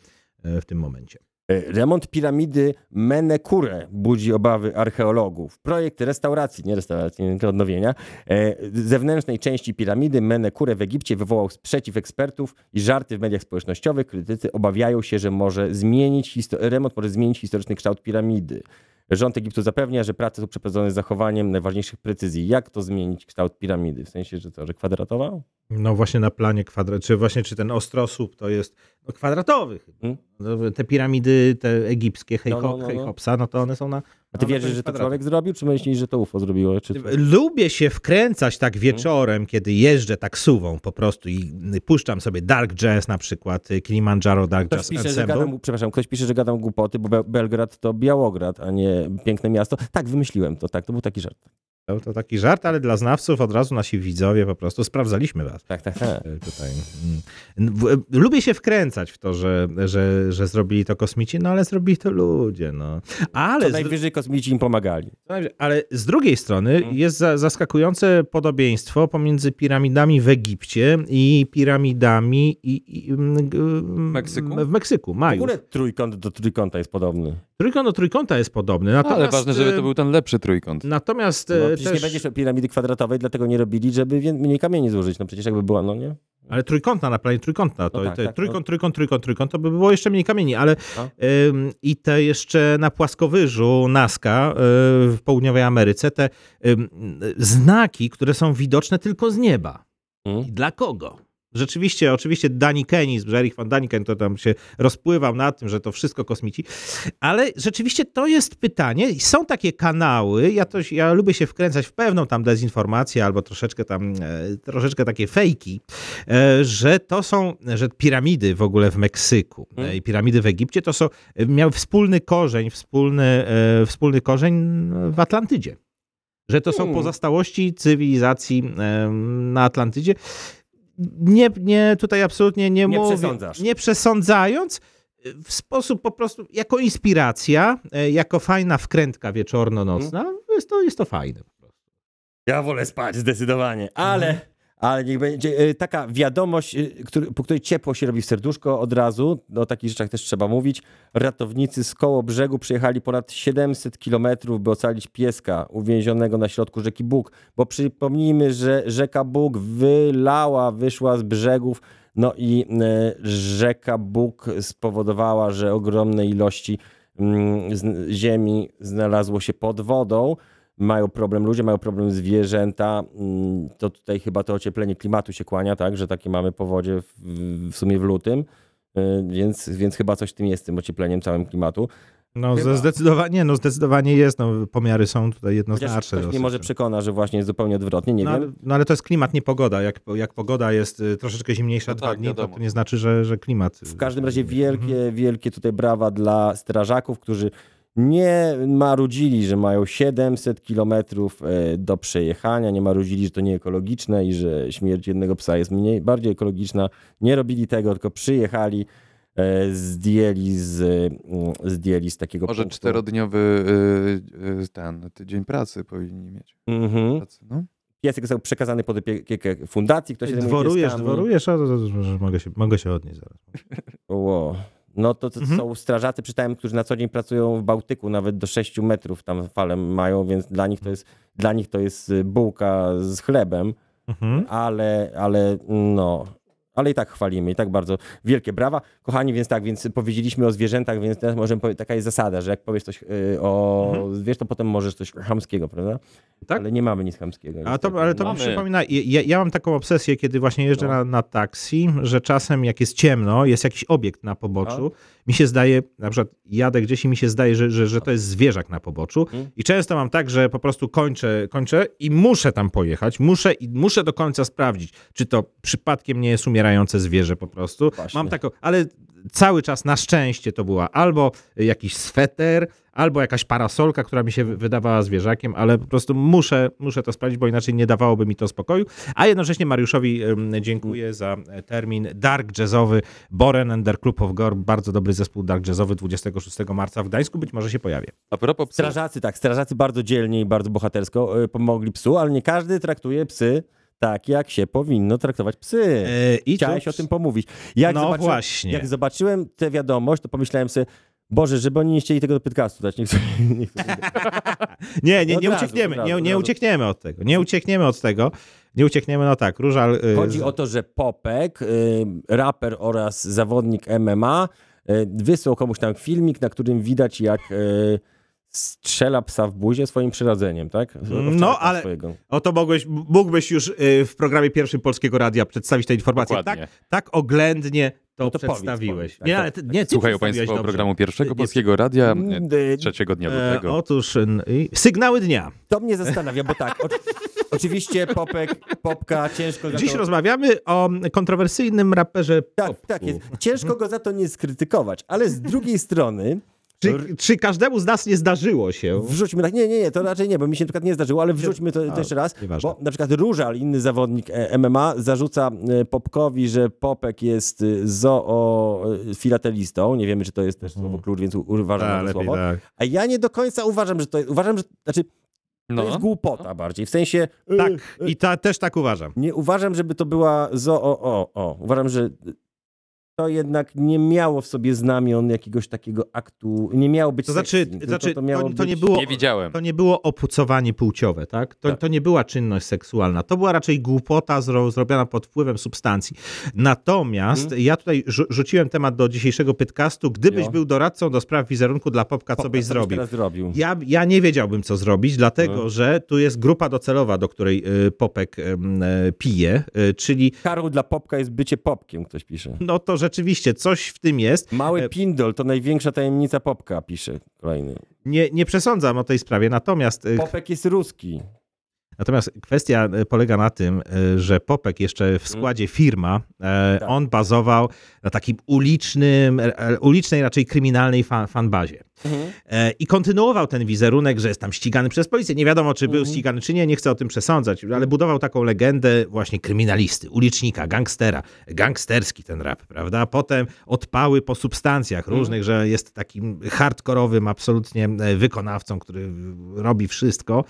e, w tym momencie. E, Remont piramidy Menekure budzi obawy archeologów. Projekt restauracji, nie restauracji, tylko odnowienia, e, zewnętrznej części piramidy Menekure w Egipcie wywołał sprzeciw ekspertów i żarty w mediach społecznościowych. Krytycy obawiają się, że może zmienić remont może zmienić historyczny kształt piramidy. Rząd Egiptu zapewnia, że prace są przeprowadzone z zachowaniem najważniejszych precyzji. Jak to zmienić kształt piramidy? W sensie, że to, że kwadratowa? No właśnie na planie kwadrat, czy właśnie czy ten ostrosłup to jest no, kwadratowy chyba. Hmm? No, Te piramidy, te egipskie, No, no, no, no. Hejkopsa, no to one są na... A ty no, wierzysz, że to człowiek zrobił, czy myślisz, że to UFO zrobiło? Czy. Lubię się wkręcać tak wieczorem, kiedy jeżdżę taksówą po prostu i puszczam sobie Dark Jazz na przykład, y, Kilimanjaro Dark Ktoś Jazz pisze, że gadam, przepraszam, ktoś pisze, że gadam głupoty, bo Be- Belgrad to Białograd, a nie piękne miasto. Tak, wymyśliłem to, tak, to był taki żart. To, to taki żart, ale dla znawców od razu nasi widzowie po prostu sprawdzaliśmy was. Tak, tak, tak. E, Tutaj. mm. W- Lubię się wkręcać w to, że, że, że zrobili to kosmici, no ale zrobili to ludzie. No. Ale, Co z, najwyżej kosmici im pomagali. ale z drugiej strony Mhm. jest za, zaskakujące podobieństwo pomiędzy piramidami w Egipcie i piramidami i, i, mm, g- Meksyku? w Meksyku, W Majów. ogóle trójkąt do trójkąta jest podobny. Trójkąt do trójkąta jest podobny. Ale Natomiast, ważne, żeby to e, był ten lepszy trójkąt. Natomiast No, e, przecież nie też, będziesz piramidy kwadratowej, dlatego nie robili, żeby mniej kamieni złożyć. No przecież jakby była, no nie? ale trójkątna na planie trójkątna, to, No tak, to tak, trójkąt, no. trójkąt, trójkąt, trójkąt, to by było jeszcze mniej kamieni, ale No. ym, i te jeszcze na płaskowyżu Nazca y, w południowej Ameryce, te ym, znaki, które są widoczne tylko z nieba. Mm. I dla kogo? Rzeczywiście, oczywiście Danny Kennis, Erich van Daniken to tam się rozpływał nad tym, że to wszystko kosmici, ale rzeczywiście to jest pytanie i są takie kanały, ja, to, ja lubię się wkręcać w pewną tam dezinformację albo troszeczkę tam, e, troszeczkę takie fejki, e, że to są, że piramidy w ogóle w Meksyku e, i piramidy w Egipcie to są, miały wspólny korzeń, wspólny, wspólny korzeń w Atlantydzie. Że to są Hmm. pozostałości cywilizacji na Atlantydzie nie, nie tutaj absolutnie nie, Nie mówię, nie przesądzając, w sposób po prostu, jako inspiracja, e, jako fajna wkrętka wieczorno-nocna, Mhm. jest, to, jest to fajne. Ja wolę spać zdecydowanie, ale, Mhm. Ale niech będzie e, taka wiadomość, e, który, po której ciepło się robi w serduszko od razu. O takich rzeczach też trzeba mówić. Ratownicy z koło brzegu przyjechali ponad 700 kilometrów, by ocalić pieska uwięzionego na środku rzeki Bóg. Bo przypomnijmy, że rzeka Bóg wylała, wyszła z brzegów. No i e, rzeka Bóg spowodowała, że ogromne ilości mm, ziemi znalazło się pod wodą mają problem ludzie, mają problem zwierzęta. Mm, To tutaj chyba to ocieplenie klimatu się kłania, tak, że takie mamy powodzie w, w sumie w lutym, Y, więc, więc chyba coś w tym jest, tym ociepleniem całym klimatu. No, Chyba. zdecydowanie, no zdecydowanie jest, no, pomiary są tutaj jednoznaczne. ktoś mnie może przekona, że właśnie jest zupełnie odwrotnie, nie no, wiem. no ale to jest klimat, nie pogoda. Jak, jak pogoda jest y, troszeczkę zimniejsza No dwa tak, dni, to, wiadomo. to nie znaczy, że, że klimat... W każdym razie Mhm. wielkie, wielkie tutaj brawa dla strażaków, którzy nie marudzili, że mają 700 kilometrów e, do przejechania, nie marudzili, że to nie ekologiczne i że śmierć jednego psa jest mniej, bardziej ekologiczna. Nie robili tego, tylko przyjechali, e, zdjęli z, mm, zdjęli z takiego Może punktu. czterodniowy y, y, ten tydzień pracy powinni mieć. Mhm. Pracy, no. Piesek został przekazany pod opiekę fundacji, ktoś Dworujesz, dworujesz, a, to, to, to, mogę, się, mogę się odnieść zaraz. Ło. No to, to Mhm. są strażacy, czytałem, którzy na co dzień pracują w Bałtyku, nawet do 6 metrów tam falę mają, więc dla nich to jest, dla nich to jest y, bułka z chlebem, Mhm. ale, ale no, Ale i tak chwalimy, i tak bardzo wielkie brawa. Kochani, więc tak, więc powiedzieliśmy o zwierzętach, więc teraz możemy powiedzieć, taka jest zasada, że jak powiesz coś y, o zwierz, to potem możesz coś chamskiego, prawda? Tak. Ale nie mamy nic chamskiego. A to, ale to mi Mamy. przypomina, ja, ja mam taką obsesję, kiedy właśnie jeżdżę No. na, na taksi, że czasem jak jest ciemno, jest jakiś obiekt na poboczu, mi się zdaje, na przykład jadę gdzieś i mi się zdaje, że, że, że to jest zwierzak na poboczu Mhm. i często mam tak, że po prostu kończę, kończę i muszę tam pojechać, muszę i muszę do końca sprawdzić, czy to przypadkiem nie jest umierające zwierzę po prostu. Właśnie. Mam taką, ale cały czas na szczęście to była albo jakiś sweter, albo jakaś parasolka, która mi się wy- wydawała zwierzakiem, ale po prostu muszę, muszę to sprawdzić, bo inaczej nie dawałoby mi to spokoju. A jednocześnie Mariuszowi dziękuję za e, termin dark jazzowy Boren and der Club of Gore. Bardzo dobry zespół dark jazzowy 26 marca w Gdańsku. Być może się pojawię. A propos Strażacy, tak, strażacy bardzo dzielnie i bardzo bohatersko y, pomogli psu, ale nie każdy traktuje psy tak, jak się powinno traktować psy. E, I Chciałeś tu- o tym pomówić. Jak No właśnie. Jak zobaczyłem tę wiadomość, to pomyślałem sobie, Boże, żeby oni nie chcieli tego do podcastu dać. Niech sobie, niech sobie... Nie, nie, Od nie razu, uciekniemy, razu, nie, nie uciekniemy od tego. Nie uciekniemy od tego. Nie uciekniemy, no tak, Różal... y, Chodzi o to, że Popek, y, raper oraz zawodnik MMA, y, wysłał komuś tam filmik, na którym widać jak strzela psa w buzie swoim przyrodzeniem, tak? No, Owczarka ale- Swojego. O to mogłeś, mógłbyś już y, w programie pierwszym Polskiego Radia przedstawić tę informację. Tak, Dokładnie. tak oględnie to, No to powiedz, przedstawiłeś. powiedz, nie, tak, ale tak, nie, ty Słuchają Państwo dobrze. programu pierwszego Nie- Polskiego Radia Mm, e, y, trzeciego dnia E, lutego. otóż n- i- sygnały dnia. To mnie zastanawia, bo tak, o, oczywiście Popek, Popka, ciężko Dziś to... rozmawiamy o kontrowersyjnym raperze Tak, Popku. tak jest. Ciężko go za to nie skrytykować, ale z drugiej strony Czy, czy każdemu z nas nie zdarzyło się? wrzućmy tak, nie, nie, nie, to raczej nie, bo mi się na przykład nie zdarzyło, ale wrzućmy to, to jeszcze raz, nieważne. bo na przykład Różal, inny zawodnik e, MMA, zarzuca e, Popkowi, że Popek jest e, zoofilatelistą, nie wiemy, czy to jest też słowo klucz, więc uważam na to słowo, tak. a ja nie do końca uważam, że to jest, uważam, że, znaczy, to No. jest głupota bardziej, w sensie... Tak, e, i ta, też tak uważam. Nie uważam, żeby to była zo o, o, o. Uważam, że to jednak nie miało w sobie znamion jakiegoś takiego aktu, nie miało być To znaczy, sexy, tylko znaczy to, miało to, to nie było... Nie widziałem. To nie było opucowanie płciowe, tak? To, Tak. to nie była czynność seksualna. To była raczej głupota zro, zrobiona pod wpływem substancji. Natomiast Mhm. ja tutaj rzu- rzuciłem temat do dzisiejszego podcastu. Gdybyś Jo. był doradcą do spraw wizerunku dla Popka, co Popka, byś co zrobił? teraz zrobił? Ja, ja nie wiedziałbym, co zrobić, dlatego Mhm. że tu jest grupa docelowa, do której y, Popek e, pije, y, czyli Karą dla Popka jest bycie Popkiem, ktoś pisze. no to rzeczywiście coś w tym jest. Mały E, pindol to największa tajemnica Popka, pisze kolejny. Nie, nie przesądzam o tej sprawie, natomiast y, Popek jest ruski. Natomiast kwestia e, polega na tym, e, że Popek jeszcze w składzie firma, e. on bazował na takim ulicznym, e, ulicznej raczej kryminalnej fan, fanbazie. E, I kontynuował ten wizerunek, że jest tam ścigany przez policję. Nie wiadomo, czy był Mhm. ścigany, czy nie, nie chcę o tym przesądzać, ale budował taką legendę właśnie kryminalisty, ulicznika, gangstera. Gangsterski ten rap, prawda? Potem odpały po substancjach Mhm. różnych, że jest takim hardkorowym absolutnie e, wykonawcą, który robi wszystko.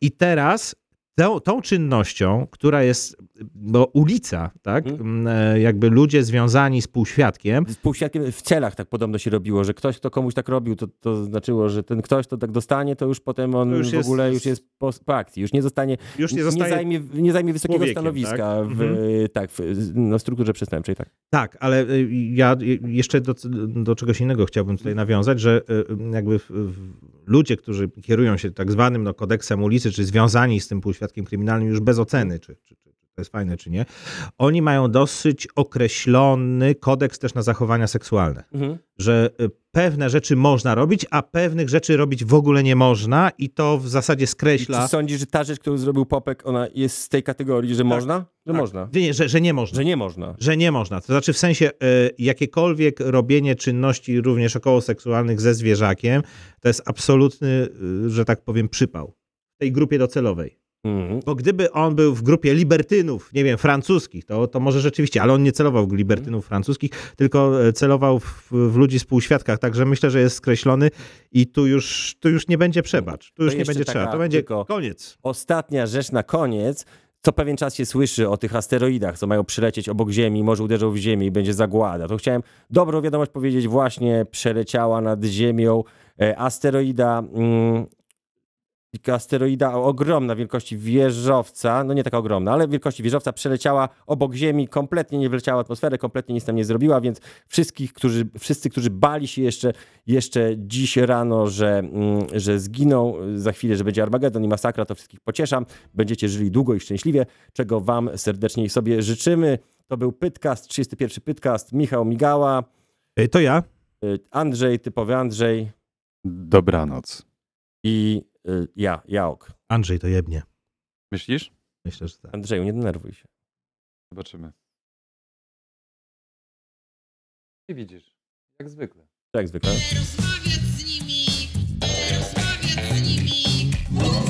I teraz tą, tą czynnością, która jest, bo ulica, tak, m, e, jakby ludzie związani z półświadkiem, Z półświadkiem w celach tak podobno się robiło, że ktoś, kto komuś tak robił, to, to znaczyło, że ten ktoś, to tak dostanie, to już potem on już w jest- ogóle już jest po, po akcji, już nie zostanie, już nie zostaje... nie zajmie, nie zajmie wysokiego stanowiska tak? w, Mhm. tak, w, no, strukturze przestępczej. Tak. Tak, ale y, ja y, jeszcze do, do czegoś innego chciałbym tutaj nawiązać, że jakby w- w- ludzie, którzy kierują się tak zwanym no, kodeksem ulicy, czy związani z tym półświadkiem kryminalnym już bez oceny, czy, czy, czy to jest fajne, czy nie, oni mają dosyć określony kodeks też na zachowania seksualne. Że y, pewne rzeczy można robić, a pewnych rzeczy robić w ogóle nie można i to w zasadzie I skreśla... czy sądzisz, że ta rzecz, którą zrobił Popek, ona jest z tej kategorii, że można? Że tak. można. Nie, że, że nie można. Że nie można. Że nie można. To znaczy w sensie y, jakiekolwiek robienie czynności również około seksualnych ze zwierzakiem, to jest absolutny, y, że tak powiem, przypał w tej grupie docelowej. Mhm. Bo gdyby on był w grupie libertynów, nie wiem, francuskich, to, to może rzeczywiście, ale on nie celował w libertynów francuskich, tylko e, celował w, w ludzi z półświadkach, także myślę, że jest skreślony i tu już, tu już nie będzie przebacz. Tu już nie będzie trzeba. To będzie koniec. Ostatnia rzecz na koniec. Co pewien czas się słyszy o tych asteroidach, co mają przylecieć obok Ziemi, może uderzą w Ziemię i będzie zagłada. To chciałem dobrą wiadomość powiedzieć. Właśnie przeleciała nad Ziemią e, asteroida. Asteroida o ogromna wielkości wieżowca, no nie taka ogromna, ale wielkości wieżowca przeleciała obok Ziemi, kompletnie nie wleciała atmosferę, kompletnie nic tam nie zrobiła, więc wszystkich, którzy, wszyscy, którzy bali się jeszcze, jeszcze dziś rano, że, mm, że zginą za chwilę, że będzie Armagedon i masakra, to wszystkich pocieszam. Będziecie żyli długo i szczęśliwie, czego wam serdecznie sobie życzymy. To był Pytcast, 31 Pytcast, Michał Migała, E, To ja. y, Andrzej, typowy Andrzej Dobranoc. i y, ja, Jaok. Andrzej to jebnie. Myślisz? Myślę, że tak. Andrzeju, nie denerwuj się. Zobaczymy. I widzisz, jak zwykle. Jak zwykle. rozmawiać z nimi, rozmawiać z nimi.